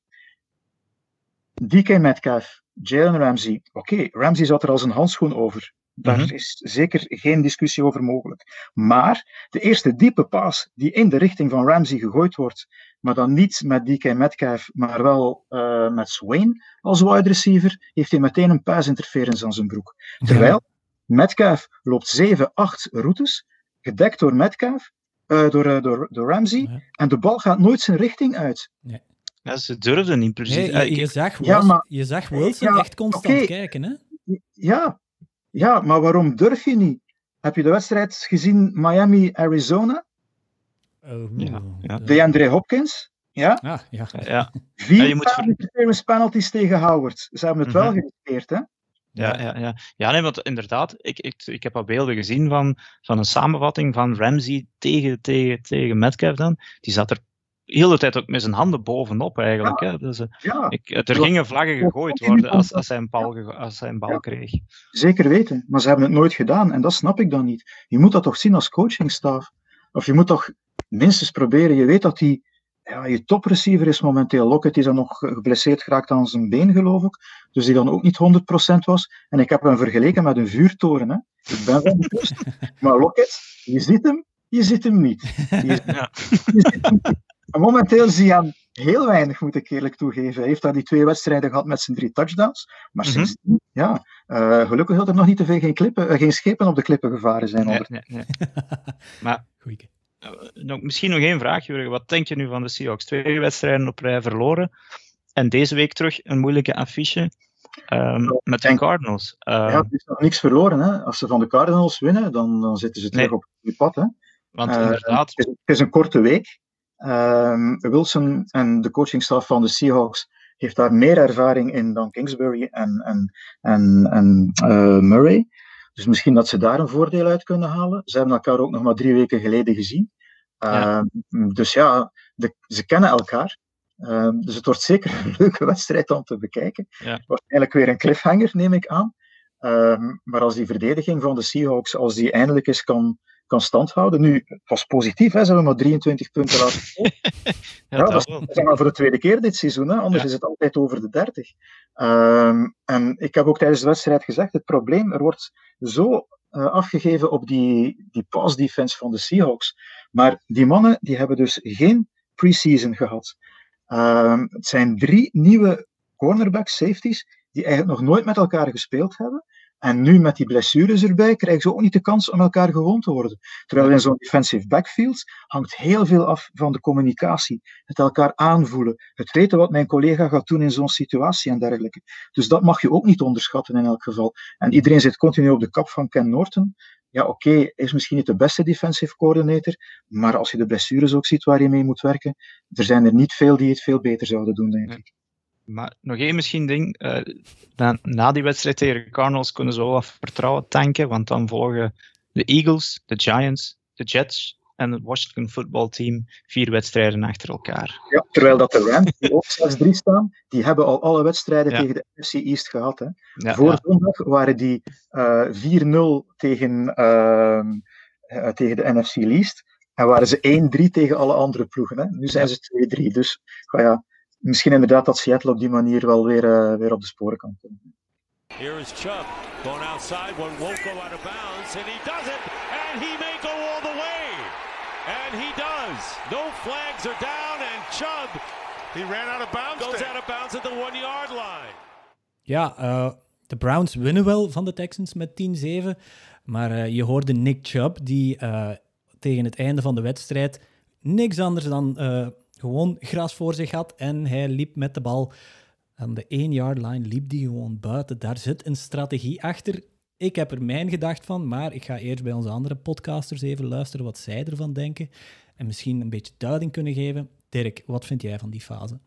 DK Metcalf, Jalen Ramsey, oké, okay, Ramsey zat er als een handschoen over. Daar mm -hmm. is zeker geen discussie over mogelijk. Maar de eerste diepe paas die in de richting van Ramsey gegooid wordt, maar dan niet met DK Metcalf, maar wel uh, met Swain als wide receiver, heeft hij meteen een pass interference aan zijn broek. Terwijl ja. Metcalf loopt 7, 8 routes, gedekt door Metcalf, uh, door, uh, door, door Ramsey, ja. en de bal gaat nooit zijn richting uit. Nee. Ja, ze durfden niet precies. Nee, je, je, zag Wilson, ja, maar, je zag Wilson echt constant okay. kijken, hè? Ja, ja, maar waarom durf je niet? Heb je de wedstrijd gezien Miami-Arizona? Oh, ja, ja. De Andre Hopkins. Ja? Ah, ja. ja. Vier ja, moet... penalties tegen Howard. Ze hebben het mm -hmm. wel geregisseerd, hè? Ja, ja, ja. ja nee, want inderdaad, ik, ik, ik heb al beelden gezien van, van een samenvatting van Ramsey tegen, tegen, tegen Metcalf dan. Die zat er heel de tijd ook met zijn handen bovenop eigenlijk. Ja. Hè? Dus, uh, ja. ik, er gingen vlaggen gegooid worden als, als hij een bal, als hij een bal kreeg. Zeker weten, maar ze hebben het nooit gedaan en dat snap ik dan niet. Je moet dat toch zien als coachingstaf. Of je moet toch minstens proberen, je weet dat die, ja, je topreceiver is momenteel Lockett, die is dan nog geblesseerd geraakt aan zijn been, geloof ik. Dus die dan ook niet 100% was. En ik heb hem vergeleken met een vuurtoren. Hè. Ik ben van bewust. maar Lockett, je ziet hem, je ziet hem niet. Je, ja. je ziet hem niet. En momenteel zie je hem heel weinig, moet ik eerlijk toegeven. Hij heeft daar die twee wedstrijden gehad met zijn drie touchdowns. Maar mm -hmm. sinds, ja, uh, gelukkig dat er nog niet te veel geen, klippen, uh, geen schepen op de klippen gevaren zijn. Nee, nee, nee. maar nog, misschien nog één vraag, Jurgen. Wat denk je nu van de Seahawks? Twee wedstrijden op rij verloren. En deze week terug een moeilijke affiche. Um, met de Cardinals. Um, ja, het is nog niks verloren. Hè. Als ze van de Cardinals winnen, dan, dan zitten ze terug nee. op het pad. Hè. Want inderdaad... Het is, het is een korte week. Um, Wilson en de coachingstaf van de Seahawks heeft daar meer ervaring in dan Kingsbury en, en, en, en uh, Murray. Dus misschien dat ze daar een voordeel uit kunnen halen. Ze hebben elkaar ook nog maar drie weken geleden gezien. Ja. Uh, dus ja, de, ze kennen elkaar. Uh, dus het wordt zeker een leuke wedstrijd om te bekijken. Ja. Waarschijnlijk weer een cliffhanger, neem ik aan. Maar als die verdediging van de Seahawks, als die eindelijk eens kan, kan standhouden. Nu, het was positief, hè? ze hebben maar 23 punten laten ja, ja, dat is maar voor de tweede keer dit seizoen, hè? anders ja. is het altijd over de 30. Um, en ik heb ook tijdens de wedstrijd gezegd, het probleem, er wordt zo uh, afgegeven op die, die pass defense van de Seahawks. Maar die mannen die hebben dus geen preseason gehad. Um, het zijn drie nieuwe cornerback safeties die eigenlijk nog nooit met elkaar gespeeld hebben. En nu met die blessures erbij krijgen ze ook niet de kans om elkaar gewond te worden. Terwijl in zo'n defensive backfield hangt heel veel af van de communicatie. Het elkaar aanvoelen. Het weten wat mijn collega gaat doen in zo'n situatie en dergelijke. Dus dat mag je ook niet onderschatten in elk geval. En iedereen zit continu op de kap van Ken Norton. Ja, oké, okay, is misschien niet de beste defensive coordinator, maar als je de blessures ook ziet waar je mee moet werken, er zijn er niet veel die het veel beter zouden doen, denk ik. Maar nog één misschien ding. Uh, na, na, die wedstrijd tegen de Cardinals kunnen ze wel wat vertrouwen tanken. Want dan volgen de Eagles, de Giants, de Jets en het Washington footballteam vier wedstrijden achter elkaar. Ja, terwijl dat de Rams, die ook 6-3 staan, die hebben al alle wedstrijden tegen de NFC East gehad. Hè. Ja, Voor ja. zondag waren die eh 4-0 tegen, ehm, eh, tegen de NFC Least. En waren ze 1-3 tegen alle andere ploegen. Hè. Nu zijn ze 2-3. Dus ja, misschien inderdaad dat Seattle op die manier wel weer, eh, weer op de sporen kan komen. Here is Chubb going outside. One won't go out of bounds, and he does it, and he may go all the way. And he does. No flags are down, and Chubb He ran out of bounds. goes out of bounds at the one yard line. Ja, eh, de Browns winnen wel van de Texans met 10-7. Maar eh, je hoorde Nick Chubb, die eh, tegen het einde van de wedstrijd niks anders dan eh, gewoon gras voor zich had. En hij liep met de bal aan de 1-yard line, liep die gewoon buiten. Daar zit een strategie achter. Ik heb er mijn gedacht van, maar ik ga eerst bij onze andere podcasters even luisteren wat zij ervan denken. En misschien een beetje duiding kunnen geven. Dirk, wat vind jij van die fase?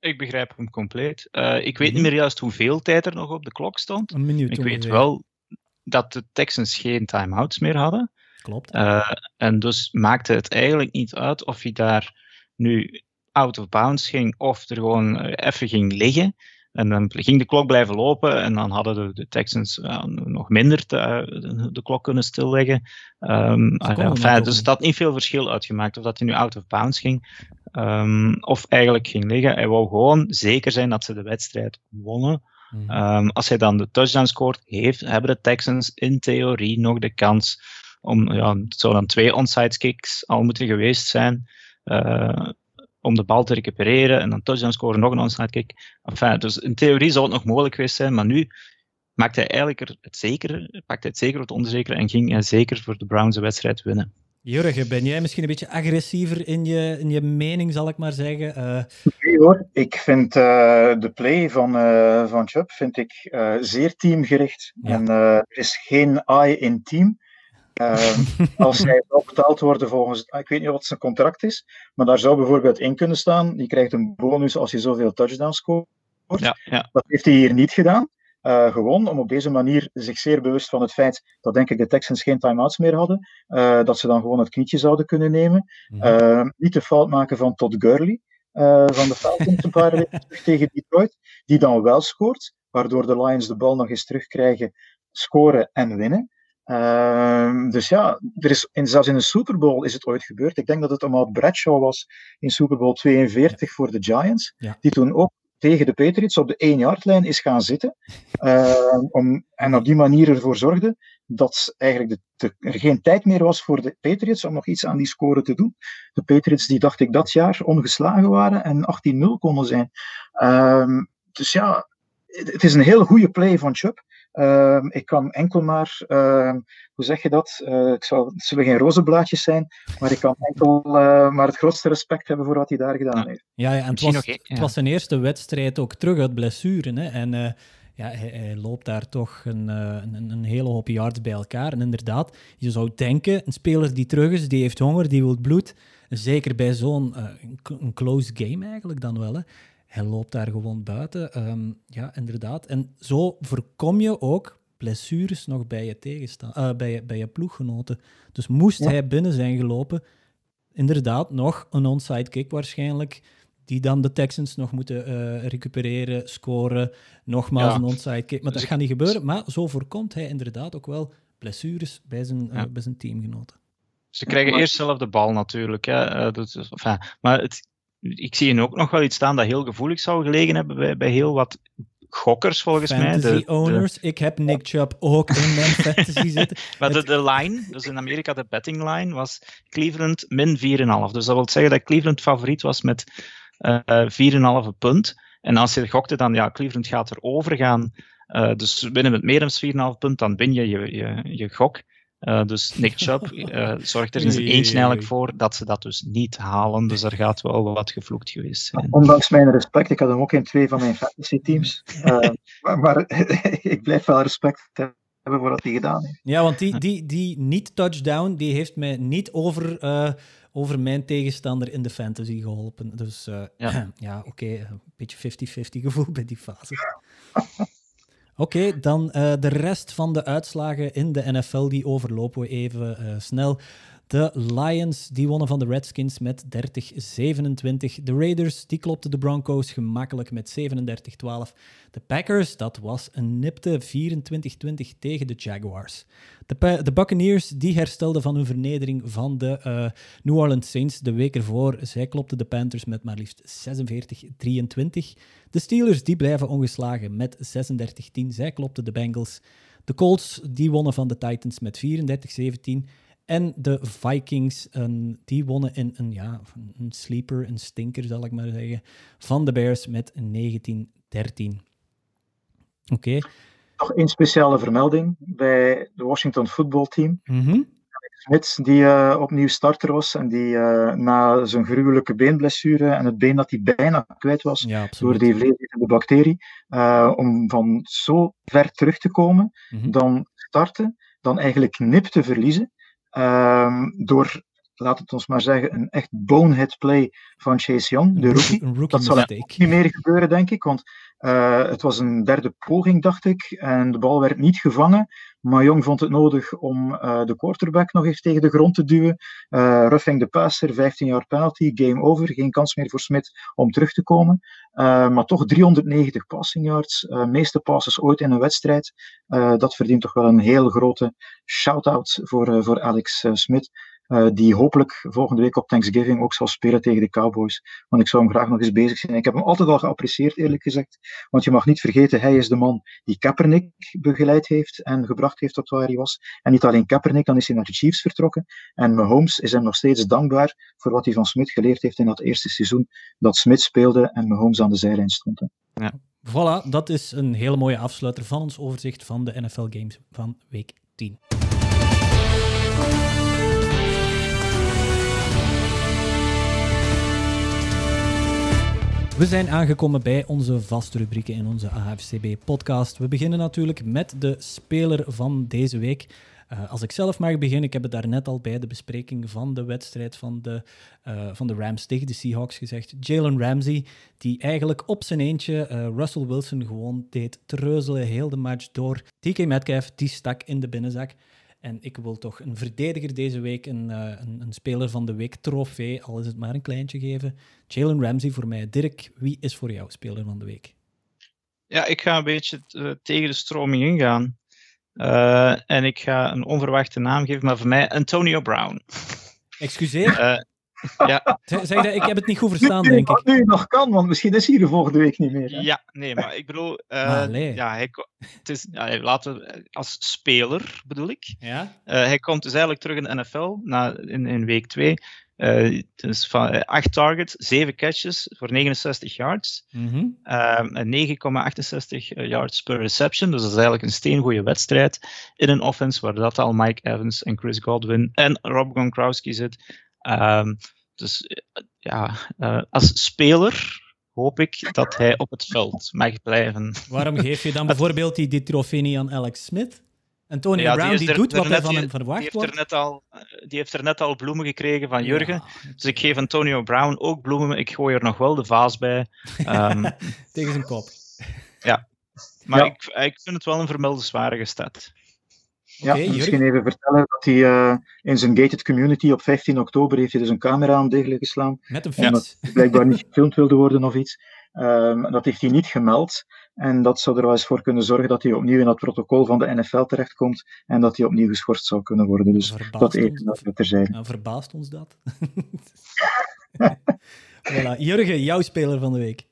Ik begrijp hem compleet. Eh, ik weet niet meer juist hoeveel tijd er nog op de klok stond. Een minuut Ik weet wel dat de Texans geen time-outs meer hadden. Klopt. Eh, en dus maakte het eigenlijk niet uit of hij daar nu out of bounds ging of er gewoon eh, even ging liggen. En dan ging de klok blijven lopen en dan hadden de, de Texans eh, nog minder te- eh, de, de klok kunnen stilleggen. Enfin, ook dus dat had niet veel verschil uitgemaakt of dat hij nu out of bounds ging ehm, of eigenlijk ging liggen. Hij wou gewoon zeker zijn dat ze de wedstrijd wonnen. Mhm. Ehm, als hij dan de touchdown scoort, heeft, hebben de Texans in theorie nog de kans om, ja, het zou dan twee onside kicks al moeten geweest zijn, om de bal te recupereren en dan touchdown scoren, nog een onside kick. Enfin, dus in theorie zou het nog mogelijk geweest zijn, maar nu maakt hij eigenlijk er het zeker, pakt hij het zeker het onzekere en ging hij zeker voor de Browns de wedstrijd winnen. Jurgen, ben jij misschien een beetje agressiever in je, in je mening, zal ik maar zeggen? Eh, Nee hoor, ik vind eh, de play van, eh van Chubb vind ik, eh, zeer teamgericht. En eh, er is geen I in team. Ehm, als hij zou betaald worden volgens, ik weet niet wat zijn contract is, maar daar zou bijvoorbeeld in kunnen staan, je krijgt een bonus als je zoveel touchdowns scoort. Ja, ja. Dat heeft hij hier niet gedaan. Eh, gewoon om op deze manier zich zeer bewust van het feit dat denk ik de Texans geen time-outs meer hadden, eh, dat ze dan gewoon het knietje zouden kunnen nemen. Eh, niet de fout maken van Todd Gurley van de Falcons een paar weken terug tegen Detroit, die dan wel scoort, waardoor de Lions de bal nog eens terugkrijgen, scoren en winnen. Ehm, dus ja, er is, in, zelfs in een Super Bowl is het ooit gebeurd. Ik denk dat het allemaal Bradshaw was in Super Bowl 42 voor de Giants, Ja. die toen ook tegen de Patriots op de 1-yard-lijn is gaan zitten. ehm, om, en op die manier ervoor zorgde dat eigenlijk de, de- er geen tijd meer was voor de Patriots om nog iets aan die score te doen. De Patriots die, dacht ik, dat jaar ongeslagen waren en 18-0 konden zijn. Ehm, dus ja, het het is een heel goede play van Chubb. Ehm, ik kan enkel maar, ehm, hoe zeg je dat? Eh, ik zal, het zullen geen rozenblaadjes zijn, maar ik kan enkel eh, maar het grootste respect hebben voor wat hij daar gedaan heeft. Ja, ja en het was, één, het was zijn eerste wedstrijd ook terug uit blessure. Hè? En eh, ja, hij, hij loopt daar toch een, een, een hele hoop yards bij elkaar. En inderdaad, je zou denken, een speler die terug is, die heeft honger, die wil bloed. Zeker bij zo'n close game eigenlijk dan wel. Hè? Hij loopt daar gewoon buiten. Ehm, ja, inderdaad. En zo voorkom je ook blessures nog bij je, tegenstaan, eh, bij je, bij je ploeggenoten. Dus moest Ja. hij binnen zijn gelopen, inderdaad nog een onside kick waarschijnlijk, die dan de Texans nog moeten eh, recupereren, scoren, nogmaals Ja. een onside kick. Maar dat Dus- gaat niet gebeuren, maar zo voorkomt hij inderdaad ook wel blessures bij zijn, eh, bij zijn teamgenoten. Ze krijgen maar- eerst zelf de bal natuurlijk. Hè. Eh, dat is- enfin, maar het, ik zie hier ook nog wel iets staan dat heel gevoelig zou gelegen hebben bij, bij heel wat gokkers volgens mij. Fantasy de- owners, ik heb Nick Chubb ook in mijn fantasy zitten. Maar de, line, dus in Amerika de betting line, was Cleveland min 4,5. Dus dat wil zeggen dat Cleveland favoriet was met eh 4,5 punt. En als je gokte dan, ja, Cleveland gaat er over gaan. eh, dus winnen met meer dan 4,5 punt, dan win je je, je, je gok. Eh, dus Nick Chubb eh, zorgt er in zijn eentje eigenlijk voor dat ze dat dus niet halen. Dus er gaat wel wat gevloekt geweest zijn. Ondanks mijn respect, ik had hem ook in twee van mijn fantasy teams. Eh, maar maar ik blijf wel respect hebben voor wat hij gedaan heeft. Ja, want die, die, die niet-touchdown, die heeft mij niet over, eh, over mijn tegenstander in de fantasy geholpen. Dus eh, ja, Ja. oké, een beetje 50-50 gevoel bij die fase. Oké, dan eh, de rest van de uitslagen in de NFL, die overlopen we even eh, snel. De Lions die wonnen van de Redskins met 30-27. De Raiders die klopten de Broncos gemakkelijk met 37-12. De Packers, dat was een nipte 24-20 tegen de Jaguars. De, de, Buccaneers die herstelden van hun vernedering van de uh, New Orleans Saints de week ervoor. Zij klopten de Panthers met maar liefst 46-23. De Steelers die blijven ongeslagen met 36-10. Zij klopten de Bengals. De Colts die wonnen van de Titans met 34-17. En de Vikings, die wonnen in een, ja, een sleeper, een stinker zal ik maar zeggen, van de Bears met 19-13. Oké. Nog één speciale vermelding bij de Washington footballteam. Mm Alex Smith, die uh, opnieuw starter was en die uh, na zijn gruwelijke beenblessure en het been dat hij bijna kwijt was ja, door die vleesetende bacterie, uh, om van zo ver terug te komen, mm -hmm. dan starten, dan eigenlijk nip te verliezen. Um, door, laat het ons maar zeggen, een echt bonehead play van Chase Young, de rookie. Een rookie dat zal niet meer gebeuren, denk ik, want uh, het was een derde poging, dacht ik, en de bal werd niet gevangen. Maar Young vond het nodig om uh, de quarterback nog eens tegen de grond te duwen. Uh, roughing de passer, 15 jaar penalty, game over. Geen kans meer voor Smith om terug te komen. Uh, maar toch 390 passing yards, meeste passes ooit in een wedstrijd. dat verdient toch wel een heel grote shout-out voor, voor Alex Smith. Uh, die hopelijk volgende week op Thanksgiving ook zal spelen tegen de Cowboys. Want ik zou hem graag nog eens bezig zijn. Ik heb hem altijd al geapprecieerd, eerlijk gezegd. Want je mag niet vergeten, hij is de man die Kaepernick begeleid heeft en gebracht heeft tot waar hij was. En niet alleen Kaepernick, dan is hij naar de Chiefs vertrokken. En Mahomes is hem nog steeds dankbaar voor wat hij van Smith geleerd heeft in dat eerste seizoen dat Smith speelde en Mahomes aan de zijlijn stond. Ja. Voilà, dat is een hele mooie afsluiter van ons overzicht van de NFL Games van week 10. We zijn aangekomen bij onze vaste rubrieken in onze AFCB-podcast. We beginnen natuurlijk met de speler van deze week. Uh, als ik zelf mag beginnen, ik heb het daarnet al bij de bespreking van de wedstrijd van de, uh, van de Rams tegen de Seahawks gezegd. Jalen Ramsey, die eigenlijk op zijn eentje uh, Russell Wilson gewoon deed treuzelen heel de match door. TK Metcalf, die stak in de binnenzak. En ik wil toch een verdediger deze week, een, uh, een, een, speler van de week trofee, al is het maar een kleintje geven. Jalen Ramsey voor mij. Dirk, wie is voor jou speler van de week? Ja, ik ga een beetje uh, tegen de stroming ingaan. Uh, en ik ga een onverwachte naam geven, maar voor mij Antonio Brown. Excuseer? Ja. Zeg, ik heb het niet goed verstaan, nu, denk ik. Nu nog kan, want misschien is hij de volgende week niet meer. Hè? Ja, nee, maar ik bedoel, uh, ah, ja, hij, het is, ja, laten we, als speler bedoel ik. Ja? Uh, hij komt dus eigenlijk terug in de NFL na, in, in week 2. Uh, dus van 8 targets, 7 catches voor 69 yards. Mm -hmm. uh, 9,68 yards per reception. Dus dat is eigenlijk een steengoede wedstrijd in een offense waar dat al Mike Evans en Chris Godwin en Rob Gronkowski zit. Um, dus ja, uh, als speler hoop ik dat hij op het veld mag blijven. Waarom geef je dan bijvoorbeeld die, die trofee niet aan Alex Smith? Antonio ja, Brown die, die er, doet wat hij van hem verwacht die wordt. Heeft er net al, die heeft er net al bloemen gekregen van Jurgen. Ja. Dus ik geef Antonio Brown ook bloemen. Ik gooi er nog wel de vaas bij. Um, Tegen zijn kop. Ja, maar ja. Ik, ik vind het wel een vermeldenswaardige stad. Ja, okay, misschien even vertellen dat hij uh, in zijn gated community op 15 oktober heeft hij dus een camera aan degelijk geslaan. Met een fiets. Omdat hij blijkbaar niet gefilmd wilde worden of iets. Um, dat heeft hij niet gemeld. En dat zou er wel eens voor kunnen zorgen dat hij opnieuw in dat protocol van de NFL terechtkomt en dat hij opnieuw geschorst zou kunnen worden. Dus verbaast dat even dat terzijde. Nou, verbaast ons dat? voilà. Jurgen, jouw speler van de week.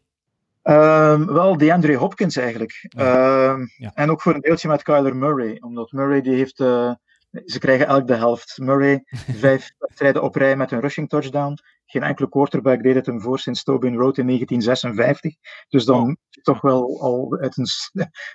Um, wel, DeAndre Hopkins eigenlijk. Ja. Um, ja. En ook voor een deeltje met Kyler Murray. Omdat Murray die heeft... Uh, ze krijgen elk de helft. Murray, vijf wedstrijden op rij met een rushing touchdown. Geen enkele quarterback deed het hem voor sinds Tobin Road in 1956. Dus dan oh. toch wel al uit een,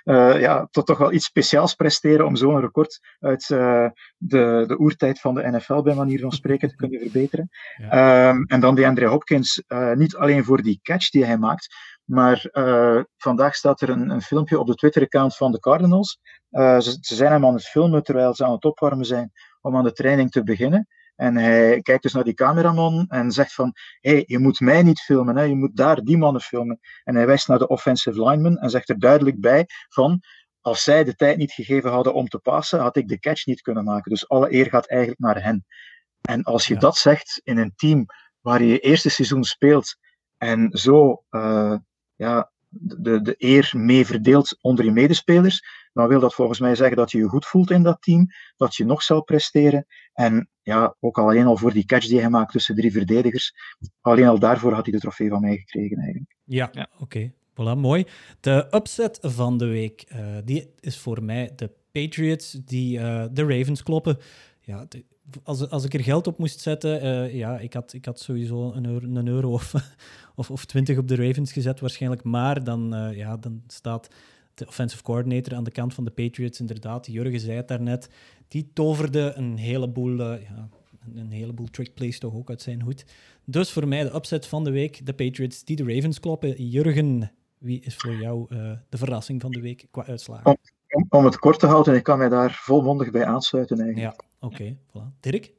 uh, ja, tot toch wel iets speciaals presteren om zo'n record uit uh, de, de oertijd van de NFL, bij manier van spreken, te kunnen verbeteren. Ja. Um, en dan DeAndre Hopkins, uh, niet alleen voor die catch die hij maakt, maar uh, vandaag staat er een, een, filmpje op de Twitter-account van de Cardinals. Uh, ze, ze, zijn hem aan het filmen terwijl ze aan het opwarmen zijn om aan de training te beginnen. En hij kijkt dus naar die cameraman en zegt van, hé, hey, je moet mij niet filmen, hè? je moet daar die mannen filmen. En hij wijst naar de offensive lineman en zegt er duidelijk bij van, als zij de tijd niet gegeven hadden om te passen, had ik de catch niet kunnen maken. Dus alle eer gaat eigenlijk naar hen. En als je dat zegt in een team waar je je eerste seizoen speelt en zo uh, ja, de, de eer mee verdeelt onder je medespelers, dan wil dat volgens mij zeggen dat je je goed voelt in dat team, dat je nog zal presteren. En ja, ook alleen al voor die catch die hij maakt tussen drie verdedigers, alleen al daarvoor had hij de trofee van mij gekregen eigenlijk. Ja, ja. oké. Voilà, mooi. De upset van de week, uh, die is voor mij de Patriots die uh, de Ravens kloppen. Ja, de, als, als ik er geld op moest zetten, uh, ja, ik had, ik had sowieso een euro, een euro of, of, of 20 op de Ravens gezet waarschijnlijk. Maar dan, uh, ja, dan staat de offensive coordinator aan de kant van de Patriots inderdaad. Jurgen zei het daarnet. Die toverde een heleboel, uh, ja, een heleboel trick plays toch ook uit zijn hoed. Dus voor mij de upset van de week, de Patriots die de Ravens kloppen. Jurgen, wie is voor jou de verrassing van de week qua uitslagen? Om, om, om, het kort te houden, ik kan mij daar volmondig bij aansluiten eigenlijk. Ja. Oké, okay, voilà. Dirk?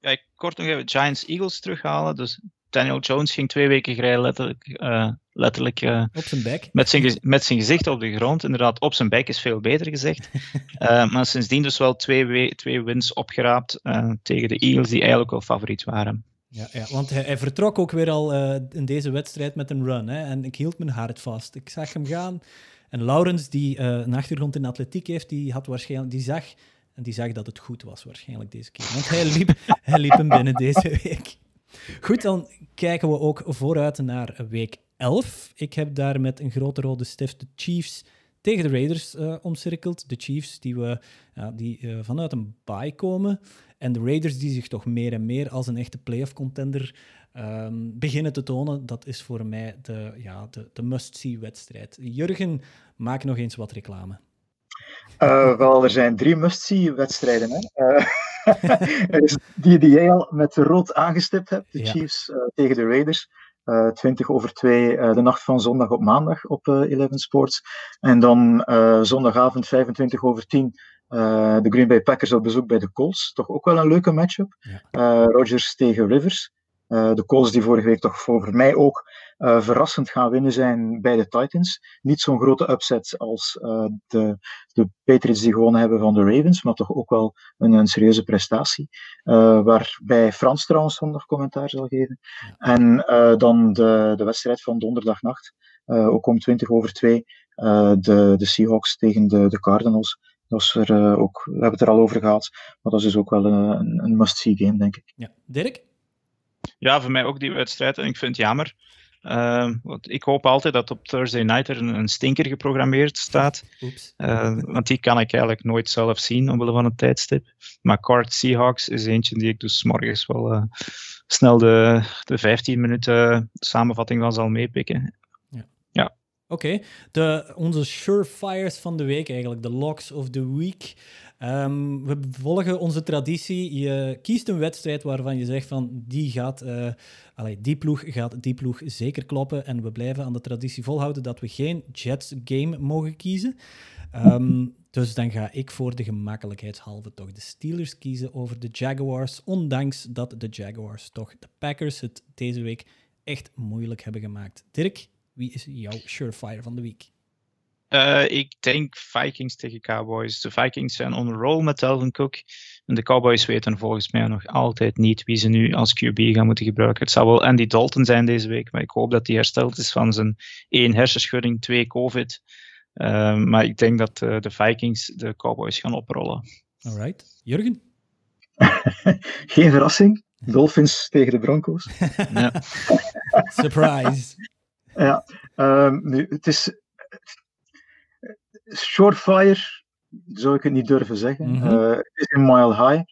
Ja, ik kort nog even Giants-Eagles terughalen. Dus Daniel Jones ging twee weken gereden letterlijk, uh, letterlijk uh, op zijn bek. Met zijn, met zijn gezicht op de grond. Inderdaad, op zijn bek is veel beter gezegd. uh, maar sindsdien dus wel twee, twee wins opgeraapt tegen de Eagles, die eigenlijk wel favoriet waren. Ja, ja want hij, hij, vertrok ook weer al in deze wedstrijd met een run. Hè, en ik hield mijn hart vast. Ik zag hem gaan. En Laurens, die een achtergrond in atletiek heeft, die, had waarschijnlijk, die zag en die zag dat het goed was waarschijnlijk deze keer. Want hij liep, hij liep hem binnen deze week. Goed, dan kijken we ook vooruit naar week 11. Ik heb daar met een grote rode stift de Chiefs tegen de Raiders uh, omcirkeld. De Chiefs die, we, die uh, vanuit een bye komen. En de Raiders die zich toch meer en meer als een echte playoff contender um, beginnen te tonen. Dat is voor mij de, ja, de, de must-see wedstrijd. Jurgen, maak nog eens wat reclame. Uh, wel, er zijn drie must-see-wedstrijden. Uh, die, die jij al met rood aangestipt hebt. De ja. Chiefs uh, tegen de Raiders. 20 over 2 de nacht van zondag op maandag op 11 Sports. En dan zondagavond 25 over 10 de Green Bay Packers op bezoek bij de Colts. Toch ook wel een leuke matchup. Ja. Rodgers tegen Rivers. de Colts die vorige week toch voor mij ook uh, verrassend gaan winnen zijn bij de Titans. Niet zo'n grote upset als uh, de, de Patriots die gewonnen hebben van de Ravens, maar toch ook wel een, een serieuze prestatie. Uh, waarbij Frans trouwens zondag commentaar zal geven. En dan de, de wedstrijd van donderdagnacht, ook om 20 over 2, de, de Seahawks tegen de, de Cardinals. Dat is er, ook, we hebben het er al over gehad, maar dat is dus ook wel een, een must-see game, denk ik. Ja. Dirk? Ja, voor mij ook die wedstrijd. En ik vind het jammer Uh, want ik hoop altijd dat op Thursday night er een, een stinker geprogrammeerd staat. Uh, want die kan ik eigenlijk nooit zelf zien omwille van het tijdstip. Maar Card Seahawks is eentje die ik dus morgens wel uh, snel de, de 15 minuten samenvatting van zal meepikken. Oké, onze surefires van de week eigenlijk, de locks of the week. Um, we volgen onze traditie. Je kiest een wedstrijd waarvan je zegt van die gaat, uh, allee, die ploeg gaat die ploeg zeker kloppen. En we blijven aan de traditie volhouden dat we geen Jets game mogen kiezen. Um, dus dan ga ik voor de gemakkelijkheidshalve toch de Steelers kiezen over de Jaguars. Ondanks dat de Jaguars toch de Packers het deze week echt moeilijk hebben gemaakt. Dirk, wie is jouw surefire van de week? Uh, ik denk Vikings tegen Cowboys. De Vikings zijn on roll met Delvin Cook. En de Cowboys weten volgens mij nog altijd niet wie ze nu als QB gaan moeten gebruiken. Het zou wel Andy Dalton zijn deze week, maar ik hoop dat hij hersteld is van zijn één hersenschudding, twee COVID. Uh, maar ik denk dat uh, de Vikings de Cowboys gaan oprollen. Alright. Jurgen? Geen verrassing. Dolphins tegen de Broncos. ja. Surprise. Ja, um, nu, het is Shortfire zou ik het niet durven zeggen. Mm -hmm. uh, het is een mile high.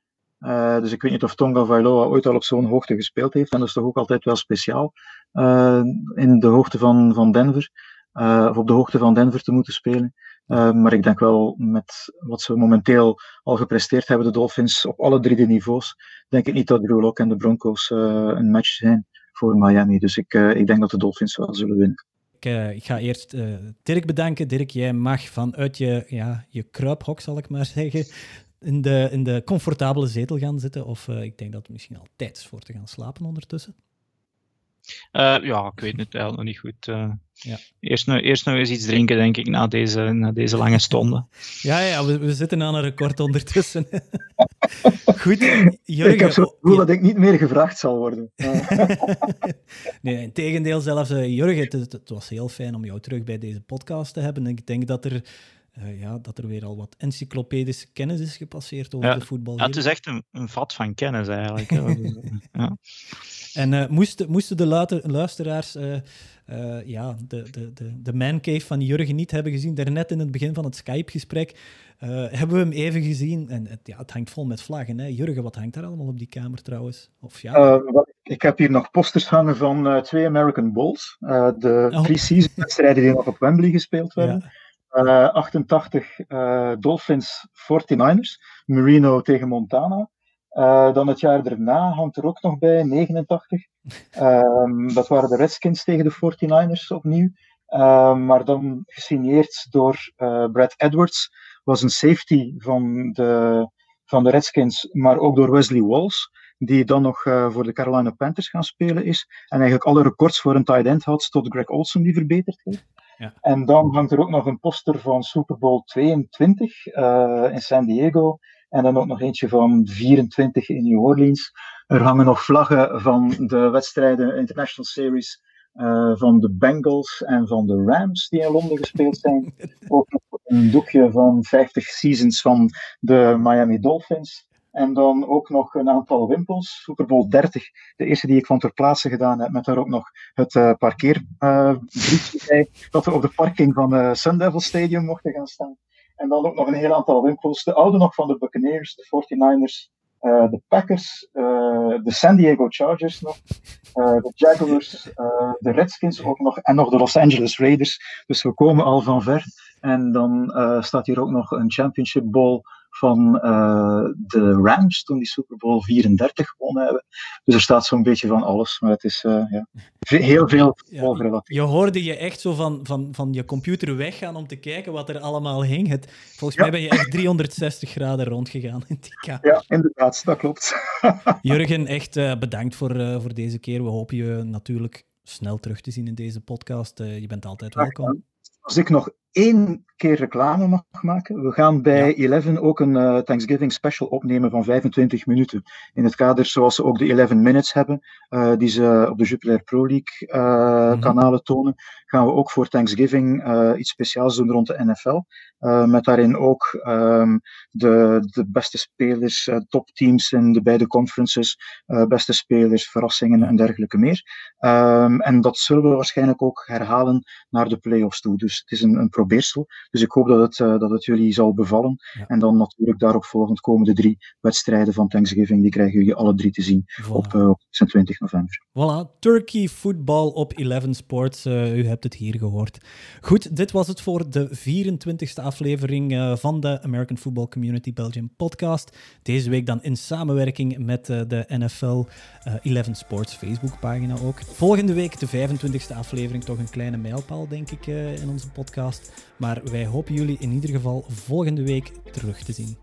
Uh, dus ik weet niet of Tonga Vailoa ooit al op zo'n hoogte gespeeld heeft. En dat is toch ook altijd wel speciaal. Uh, in de hoogte van, van Denver. of op de hoogte van Denver te moeten spelen. maar ik denk wel met wat ze momenteel al gepresteerd hebben, de Dolphins, op alle drie de niveaus, denk ik niet dat Drew Lock en de Broncos een match zijn voor Miami. Dus ik, ik denk dat de Dolphins wel zullen winnen. Ik, uh, ik ga eerst uh, Dirk bedanken. Dirk, jij mag vanuit je, ja, je kruiphok, zal ik maar zeggen, in de, in de comfortabele zetel gaan zitten. Of ik denk dat het misschien al tijd is voor te gaan slapen ondertussen. Uh, ja, ik weet het eigenlijk nog niet goed. Uh, ja. eerst, nog, eerst nog eens iets drinken, denk ik, na deze, na deze lange stonden. ja, ja we, we zitten aan een record ondertussen. goed, Jurgen. Ik heb zo gevoel dat ik niet meer gevraagd zal worden. nee, in tegendeel zelfs. Uh, Jurgen, het, het, was heel fijn om jou terug bij deze podcast te hebben. Ik denk dat er... Uh, ja, dat er weer al wat encyclopedische kennis is gepasseerd over ja, de voetbal. Ja, het is echt een, een vat van kennis eigenlijk. ja. En uh, moesten, moesten de luisteraars uh, uh, ja, de, de, de, de mancave van Jurgen niet hebben gezien, daarnet in het begin van het Skype-gesprek, hebben we hem even gezien. En het, ja, het hangt vol met vlaggen. Hè? Jurgen, wat hangt daar allemaal op die kamer trouwens? Of, ja? ik heb hier nog posters hangen van twee American Bowls. de oh. pre-season wedstrijden die nog op Wembley gespeeld werden. Ja. 88 Dolphins 49ers, Marino tegen Montana. Uh, dan het jaar daarna hangt er ook nog bij, 89. Um, dat waren de Redskins tegen de 49ers opnieuw. Um, maar dan gesigneerd door uh, Brad Edwards. Was een safety van de, van de Redskins, maar ook door Wesley Walls. Die dan nog voor de Carolina Panthers gaan spelen is. En eigenlijk alle records voor een tight end had tot Greg Olson die verbeterd heeft. Ja. En dan hangt er ook nog een poster van Super Bowl 22 in San Diego. En dan ook nog eentje van 24 in New Orleans. Er hangen nog vlaggen van de wedstrijden International Series uh, van de Bengals en van de Rams die in Londen gespeeld zijn. ook nog een doekje van 50 seasons van de Miami Dolphins. En dan ook nog een aantal wimpels. Super Bowl 30, de eerste die ik van ter plaatse gedaan heb, met daar ook nog het uh, parkeerbriefje uh, bij, dat we op de parking van het Sun Devil Stadium mochten gaan staan. En dan ook nog een heel aantal winkels. De oude nog van de Buccaneers, de 49ers, uh, de Packers, uh, de San Diego Chargers nog, uh, de Jaguars, de Redskins ook nog en nog de Los Angeles Raiders. Dus we komen al van ver. En dan staat hier ook nog een Championship Bowl van uh, de Rams toen die Super Bowl 34 gewonnen hebben. Dus er staat zo'n beetje van alles, maar het is uh, ja, heel veel ja, Je hoorde je echt zo van, van, van je computer weggaan om te kijken wat er allemaal hing. Het, volgens ja. mij ben je echt 360 graden rondgegaan in die kamer. Ja, inderdaad, dat klopt. Jurgen, echt uh, bedankt voor, voor deze keer. We hopen je natuurlijk snel terug te zien in deze podcast. je bent altijd welkom. Als ik nog één keer reclame mag maken. We gaan bij ja. Eleven ook een uh, Thanksgiving special opnemen van 25 minuten. In het kader zoals ze ook de 11 Minutes hebben, uh, die ze op de Jupiler Pro League uh, mm -hmm. kanalen tonen, gaan we ook voor Thanksgiving iets speciaals doen rond de NFL. met daarin ook um, de, de beste spelers, topteams in de beide conferences, beste spelers, verrassingen en dergelijke meer. Um, en dat zullen we waarschijnlijk ook herhalen naar de playoffs toe. Dus het is een, een probeersel. Dus ik hoop dat het, dat het jullie zal bevallen. Ja. En dan natuurlijk daarop volgend komen de drie wedstrijden van Thanksgiving. Die krijgen jullie alle drie te zien voilà. op uh, 26 november. Voilà, Turkey Football op 11 Sports. U hebt het hier gehoord. Goed, dit was het voor de 24e aflevering uh, van de American Football Community Belgium podcast. Deze week dan in samenwerking met uh, de NFL 11 Sports Facebookpagina ook. Volgende week de 25e aflevering, toch een kleine mijlpaal denk ik in onze podcast. Maar wij hopen jullie in ieder geval volgende week terug te zien.